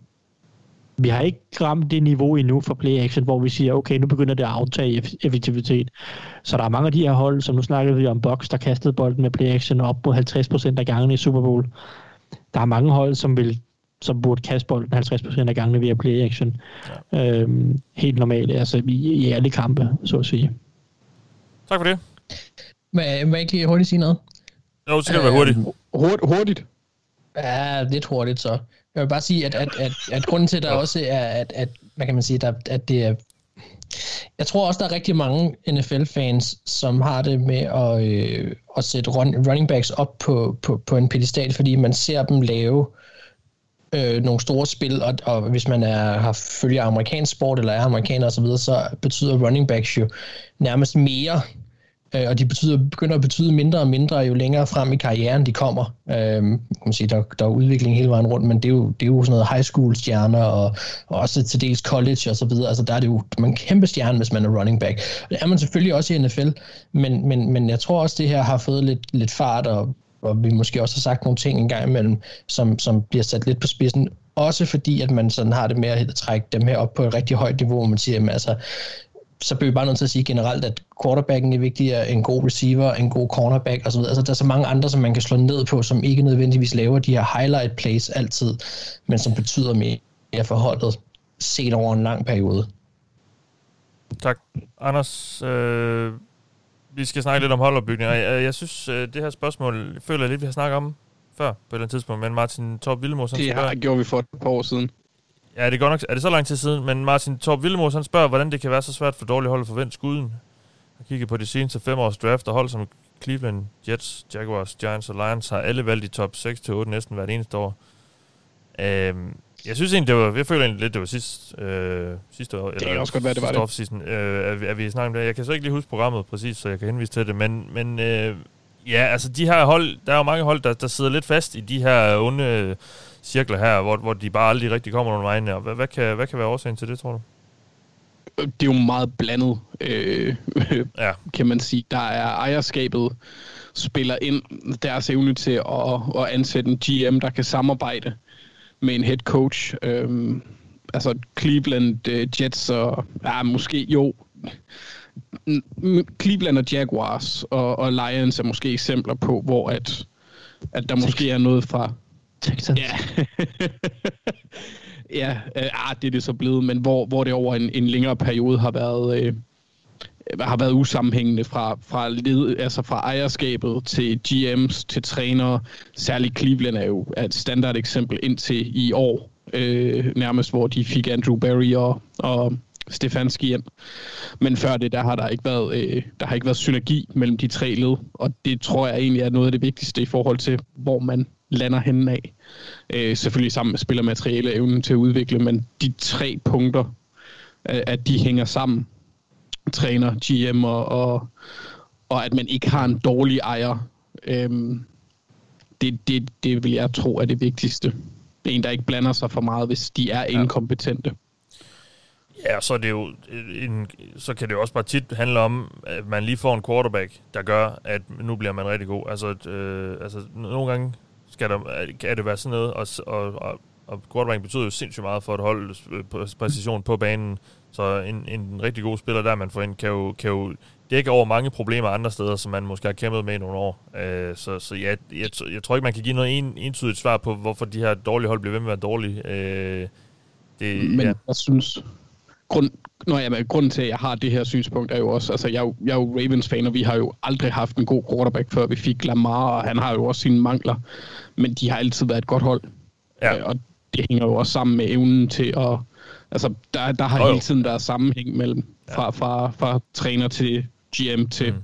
vi har ikke ramt det niveau endnu for play-action, hvor vi siger, okay, nu begynder det at aftage effektivitet. Så der er mange af de her hold, som nu snakkede vi om Box, der kastede bolden med play-action op på 50% af gangene i Super Bowl. Der er mange hold, som vil som burde kaste bolden 50% af gangene via play-action. Ja. Øhm, helt normalt, altså i, i alle kampe, så at sige. Tak for det. Må jeg ikke lige hurtigt sige noget? Jo, så skal det være hurtigt. Hurt, hurtigt? Ja, lidt hurtigt så. Jeg vil bare sige, at, at, at, at grunden til, at der også er, at, at hvad kan man sige, der, at det er jeg tror også, der er rigtig mange NFL-fans, som har det med at, øh, at sætte run, running backs op på, på, på en pedestal, fordi man ser dem lave øh, nogle store spil, og, og hvis man er, har følger amerikansk sport, eller er amerikaner osv., så, så betyder running backs jo nærmest mere øh, og de betyder, begynder at betyde mindre og mindre, jo længere frem i karrieren de kommer. Øh, kan man sige, der, der er udvikling hele vejen rundt, men det er jo, det er jo sådan noget high school stjerner, og, og også til dels college og så videre. Altså der er det jo man er en kæmpe stjerne, hvis man er running back. Og det er man selvfølgelig også i NFL, men, men, men jeg tror også, det her har fået lidt, lidt fart, og, og vi måske også har sagt nogle ting en gang imellem, som, som bliver sat lidt på spidsen, også fordi, at man sådan har det med at trække dem her op på et rigtig højt niveau, hvor man siger, at altså, så bliver vi bare nødt til at sige generelt, at quarterbacken er vigtigere, en god receiver, en god cornerback osv. Altså, der er så mange andre, som man kan slå ned på, som ikke nødvendigvis laver de her highlight plays altid, men som betyder mere for holdet set over en lang periode. Tak. Anders, øh, vi skal snakke lidt om holdopbygning. Jeg, jeg synes, øh, det her spørgsmål, jeg føler lidt, vi har snakket om før på et eller andet tidspunkt, men Martin Torp Vildemor... Det har gjort vi for et par år siden. Ja, det er godt nok. Er det så lang tid siden? Men Martin Torp Vildemos, han spørger, hvordan det kan være så svært for dårlige hold at forvente skuden. Jeg kigger på de seneste fem års draft, og hold som Cleveland, Jets, Jaguars, Giants og Lions har alle valgt i top 6-8 næsten hvert eneste år. Øhm, jeg synes egentlig, det var, jeg føler egentlig lidt, det var sidst, øh, sidste år. Det kan også godt være, det var det. Øh, at, vi, at vi snakker om det. Jeg kan så ikke lige huske programmet præcis, så jeg kan henvise til det. Men, men øh, ja, altså de her hold, der er jo mange hold, der, der sidder lidt fast i de her onde cirkler her, hvor, hvor de bare aldrig rigtig kommer nogen vegne. Hvad, hvad, kan, hvad kan være årsagen til det, tror du? Det er jo meget blandet, øh, ja. kan man sige. Der er ejerskabet spiller ind deres evne til at, at ansætte en GM, der kan samarbejde med en head coach. Øh, altså Cleveland øh, Jets og ja, måske jo Cleveland og Jaguars og, og Lions er måske eksempler på, hvor at, at der måske er noget fra Texans. Ja, ja øh, ah, det er det så blevet, men hvor, hvor det over en, en længere periode har været... Øh, har været usammenhængende fra, fra, led, altså fra ejerskabet til GM's til trænere. Særligt Cleveland er jo et standard eksempel indtil i år, øh, nærmest hvor de fik Andrew Barry og, og Stefanski ind. Men før det, der har der ikke været, øh, der har ikke været synergi mellem de tre led, og det tror jeg egentlig er noget af det vigtigste i forhold til, hvor man lander henne af. Øh, selvfølgelig sammen med spillermateriale og evnen til at udvikle, men de tre punkter, øh, at de hænger sammen, træner, GM og, og, og at man ikke har en dårlig ejer, øh, det, det, det vil jeg tro er det vigtigste. En, der ikke blander sig for meget, hvis de er inkompetente. Ja, så, er det jo en, så kan det jo også bare tit handle om, at man lige får en quarterback, der gør, at nu bliver man rigtig god. Altså, øh, altså nogle gange skal der, kan det være sådan noget, og, og, og, og quarterback betyder jo sindssygt meget for at holde præcision på banen, så en, en rigtig god spiller der, man får ind, kan jo, kan jo dække over mange problemer andre steder, som man måske har kæmpet med i nogle år. Uh, så så ja, jeg, jeg tror ikke, man kan give noget en, entydigt svar på, hvorfor de her dårlige hold bliver ved med at være dårlige. Uh, det, Men ja. jeg synes, grund, Nå ja, men grunden til, at jeg har det her synspunkt, er jo også, altså jeg er jo, jeg er jo Ravens-fan, og vi har jo aldrig haft en god quarterback, før vi fik Lamar, og han har jo også sine mangler, men de har altid været et godt hold. Ja. Øh, og det hænger jo også sammen med evnen til at, altså der, der har jo. hele tiden været sammenhæng mellem, fra, fra, fra træner til GM til, mm.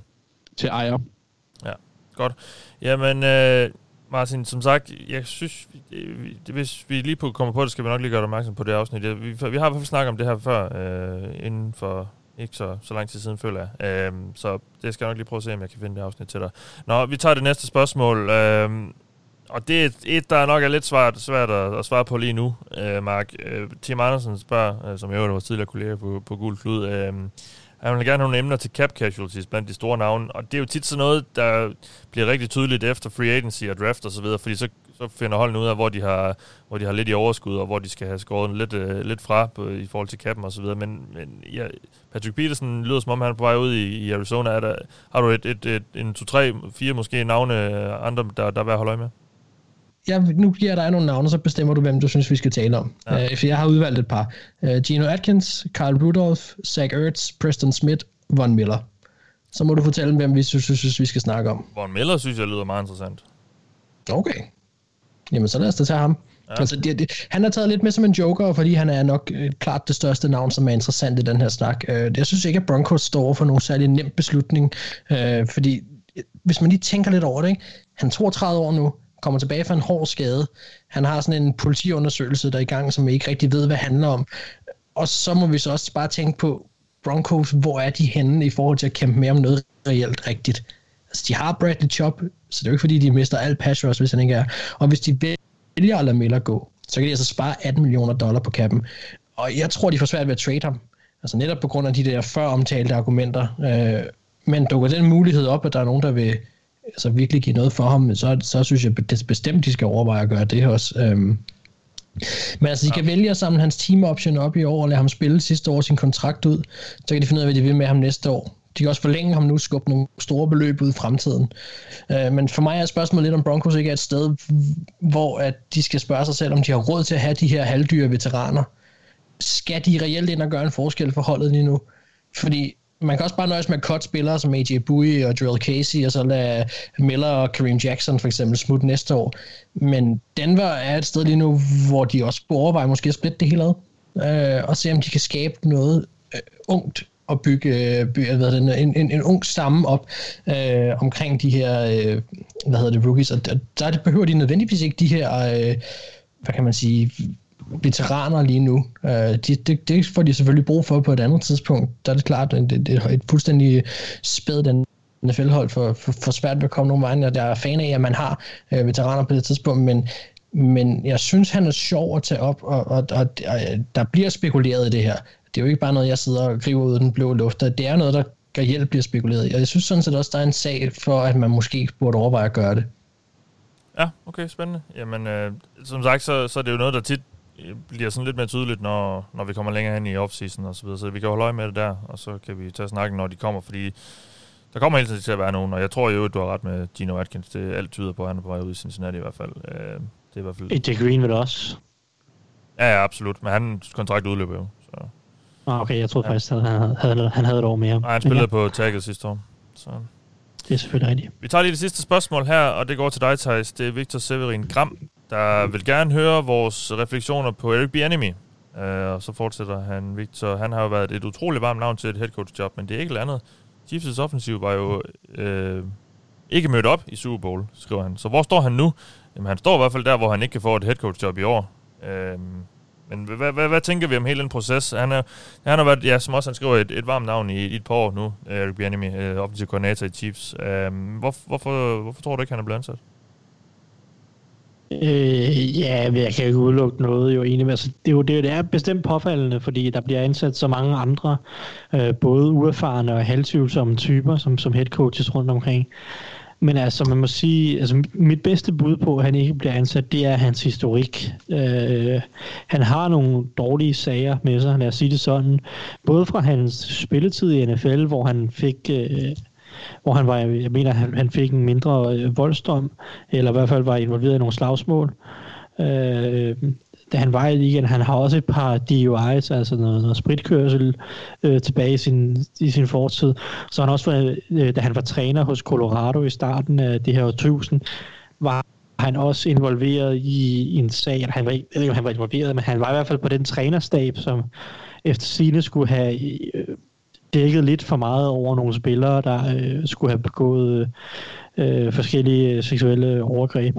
til ejer. Ja, godt. Jamen, øh, Martin, som sagt, jeg synes, det, hvis vi lige på kommer på det, skal vi nok lige gøre dig opmærksom på det afsnit. Vi, vi har i hvert fald snakket om det her før, øh, inden for ikke så, så lang tid siden, føler jeg. Øh, så det skal jeg nok lige prøve at se, om jeg kan finde det afsnit til dig. Nå, vi tager det næste spørgsmål. Øh, og det er et, et, der nok er lidt svært, svært at, at svare på lige nu, øh, Mark. Øh, Tim Andersen spørger, øh, som jeg var tidligere kollega på, på Gul Klud, øh, han vil gerne have nogle emner til cap casualties blandt de store navne, og det er jo tit sådan noget, der bliver rigtig tydeligt efter free agency og draft og så videre, fordi så, så finder holdene ud af, hvor de har, hvor de har lidt i overskud, og hvor de skal have skåret lidt, øh, lidt fra på, i forhold til cappen og så videre. Men, men ja, Patrick Peterson lyder som om, han er på vej ud i, i Arizona. Er der, har du et, et, et, en 2-3-4 måske navne øh, andre, der, der er værd at holde øje med? Jeg, nu giver dig nogle navne, så bestemmer du, hvem du synes, vi skal tale om. Ja. Uh, for jeg har udvalgt et par. Uh, Gino Atkins, Kyle Rudolph, Zach Ertz, Preston Smith, Von Miller. Så må du fortælle, hvem vi synes, synes vi skal snakke om. Von Miller synes jeg lyder meget interessant. Okay. Jamen, så lad os da tage ham. Ja. Altså, det, det, han er taget lidt med som en joker, fordi han er nok øh, klart det største navn, som er interessant i den her snak. Øh, jeg synes ikke, at Broncos står for nogen særlig nem beslutning, øh, fordi øh, hvis man lige tænker lidt over det, ikke? han er 32 år nu, kommer tilbage fra en hård skade, han har sådan en politiundersøgelse, der er i gang, som vi ikke rigtig ved, hvad det handler om. Og så må vi så også bare tænke på, Broncos, hvor er de henne i forhold til at kæmpe mere om noget reelt rigtigt? Altså, de har Bradley Chop, så det er jo ikke fordi, de mister alt pass rush, hvis han ikke er. Og hvis de vælger at lade Miller gå, så kan de altså spare 18 millioner dollar på kappen. Og jeg tror, de får svært ved at trade ham. Altså netop på grund af de der før omtalte argumenter. Øh, men dukker den mulighed op, at der er nogen, der vil altså, virkelig give noget for ham, så, så synes jeg det bestemt, de skal overveje at gøre det også. Øhm, men altså, de kan vælge at samle hans team option op i år og lade ham spille sidste år sin kontrakt ud. Så kan de finde ud af, hvad de vil med ham næste år. De kan også forlænge ham nu, skubbe nogle store beløb ud i fremtiden. Øh, men for mig er spørgsmålet lidt, om Broncos ikke er et sted, hvor at de skal spørge sig selv, om de har råd til at have de her halvdyre veteraner. Skal de reelt ind og gøre en forskel for holdet lige nu? Fordi man kan også bare nøjes med at cut spillere som AJ Bowie og Drill Casey, og så lade Miller og Kareem Jackson for eksempel smutte næste år. Men Denver er et sted lige nu, hvor de også overvejer måske at splitte det hele ad, øh, og se om de kan skabe noget øh, ungt og bygge, bygge hvad det, en, en, en ung stamme op øh, omkring de her øh, hvad hedder det, rookies. Og der, der behøver de nødvendigvis ikke de her, øh, hvad kan man sige, veteraner lige nu. Uh, de, det, det får de selvfølgelig brug for på et andet tidspunkt. Der er det klart, at det, det er et fuldstændig spæd den NFL-hold for, for, for svært ved at komme nogen vejen, og der er fan af, at man har øh, veteraner på det tidspunkt, men, men jeg synes, han er sjov at tage op, og, og, og, og der bliver spekuleret i det her. Det er jo ikke bare noget, jeg sidder og griber ud af den blå luft. Det er noget, der reelt bliver spekuleret i, og jeg synes sådan set også, der er en sag for, at man måske burde overveje at gøre det. Ja, okay, spændende. Jamen, øh, som sagt, så, så er det jo noget, der tit bliver sådan lidt mere tydeligt, når, når vi kommer længere hen i offseason og så videre. Så vi kan holde øje med det der, og så kan vi tage snakken, når de kommer, fordi der kommer hele tiden til at være nogen, og jeg tror jo, at du har ret med Gino Atkins. Det alt tyder på, at han er på vej ud i Cincinnati i hvert fald. Øh, det er i hvert fald... AJ Green vil også. Ja, ja, absolut. Men hans kontrakt udløber jo. Så. Ah, okay, jeg troede ja. faktisk, at han havde, havde, han havde et år mere. Nej, han spillede ja. på tagget sidste år. Så. Det er selvfølgelig rigtigt. Vi tager lige det sidste spørgsmål her, og det går til dig, Thijs. Det er Victor Severin Gram, der vil gerne høre vores refleksioner på Eric Bieniemy. Uh, og så fortsætter han, Victor. Han har jo været et utroligt varmt navn til et head coach job, men det er ikke andet. Chiefs' offensiv var jo uh, ikke mødt op i Super Bowl, skriver han. Så hvor står han nu? Jamen, han står i hvert fald der, hvor han ikke kan få et head coach job i år. Uh, men hvad, hvad, hvad tænker vi om hele den proces? Han, er, han har været, ja, som også han skriver, et, et varmt navn i, i et par år nu, Eric Bieniemy, uh, offensiv koordinator i Chiefs. Uh, hvor, hvorfor, hvorfor tror du ikke, han er blevet ansat? Øh, ja, men jeg kan ikke udelukke noget jo egentlig. Altså, det, er jo, det, det er bestemt påfaldende, fordi der bliver ansat så mange andre, øh, både uerfarne og halvtvivlsomme typer, som, som head coaches rundt omkring. Men altså, man må sige, altså mit bedste bud på, at han ikke bliver ansat, det er hans historik. Øh, han har nogle dårlige sager med sig, lad os sige det sådan. Både fra hans spilletid i NFL, hvor han fik... Øh, hvor han var, jeg mener, han, han fik en mindre øh, eller i hvert fald var involveret i nogle slagsmål. Øh, da han var i ligaen. Han har også et par DUI's, altså noget, noget spritkørsel øh, tilbage i sin, i sin fortid. Så han også været, øh, da han var træner hos Colorado i starten af det her 1000, var han også involveret i, i en sag, han var, jeg ved ikke, om han var involveret, men han var i hvert fald på den trænerstab, som efter sine skulle have øh, dækket lidt for meget over nogle spillere, der øh, skulle have begået øh, forskellige seksuelle overgreb.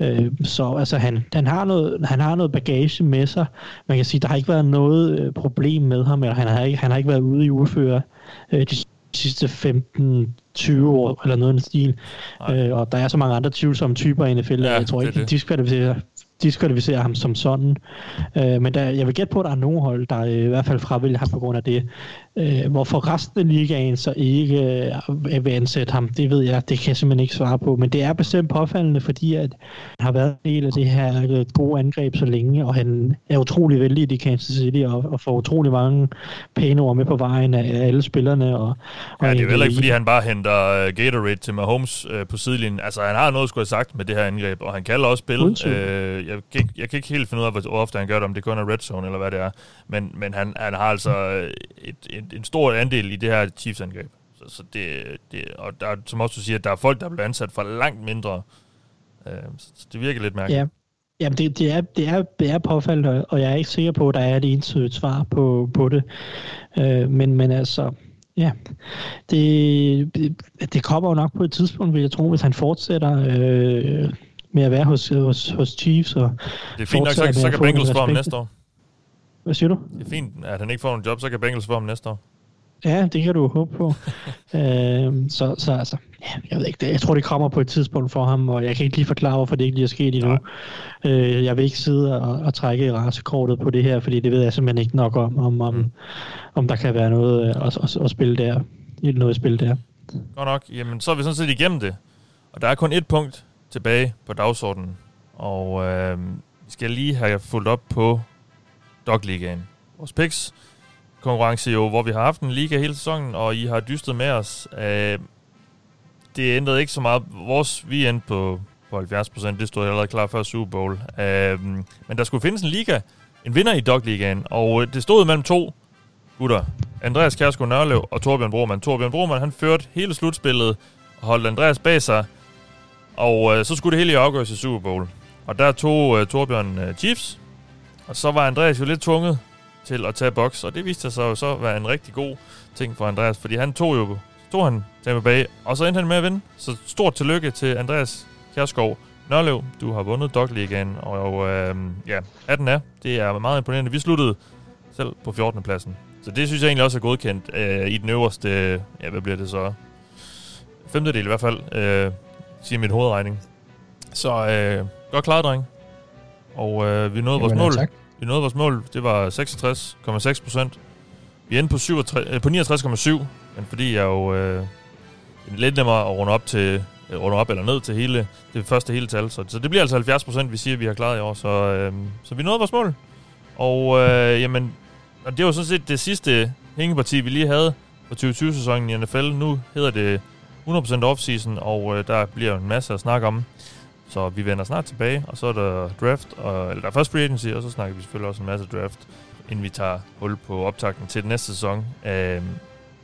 Øh, så altså, han, han, har noget, han har noget bagage med sig. Man kan sige, der har ikke været noget øh, problem med ham, eller han har ikke, han har ikke været ude i udføre øh, de sidste 15-20 år, eller noget i den stil. Øh, og der er så mange andre tvivlsomme typer i NFL, ja, jeg tror ikke, de diskvalificerer diskvalificere ham som sådan. Øh, men der, jeg vil gætte på, at der er nogle hold, der i hvert fald fravælger ham på grund af det. Øh, hvorfor resten af ligaen så ikke øh, vil ansætte ham, det ved jeg, det kan jeg simpelthen ikke svare på. Men det er bestemt påfaldende, fordi at han har været en del af det her øh, gode angreb så længe, og han er utrolig vældig i Kansas City, og, og får utrolig mange pæne ord med på vejen af alle spillerne. Og, og ja, det er jo heller ikke, fordi han bare henter uh, Gatorade til Mahomes uh, på sidelinjen. Altså, han har noget at skulle have sagt med det her angreb, og han kan også spille. Uh, jeg, kan, jeg kan ikke helt finde ud af, hvor ofte han gør det, om det kun er red zone, eller hvad det er. Men, men han, han har altså et, et en stor andel i det her Chiefs-angreb. Så, så det, det, og der, som også du siger, der er folk, der bliver ansat for langt mindre. Øh, så det virker lidt mærkeligt. Ja. Jamen, det, det, er, det, er, det er påfaldende, og jeg er ikke sikker på, at der er et entydigt svar på, på det. Øh, men, men altså, ja, det, det, det kommer jo nok på et tidspunkt, vil jeg tro, hvis han fortsætter øh, med at være hos, hos, hos Chiefs. Og det er fint nok, så, så kan Bengals få ham næste år. Hvad siger du? Det er fint, at han ikke får en job, så kan Bengals få ham næste år. Ja, det kan du håbe på. øhm, så, så altså, ja, jeg ved ikke, jeg tror, det kommer på et tidspunkt for ham, og jeg kan ikke lige forklare, hvorfor det ikke lige er sket endnu. Øh, jeg vil ikke sidde og, og trække i rasekortet på det her, fordi det ved jeg simpelthen ikke nok om, om, om, mm. om der kan være noget at, at, at spille der. Noget at spille der. Godt nok. Jamen, så er vi sådan set igennem det. Og der er kun et punkt tilbage på dagsordenen. Og øh, vi skal lige have fulgt op på dog Ligaen. Vores picks konkurrence jo, hvor vi har haft en liga hele sæsonen, og I har dystet med os. Øh, det ændrede ikke så meget. Vores, vi endte på, på 70 procent, det stod allerede klar før Super Bowl. Øh, men der skulle findes en liga, en vinder i Dog Ligaen, og det stod mellem to gutter. Andreas Kjærsgaard Nørlev og Torbjørn Broman. Torbjørn Broman, han førte hele slutspillet og holdt Andreas bag sig, og øh, så skulle det hele afgøres i Super Bowl. Og der tog øh, Torbjørn øh, Chiefs, og så var Andreas jo lidt tvunget til at tage boks, og det viste sig jo så at være en rigtig god ting for Andreas, fordi han tog jo tog han Tampa Bay, og så endte han med at vinde. Så stort tillykke til Andreas Kjærskov Nørlev. Du har vundet Dog League og øh, ja, 18 er. Det er meget imponerende. Vi sluttede selv på 14. pladsen. Så det synes jeg egentlig også er godkendt øh, i den øverste, ja, hvad bliver det så? Femtedel i hvert fald, øh, siger min hovedregning. Så øh, godt klaret, dreng. Og øh, vi nåede Jamen, vores mål. Tak. Vi nåede vores mål. Det var 66,6 procent. Vi endte på, 67, øh, på 69,7, men fordi jeg jo øh, lidt nemmere at runde op til øh, runde op eller ned til hele det første hele tal. Så, så det bliver altså 70 procent, vi siger, vi har klaret i år. Så, øh, så vi nåede vores mål. Og øh, jamen, og det var sådan set det sidste hængeparti, vi lige havde på 2020-sæsonen i NFL. Nu hedder det 100% off-season, og øh, der bliver en masse at snakke om. Så vi vender snart tilbage, og så er der draft, og, eller der er først free agency, og så snakker vi selvfølgelig også en masse draft, inden vi tager hul på optakten til den næste sæson. Øh,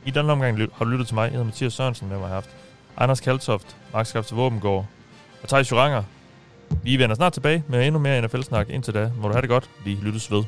I den omgang har du lyttet til mig. Jeg hedder Mathias Sørensen, med mig har haft Anders Kaltoft, Max Skafte Våbengård og Thijs Juranger. Vi vender snart tilbage med endnu mere NFL-snak. Indtil da må du have det godt. Vi lyttes ved.